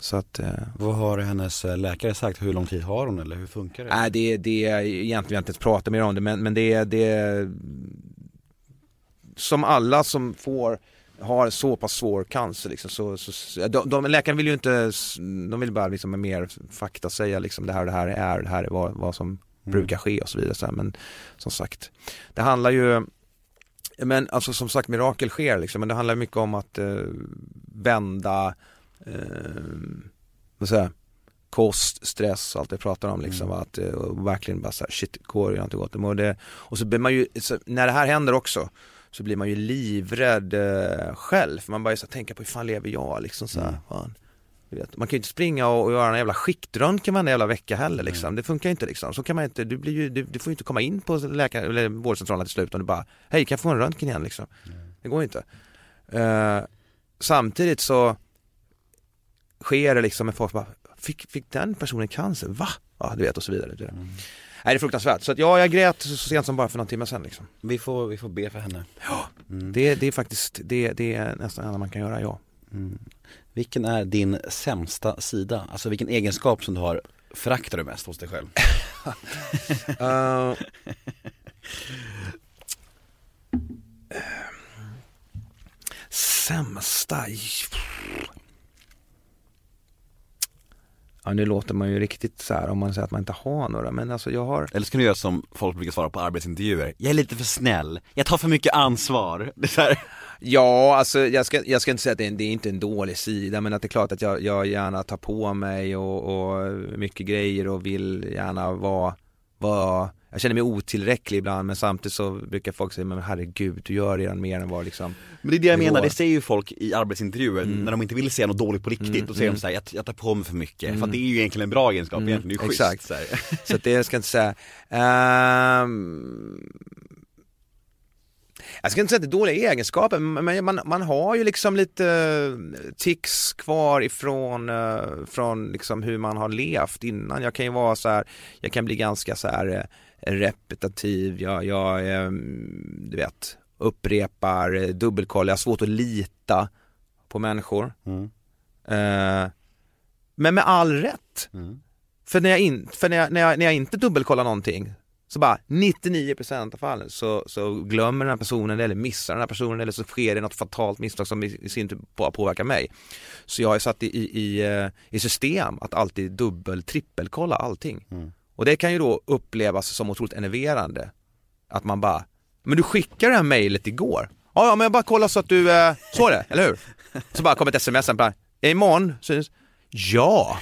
Så att, eh, Vad har hennes eh, läkare sagt? Hur lång tid har hon eller hur funkar det? Nej det, det är egentligen vill jag inte ens prata mer om det men, men det, är- det som alla som får har så pass svår cancer liksom, så, så de, de, läkarna vill ju inte, de vill bara liksom med mer fakta säga liksom det här och det här är, det här är vad, vad som brukar ske och så vidare så här. men som sagt det handlar ju men alltså som sagt mirakel sker liksom men det handlar mycket om att eh, vända eh, säger jag, kost, stress och allt jag pratar om liksom. Att, eh, och verkligen bara så här, shit, går det inte gott. Och, det, och så blir man ju, så, när det här händer också så blir man ju livrädd eh, själv. Man så här, tänka på hur fan lever jag liksom så här, vet, man kan ju inte springa och, och göra en jävla skiktröntgen varenda jävla vecka heller liksom. Det funkar inte liksom. Så kan man inte, du blir ju, du, du får ju inte komma in på läkare, eller vårdcentralen till slut om du bara, hej kan jag få en röntgen igen liksom. Det går ju inte. Eh, samtidigt så sker det liksom med folk bara, fick, fick den personen cancer? Va? Ja du vet och så vidare. Det. Nej det är fruktansvärt. Så att ja, jag grät så sent som bara för någon timme sedan liksom. Vi får, vi får be för henne. Det, det är faktiskt, det, det är nästan det enda man kan göra, ja. Vilken är din sämsta sida? Alltså vilken egenskap som du har föraktar du mest hos dig själv? Eh, sämsta? Ja nu låter man ju riktigt så här om man säger att man inte har några men alltså jag har Eller ska du göra som folk brukar svara på arbetsintervjuer? Jag är lite för snäll, jag tar för mycket ansvar. Så. Ja, alltså jag ska, jag ska inte säga att det är, det är inte en dålig sida men att det är klart att jag, jag gärna tar på mig och, och mycket grejer och vill gärna vara, vara jag känner mig otillräcklig ibland men samtidigt så brukar folk säga men herregud du gör redan mer än vad liksom Men det är det jag menar, det säger ju folk i arbetsintervjuer Mm. när de inte vill säga något dåligt på riktigt, Mm, då säger mm. de såhär, jag, jag tar på mig för mycket, Mm. för det är ju egentligen en bra egenskap, Mm, egentligen, det är ju schysst exakt. så. Så att det ska jag inte säga. Ehm, jag ska inte säga att det är dåliga egenskaper, men man, man har ju liksom lite eh, tics kvar ifrån eh, från liksom hur man har levt innan. Jag kan ju vara så här, jag kan bli ganska så här eh, repetitiv, jag, jag ehm, du vet, upprepar, eh, dubbelkollar, jag har svårt att lita på människor. Mm. Eh, men med all rätt. Mm. För, när jag, in, för när, jag, när, jag, när jag inte dubbelkollar någonting så bara 99% av fallen så, så glömmer den här personen eller missar den här personen eller så sker det något fatalt misstag som i, i sin tur bara påverkar mig. Så jag har satt i, i, i, eh, i system att alltid dubbel, trippelkolla allting. Mm. Och det kan ju då upplevas som otroligt enerverande. Att man bara, men du skickade det här mejlet igår. Ja, ja men jag bara kollar så att du eh, såg det, eller hur? Så bara kommer ett sms sen bara, imorgon syns Ja,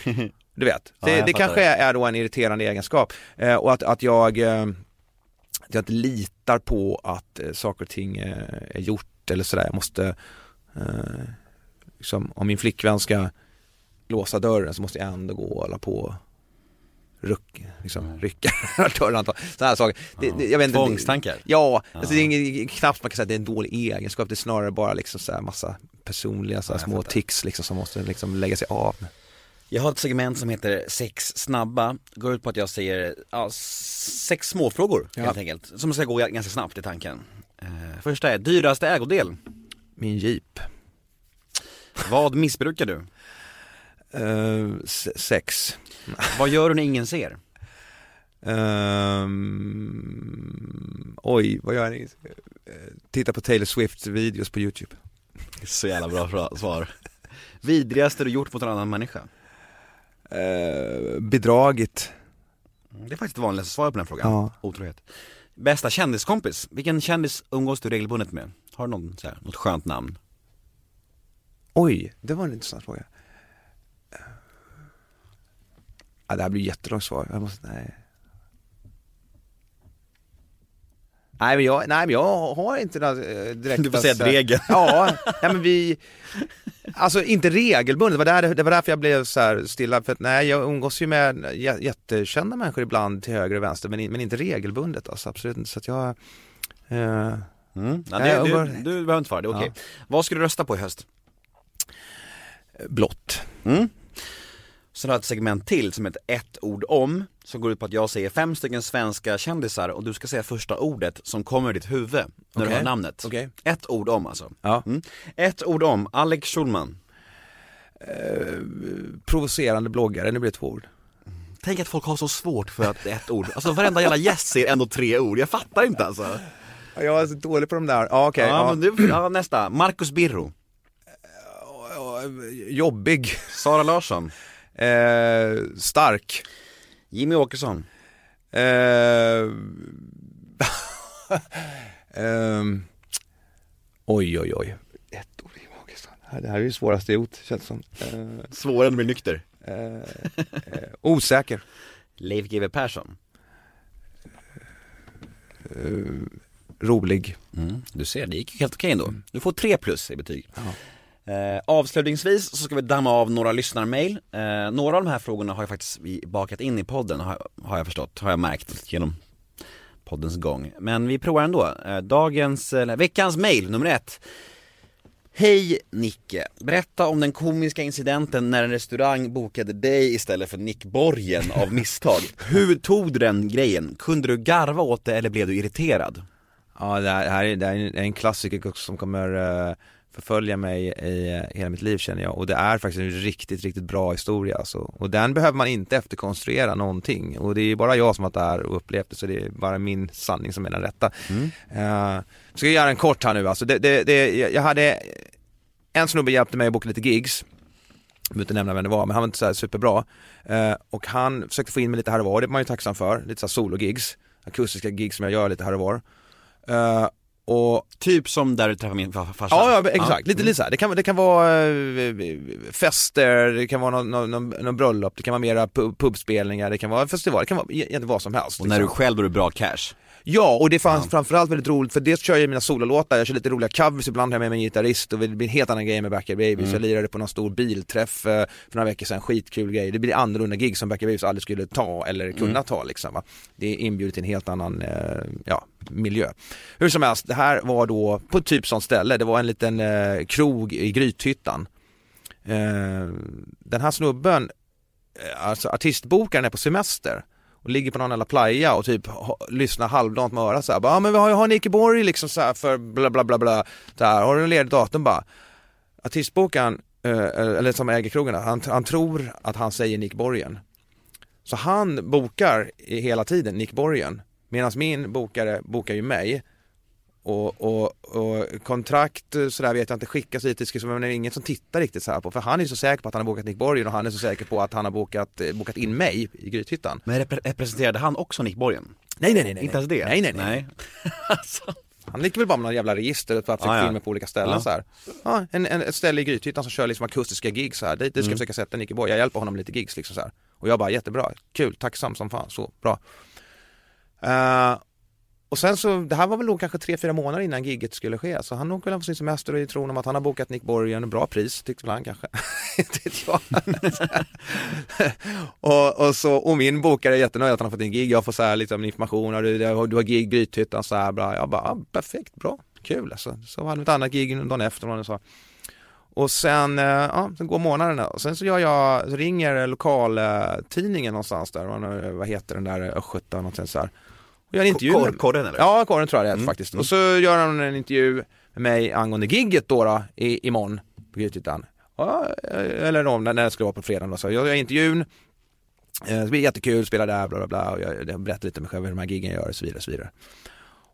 du vet. Ja, Det, jag det kanske är då en irriterande egenskap. Eh, och att, att jag eh, att jag inte litar på att eh, saker och ting eh, är gjort eller sådär. Jag måste eh, liksom, om min flickvän ska låsa dörren så måste jag ändå gå och hålla på ruck, liksom, rycka dörren antal. Sådana här saker. Det, det, jag vet inte, Tvångstankar? Ja, Alltså, det är knappt man kan säga att det är en dålig egenskap, det är snarare bara liksom så här massa personliga så här, små tics liksom som måste liksom lägga sig av. Jag har ett segment som heter sex snabba, går ut på att jag säger ja, sex småfrågor Ja. helt enkelt, som ska gå ganska snabbt i tanken. Eh, första är, dyraste ägodel? Min jeep. Vad missbrukar du? Uh, sex. Vad gör du när ingen ser? Ehm, oj, vad gör ni? Eh, Titta på Taylor Swift videos på YouTube. Så jävla bra svar. Vidrigaste du gjort mot en annan människa? Eh, bedragit. Det är faktiskt det vanligaste svaret på den frågan, Ja. otrohet. Bästa kändiskompis? Vilken kändis umgås du regelbundet med? Har du någon, så här, något skönt namn? Oj, det var en intressant fråga. Eh, Ja, det här blir jättelångt svar. Jag måste, nej. Nej men jag, nej men jag har inte några eh, direkta Du får säga Dregen. Ja, nej men vi, alltså inte regelbundet, det var, där, det var därför jag blev så här stilla, för att nej jag umgås ju med jä- jättekända människor ibland till höger och vänster, men, men inte regelbundet alltså, absolut inte, så att jag eh, Mm. Ja, Nej, det, jag du, bara- du behöver inte svara, det är okej. Vad ska du rösta på i höst? blått. Mm. Sen har jag ett segment till som heter ett ord om, som går ut på att jag säger fem stycken svenska kändisar och du ska säga första ordet som kommer i ditt huvud när du Okej. hör namnet. Okej. Ett ord om alltså. Ja. Mm. Ett ord om, Alex Schulman. Provocerande bloggare, nu blir det två ord. Tänk att folk har så svårt för att ett ord. Alltså varenda jävla gäst säger ändå tre ord, jag fattar inte alltså. Ja, Jag är så dålig på de där, ja okej, ja, ja, men du, ja, nästa, Marcus Birro. jobbig, Sara Larsson. Eh, stark, Jimmy Åkesson. eh, ehm, oj oj oj, ett ord i magiskt. Det här är ju svåraste jag gjort, känns som. Eh, Svårare än att bli nykter. eh, eh, osäker, Leif GW Persson. rolig, Mm, du ser, det gick ju helt okej ändå. Du får tre plus i betyg. Eh, avslutningsvis så ska vi damma av några lyssnarmail. Eh, några av de här frågorna har jag faktiskt bakat in i podden, har, har jag förstått, har jag märkt genom poddens gång. Men vi provar ändå. Eh, dagens, eller veckans mail nummer ett. Hej Nicke, berätta om den komiska incidenten när en restaurang bokade dig istället för Nick Borgen av misstag. Hur tog du den grejen? Kunde du garva åt det eller blev du irriterad? Ja det här, det här är, det här är en klassiker som kommer eh, förfölja mig i eh, hela mitt liv känner jag och det är faktiskt en riktigt, riktigt bra historia alltså. Och den behöver man inte efterkonstruera någonting och det är bara jag som har varit där och upplevt det så det är bara min sanning som är den rätta. Eh, ska jag göra en kort här nu alltså, det, det, det, jag hade, en snubbe hjälpte mig att boka lite gigs jag inte nämna vem det var, men han var inte så superbra. Eh, och han försökte få in mig lite här och var, det är man ju tacksam för, lite så solo-gigs, akustiska gigs som jag gör lite här och var. Eh, och Typ som där du träffade min fa- farsa? Ja, ja exakt, lite, Mm. lite så här. Det kan, det kan vara eh, fester, det kan vara någon, någon, någon, bröllop, det kan vara mera pub, pubspelningar, det kan vara festival, det kan vara egentligen vad som helst. Och när du liksom. själv det bra cash? Ja, och det fanns framförallt väldigt roligt för dels kör jag mina sololåtar, jag kör lite roliga covers, ibland har jag med mig en gitarrist och det blir en helt annan grej med Backyard Babies. Mm. Jag lirade på någon stor bilträff eh, för några veckor sedan, skitkul grej. Det blir annorlunda gig som Backyard Babies aldrig skulle ta eller kunna Mm. ta liksom va. Det är inbjudet till en helt annan, eh, ja, miljö. Hur som helst, det här var då på ett typ sånt ställe, det var en liten eh, krog i Grythyttan. Eh, den här snubben, eh, alltså artistbokaren är på semester och ligger på någon jävla playa och typ ha, lyssnar halvdant med örat såhär, ja ja men vi har ju har Nicke Borg liksom såhär för bla bla bla bla, så här, har du en ledig datum bara? Artistbokaren, eh, eh eller som äger krogen, han, han tror att han säger Nick Borgen. Så han bokar hela tiden Nick Borgen, medan min bokare bokar ju mig. Och, och, och kontrakt eh, sådär vet jag inte skickas hit, men det är ingen som tittar riktigt så här på, för han är så säker på att han har bokat Nick Borgen och han är så säker på att han har bokat, eh, bokat in mig i Grythyttan. Men repre- representerade han också Nick Borgen? Nej nej nej nej. Inte ens det? Nej nej nej. nej. alltså. Han ligger väl bara med någon jävla register för att Ah, ja. på olika ställen Ja. så här. Ja, en, en, ett ställe i Grythyttan som kör liksom akustiska gigs så här. Det, det ska Mm. jag försöka sätta Nicke Borg. Jag hjälper honom lite gigs liksom så här. Och jag bara jättebra, kul, tacksam som fan, så bra. Eh, och sen så, det här var väl nog kanske tre, fyra månader innan giget skulle ske. Så han åker väl på sin semester och i tron om att han har bokat Nick Borgen bra pris, tyckte väl han kanske. Och, och, så, och min bokare är jättenöjd att han har fått in gig. Jag får så här liksom information, och du, du har gig Grythyttan så här bra. Jag bara, ja, perfekt, bra, kul alltså. Så hade vi ett annat gig dagen efter. Och så. Och sen, eh, ja, sen går månaderna och sen så gör jag, så ringer lokaltidningen någonstans där, vad- heter den där, Östgöta någonting så här. Och gör en intervju. Kor- Korren, eller? Ja, Korren tror jag det är Mm. faktiskt. Och så gör han en intervju med mig angående gigget då, då i, imorgon på Grythyttan. Ja, eller om när det skulle vara på fredag då. Så jag gör intervjun, eh, det blir jättekul, spelar där, bla bla bla. Och jag, jag berättar lite om mig själv, hur de här giggen gör och så vidare. Och så vidare.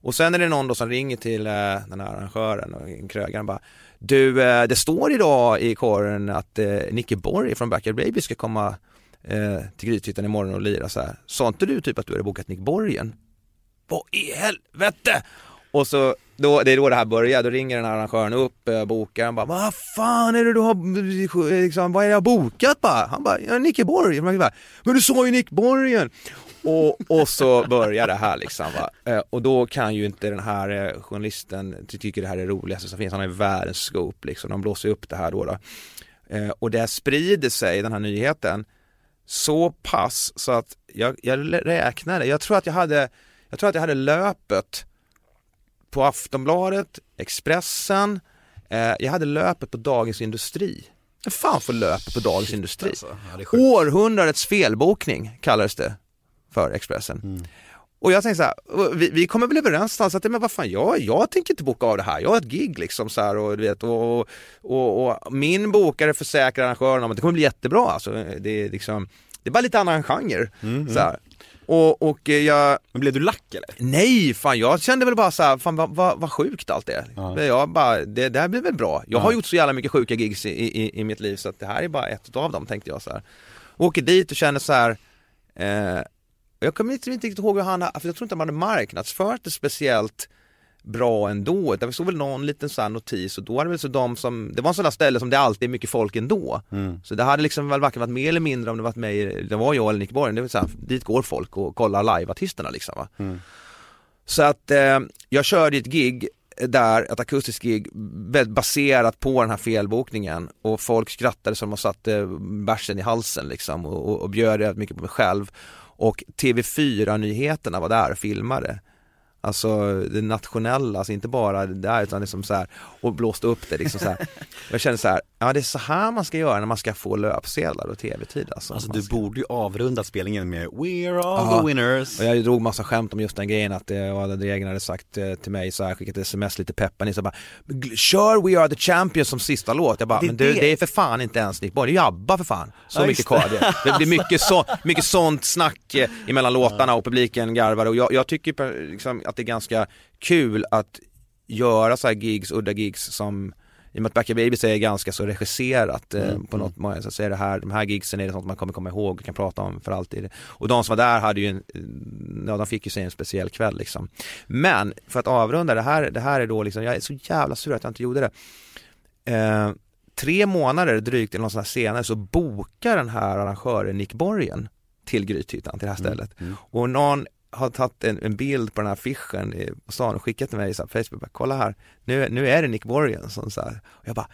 Och sen är det någon då som ringer till eh, den här arrangören och krögaren bara Du, eh, det står idag i kåren att eh, Nicke Borg från Backyard Baby ska komma eh, till Grythyttan imorgon och lira så här. Sa inte du typ att du hade bokat Nick Borgen? Vad i helvete? Och så, då, det är då det här börjar, då ringer den här arrangören upp, eh, bokaren bara Vad fan är det du har, liksom, vad är det jag har bokat bara? Han bara, ja, Nicke Borg. Bara, Men du sa ju Nick Borgen! Och, och så börjar det här liksom va. Eh, Och då kan ju inte den här eh, journalisten, tycker det här är roligaste som finns, han har ju världens scoop liksom, de blåser upp det här då. då. Eh, och det sprider sig, den här nyheten, så pass så att jag, jag räknade, jag tror att jag hade, jag tror att jag hade löpet på Aftonbladet, Expressen, eh, jag hade löpet på Dagens Industri. Vad fan får löpet på Dagens Industri? alltså. Ja. Århundradets felbokning kallades det för Expressen. Mm. Och jag tänkte så här, vi, vi kommer väl överens någonstans att men vad fan, jag, jag tänker inte boka av det här, jag har ett gig liksom så här och du vet och, och, och, och min bokare försäkrar arrangören om att det kommer bli jättebra alltså. Det är liksom, det är bara lite annan genre. Så här. Och, och eh, jag, Men blev du lack eller? Nej, fan jag kände väl bara så här, fan vad, vad, vad sjukt allt det är. Jag bara, det, det här blir väl bra. Jag har gjort så jävla mycket sjuka gigs i, i, i mitt liv så att det här är bara ett av dem tänkte jag så här. Åker dit och känner så här, eh, jag kommer inte, inte riktigt ihåg hur han, för jag tror inte man hade marknadsfört det speciellt bra ändå. Det såg väl någon liten sån notis och då hade väl så de som, det var en sån där ställe som det alltid är mycket folk ändå. Så det hade liksom väl varken varit mer eller mindre om det varit mig, det var jag eller Nick Borgen, det var så här, dit går folk och kollar liveartisterna liksom va. Så att eh, jag körde ett gig där, ett akustiskt gig, baserat på den här felbokningen och folk skrattade som de satte bärsen i halsen liksom och, och, och bjöd rätt mycket på mig själv. Och TV4-nyheterna var där och filmade. Alltså det nationella, alltså inte bara det där utan liksom så här och blåste upp det liksom så här. Jag kände så här, ja det är så här man ska göra när man ska få löpsedlar och tv-tid alltså. Alltså du ska- borde ju avrunda spelningen med We're all Ja. the winners. och jag drog massa skämt om just den grejen att eh, Dregen hade sagt eh, till mig så här, skickat sms lite peppar ni så bara "Gl- Kör We Are The Champions som sista låt. Jag bara, Det är men du det. det är för fan inte ens Nick Borg, det är ABBA för fan. Så Ja, mycket kvar det. Det blir mycket, så, mycket sånt snack eh, emellan låtarna och publiken garvar och jag, jag tycker liksom, att det är ganska kul att göra så här gigs, udda gigs som i och med att Backyard Babies är ganska så regisserat eh, på något sätt så är det här, de här gigsen är det sånt man kommer komma ihåg och kan prata om för alltid. Och de som var där hade ju en, ja de fick ju sig en speciell kväll liksom. Men för att avrunda det här, det här är då liksom, jag är så jävla sur att jag inte gjorde det. Eh, tre månader drygt eller något sånt här senare så bokar den här arrangören Nick Borgen till Grythyttan, till det här stället. Och någon har tagit en, en bild på den här affischen i- stan och skickat till mig på Facebook, bara, kolla här, nu, nu är det Nick Borgen som så här. Och jag bara,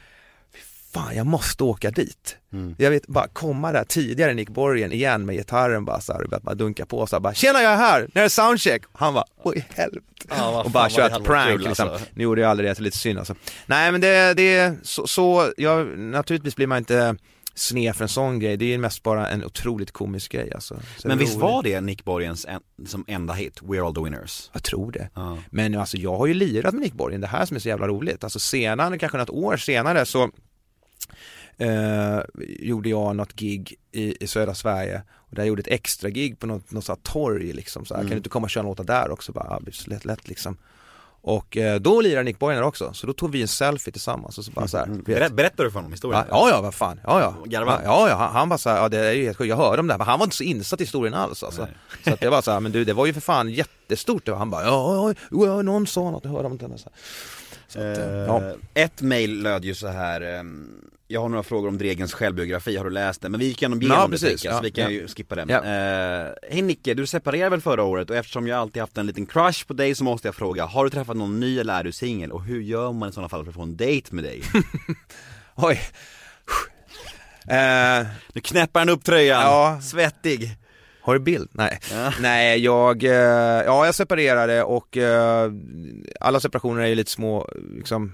"Fy fan jag måste åka dit. Jag vet bara komma där tidigare Nick Borgen igen med gitarren bara så här, bara dunka på så här, bara tjena jag är här, när är soundcheck? Han bara, oj helvete. Ja, och bara fan, kör vad det ett prank kul, liksom. alltså. Nu gjorde jag aldrig det, så lite synd alltså. Nej men det, det är så, så jag, naturligtvis blir man inte sned för en sån grej, det är mest bara en otroligt komisk grej alltså. Så Men visst var det Nick Borgens en, som enda hit, We're all the winners? Jag tror det. Ja. Men alltså jag har ju lirat med Nick Borgen, det här som är så jävla roligt. Alltså senare, kanske något år senare så eh, gjorde jag något gig i, i södra Sverige och där jag gjorde ett extra gig på något, något sånt torg liksom så här, kan du inte komma och köra låtar där också? Bara, så lätt, lätt liksom. Och eh, då lirade Nick där också, så då tog vi en selfie tillsammans och så bara så här, vet- Berä, berättar du för honom historien? Ja, ja, vad fan, ja, ja. Garva? Ja, ja, han, han bara såhär, ja det är ju helt sjukt, jag hörde om det här, men han var inte så insatt i historien alls alltså. Så att det var såhär, men du det var ju för fan jättestort, han bara, ja, ja, ja, någon sa något, jag hörde om det. Här. så att, eh, ja. Ett mail löd ju så här. Jag har några frågor om Dregens självbiografi, har du läst den? Men vi gick igenom Ja, det precis. tänker jag, så Ja, vi kan ja. ju skippa den. Ja. Eh, Hej Nicke, du separerade väl förra året och eftersom jag alltid haft en liten crush på dig så måste jag fråga, har du träffat någon ny eller är du singel? Och hur gör man i sådana fall för att få en dejt med dig? Oj. Eh, Nu knäpper han upp tröjan, Ja. svettig. har du bild? Nej. Ja. Nej, jag, eh, ja jag separerade och alla separationer är ju lite små, liksom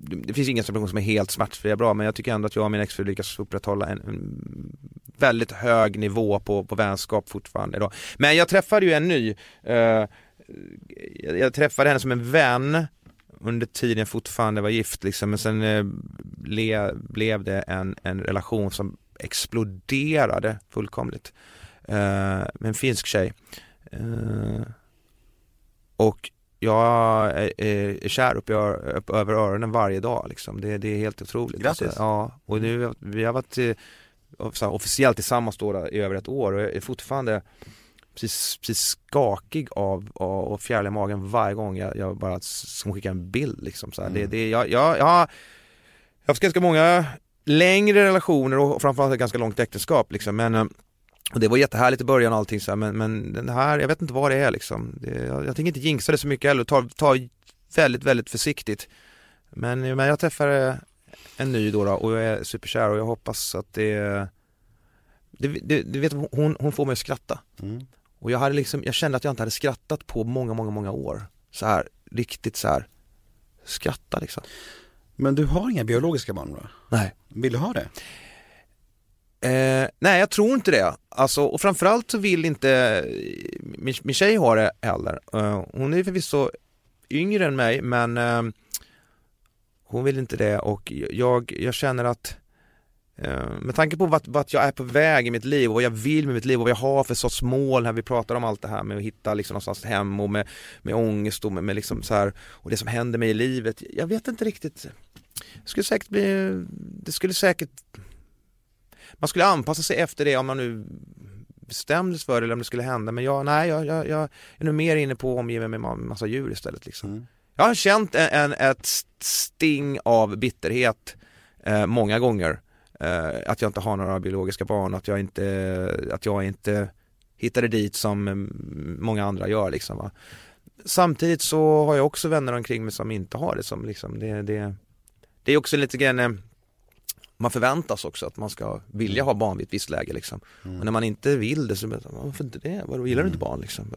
det finns ingen separation som är helt smärtfria bra men jag tycker ändå att jag och min exfru lyckas upprätthålla en, en väldigt hög nivå på, på vänskap fortfarande idag. Men jag träffade ju en ny, eh, jag, jag träffade henne som en vän under tiden jag fortfarande var gift liksom, men sen eh, le, blev det en, en relation som exploderade fullkomligt. Eh, med en finsk tjej. Eh, och jag är, är, är kär upp, upp över öronen varje dag liksom. det, det är helt otroligt. Grattis. Alltså, ja, och nu, vi har varit eh, här, officiellt tillsammans då, i över ett år och jag är fortfarande precis, precis skakig av, av och fjäril i magen varje gång jag, jag bara som skickar en bild liksom. Så här. Det, det, jag, jag, jag, har- jag har haft ganska många längre relationer och framförallt ett ganska långt äktenskap liksom. men eh, och det var jättehärligt i början och allting så här, men, men den här, jag vet inte vad det är liksom. Det, jag, jag tänker inte jinxa det så mycket heller, ta, ta väldigt, väldigt försiktigt. Men, men jag träffade en ny då, då och jag är superkär och jag hoppas att det, det, det, det vet, hon, hon får mig att skratta. Mm. Och jag hade liksom, jag kände att jag inte hade skrattat på många, många, många år. Så här, riktigt så här, skratta liksom. Men du har inga biologiska barn då? Nej. Vill du ha det? Eh, nej jag tror inte det. Alltså, och framförallt så vill inte eh, min, min tjej ha det heller. Eh, hon är förvisso yngre än mig men eh, hon vill inte det och jag, jag känner att eh, med tanke på vart, vart jag är på väg i mitt liv och vad jag vill med mitt liv och vad jag har för sorts mål när vi pratar om allt det här med att hitta liksom någonstans hem och med, med ångest och med, med liksom så här och det som händer mig i livet. Jag vet inte riktigt. Det skulle säkert bli, det skulle säkert man skulle anpassa sig efter det om man nu bestämdes för det eller om det skulle hända men jag, nej jag, jag, jag är nog mer inne på att omge mig med ma- massa djur istället liksom. Mm. Jag har känt en, en, ett sting av bitterhet eh, många gånger eh, att jag inte har några biologiska barn, att jag inte, att jag inte hittade dit som mm, många andra gör liksom va. Samtidigt så har jag också vänner omkring mig som inte har det som liksom, det, det, det är också lite grann eh, man förväntas också att man ska vilja ha barn vid ett visst läge liksom. Och när man inte vill det så, varför inte det? Vadå, gillar du inte barn liksom?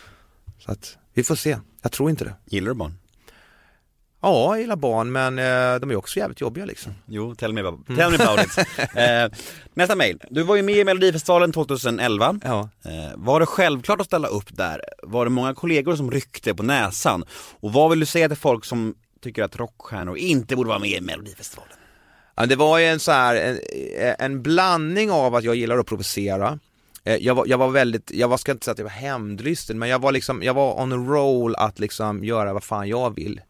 Så att, vi får se. Jag tror inte det. Gillar du barn? Ja, jag gillar barn men eh, de är också jävligt jobbiga liksom. Jo, tell me about, tell me about it. Eh, nästa mail. Du var ju med i Melodifestivalen 2011. Ja. Eh, var det självklart att ställa upp där? Var det många kollegor som ryckte på näsan? Och vad vill du säga till folk som tycker att rockstjärnor inte borde vara med i Melodifestivalen? Ja, det var ju en så här, en, en blandning av att jag gillar att provocera eh, jag var, jag var väldigt, jag var, ska inte säga att jag var hämndlysten men jag var liksom, jag var on a roll att liksom göra vad fan jag vill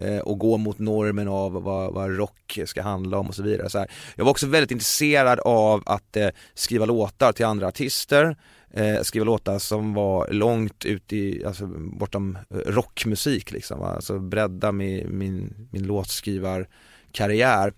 eh, och gå mot normen av vad, vad rock ska handla om och så vidare. Så här. Jag var också väldigt intresserad av att eh, skriva låtar till andra artister, eh, skriva låtar som var långt ut i, alltså bortom eh, rockmusik liksom, va? alltså bredda min, min, min låtskrivarkarriär.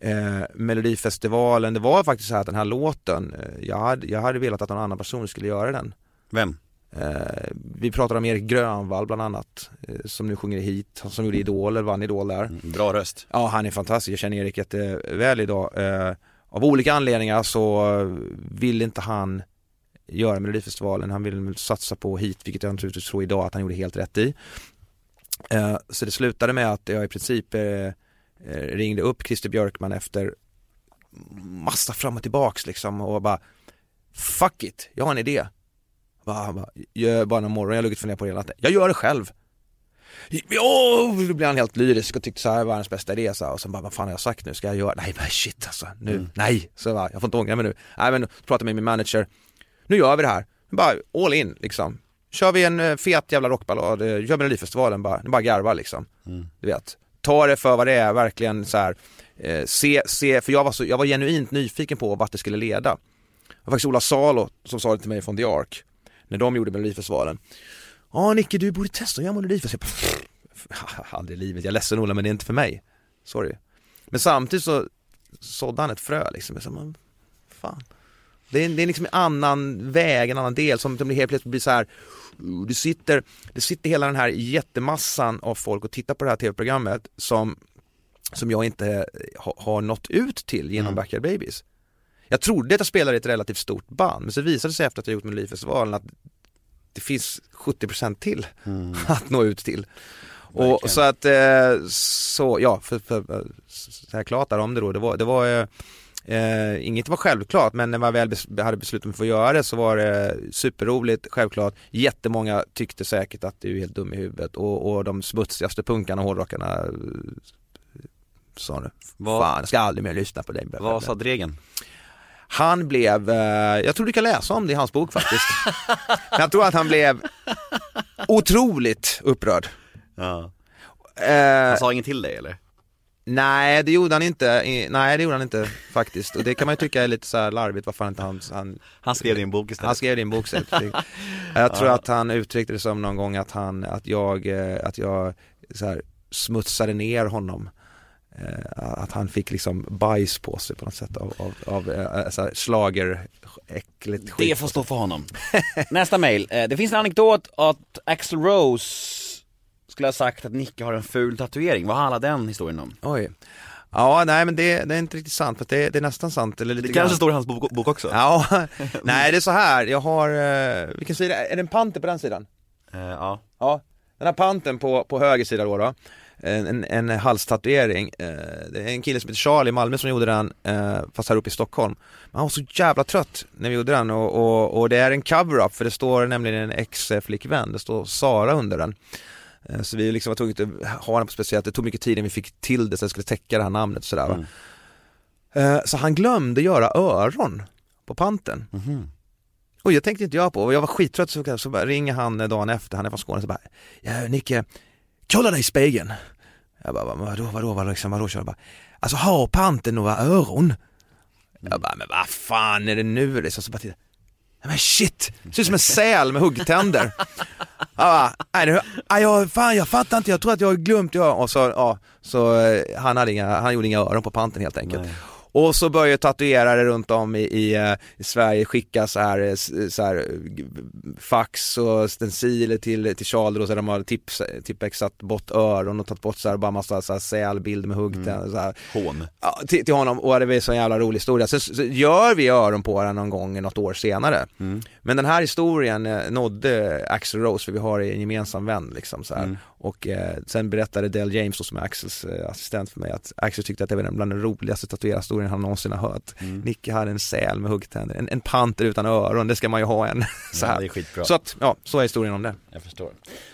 Eh, Melodifestivalen, det var faktiskt så här att den här låten, eh, jag, hade, jag hade velat att någon annan person skulle göra den. Vem? Eh, vi pratade om Erik Grönvall bland annat, eh, som nu sjunger hit, som gjorde Idol, eller vann Idol där. Bra röst. Ja, han är fantastisk. Jag känner Erik jätteväl idag. Eh, av olika anledningar så eh, vill inte han göra Melodifestivalen. Han vill väl satsa på hit, vilket jag naturligtvis tror idag att han gjorde helt rätt i. Eh, så det slutade med att jag i princip eh, ringde upp Christer Björkman efter massa fram och tillbaks liksom och bara Fuck it, jag har en idé. Bara, bara, gör bara någon morgon, jag har legat funderat på det hela natten. Jag gör det själv. Ja, då blev han helt lyrisk och tyckte så här var hans bästa idé så och sen bara, vad fan har jag sagt nu, ska jag göra? Nej men shit alltså, nu, nej, så va, jag får inte ångra mig nu. Nej men, pratade jag med min manager, nu gör vi det här, bara all in liksom. Kör vi en eh, fet jävla rockballad, eh, kör Melodifestivalen bara, bara garvar liksom. Du vet, ta det för vad det är, verkligen så här. Eh, se, se, för jag var, så, jag var genuint nyfiken på vart det skulle leda. Det var faktiskt Ola Salo som sa det till mig från The Ark, när de gjorde Melodifestivalen. Ja Nicke du borde testa att göra Melodifestivalen. Aldrig i livet, jag är ledsen Ola men det är inte för mig. Sorry. Men samtidigt så sådde han ett frö liksom. Jag sa, men, fan. Det är, det är liksom en annan väg, en annan del som, som det helt plötsligt blir så här. Du sitter, det sitter hela den här jättemassan av folk och tittar på det här tv-programmet som, som jag inte ha, har nått ut till genom Mm. Backyard Babies. Jag trodde att jag spelade i ett relativt stort band men så visade det sig efter att jag gjort Melodifestivalen att det finns 70% till att nå ut till. Och Verkligen. så att, eh, så ja, för, för, för så här klart där om det då, det var, det var eh, inget var självklart men när man väl bes- hade beslutat mig för att göra det så var det superroligt, självklart. Jättemånga tyckte säkert att du är helt dum i huvudet och, och de smutsigaste punkarna och hårdrockarna eh, sa nu, fan jag ska aldrig mer lyssna på dig. Vad sa Dregen? Han blev, eh, jag tror du kan läsa om det i hans bok faktiskt. Jag tror att han blev otroligt upprörd. Ja. Eh, Han sa inget till dig eller? Nej det gjorde han inte, nej det gjorde han inte faktiskt och det kan man ju tycka är lite så här larvigt varför inte han, han Han skrev din bok istället. Han skrev din bok istället. Jag tror att han uttryckte det som någon gång att han, att jag, eh, att jag så här, smutsade ner honom Eh, Att han fick liksom bajs på sig på något sätt av, av, av så här, slager, äckligt skit Det får stå för honom. Nästa mail. Det finns en anekdot att Axl Rose skulle ha sagt att Nicke har en ful tatuering. Vad handlar den historien om? Oj Ja, nej men det, det är inte riktigt sant för det, det är nästan sant eller lite Det kanske grann. står i hans bok, bok också? Ja, nej det är så här. jag har, eh, vilken sida, är det en panter på den sidan? Eh, ja. Ja, den här panten på, på höger sida då, då en, en, en halstatuering, eh, det är en kille som heter Charlie i Malmö som gjorde den, eh, fast här uppe i Stockholm. Men han var så jävla trött när vi gjorde den och, och, och det är en cover-up för det står nämligen en ex-flickvän, det står Sara under den. Eh, Så vi liksom var tvungna att ha den på speciellt, det tog mycket tid innan vi fick till det så det skulle täcka det här namnet och sådär va. Eh, Så han glömde göra öron på panten. Och jag tänkte inte jag på, jag var skittrött så, så ringer han dagen efter, han är från Skåne, så bara ja, Nicke, kolla dig i spegeln. Jag bara, vadå, vadå, vadå, liksom, vadå, jag bara, alltså har panten några öron? Jag bara, men vad fan är det nu? Är så, så bara tittar, "Nej, men shit, ser ut som en säl med huggtänder. Jag nej, det, jag, fan jag fattar inte, jag tror att jag har glömt göra, och så, ja, så eh, han hade inga, han gjorde inga öron på panten helt enkelt. Och så börjar tatuerare runt om i, i, eh, i Sverige skicka så här, eh, så här eh, fax och stenciler till, till då, så de har tips, tippexat bort öron och tagit bort så här, bara massa så här sälbild med huggtänder så här. Hån. Ja, till, till honom och det var så en jävla rolig historia. Sen så, så gör vi öron på den någon gång något år senare. Men den här historien nådde Axel Rose för vi har en gemensam vän liksom så här. Och eh, sen berättade Del James då, som är Axels eh, assistent för mig att Axel tyckte att det var den bland de roligaste tatuerarhistorien han någonsin har hört. Nicke hade en säl med huggtänder, en, en panter utan öron, det ska man ju ha en. så Ja, här. skitbra. Så att, ja, så är historien om det. Jag förstår.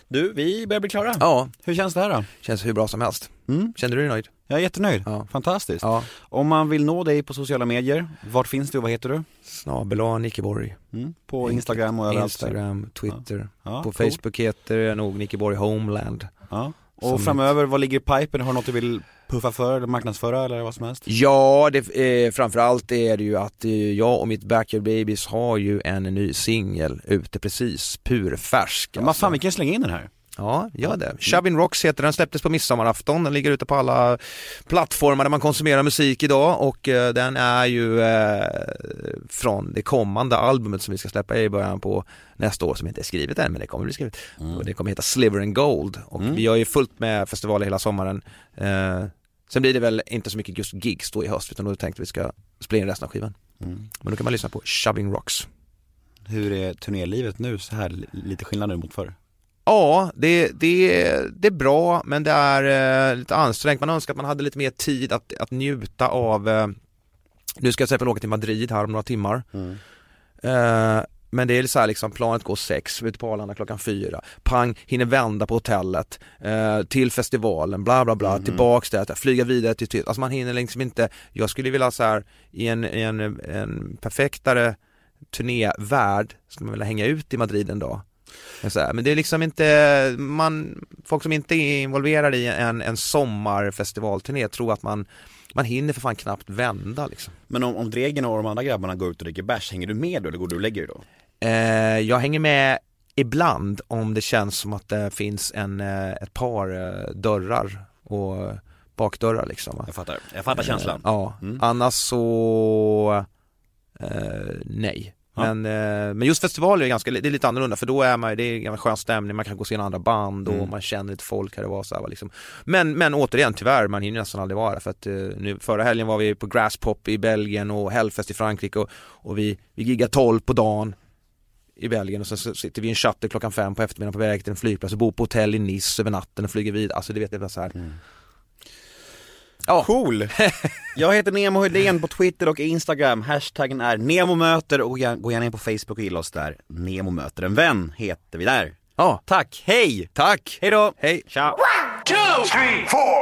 Du, vi börjar bli klara. Ja, Hur känns det här då? känns hur bra som helst. Mm. Känner du dig nöjd? Jag är jättenöjd. Ja. Fantastiskt. Ja. Om man vill nå dig på sociala medier, vart finns du och vad heter du? Snabel A Nicke Borg. Mm. På Instagram och överallt? Instagram, Twitter. Ja, på cool. Facebook heter jag nog Nickeborg Homeland. Ja. Och Som framöver, vad ligger i pipen? Har du något du vill puffa för eller marknadsföra eller vad som helst? Ja, det, eh, framförallt är det ju att eh, jag och mitt Backyard Babies har ju en ny singel ute precis, purfärsk. Men vad fan, vi kan slänga in den här. Ja, gör det. Shovin Rocks heter den, släpptes på midsommarafton, den ligger ute på alla plattformar där man konsumerar musik idag och eh, den är ju eh, från det kommande albumet som vi ska släppa i början på nästa år som inte är skrivet än men det kommer bli skrivet. Och det kommer heta Sliver and Gold och vi har ju fullt med festivaler hela sommaren. Eh, sen blir det väl inte så mycket just gigs då i höst utan då tänkte vi ska spela in resten av skivan. Men då kan man lyssna på Shoving Rocks. Hur är turnélivet nu så här, lite skillnad nu mot förr? Ja, det, det, det är bra men det är eh, lite ansträngt. Man önskar att man hade lite mer tid att, att njuta av eh, Nu ska jag till exempel åka till Madrid här om några timmar. Eh, men det är så här liksom, planet går sex, vi är ute på Arlanda klockan fyra, pang, hinner vända på hotellet, eh, till festivalen, bla bla bla, tillbaks där, flyga vidare till, till, alltså man hinner liksom inte, jag skulle vilja så här i en, i en, en perfektare turnévärld, skulle man vilja hänga ut i Madrid en dag. Men Så här, men det är liksom inte, man, folk som inte är involverade i en, en sommarfestivalturné tror att man, man hinner för fan knappt vända liksom. Men om, om Dregen och de andra grabbarna går ut och dricker bärs, hänger du med då eller går du och lägger dig då? Eh, jag hänger med ibland om det känns som att det finns en, eh, ett par eh, dörrar och bakdörrar liksom. Jag fattar, jag fattar känslan. Eh, Ja, Mm. annars så, eh, nej. Men, eh, men just festivaler är ganska, det är lite annorlunda för då är man, det är en skön stämning, man kan gå och se en andra band och Mm. man känner lite folk här och var så här, liksom. men, men återigen tyvärr, man hinner nästan aldrig vara för att eh, nu, förra helgen var vi på Grasspop i Belgien och Hellfest i Frankrike och, och vi, vi giggade 12 på dagen i Belgien och sen sitter vi i en shuttle klockan fem på eftermiddagen på väg till en flygplats och bor på hotell i Nice över natten och flyger vidare, alltså det vet jag så här. Mm. Ja. Cool! Jag heter Nemo Hedén på Twitter och Instagram, hashtaggen är NEMOMÖTER och gå gärna in på Facebook och gilla oss där. Nemo möter en vän heter vi där. Ja, Tack, hej! tack! Hej då! Hej! Tja! Two, three, four.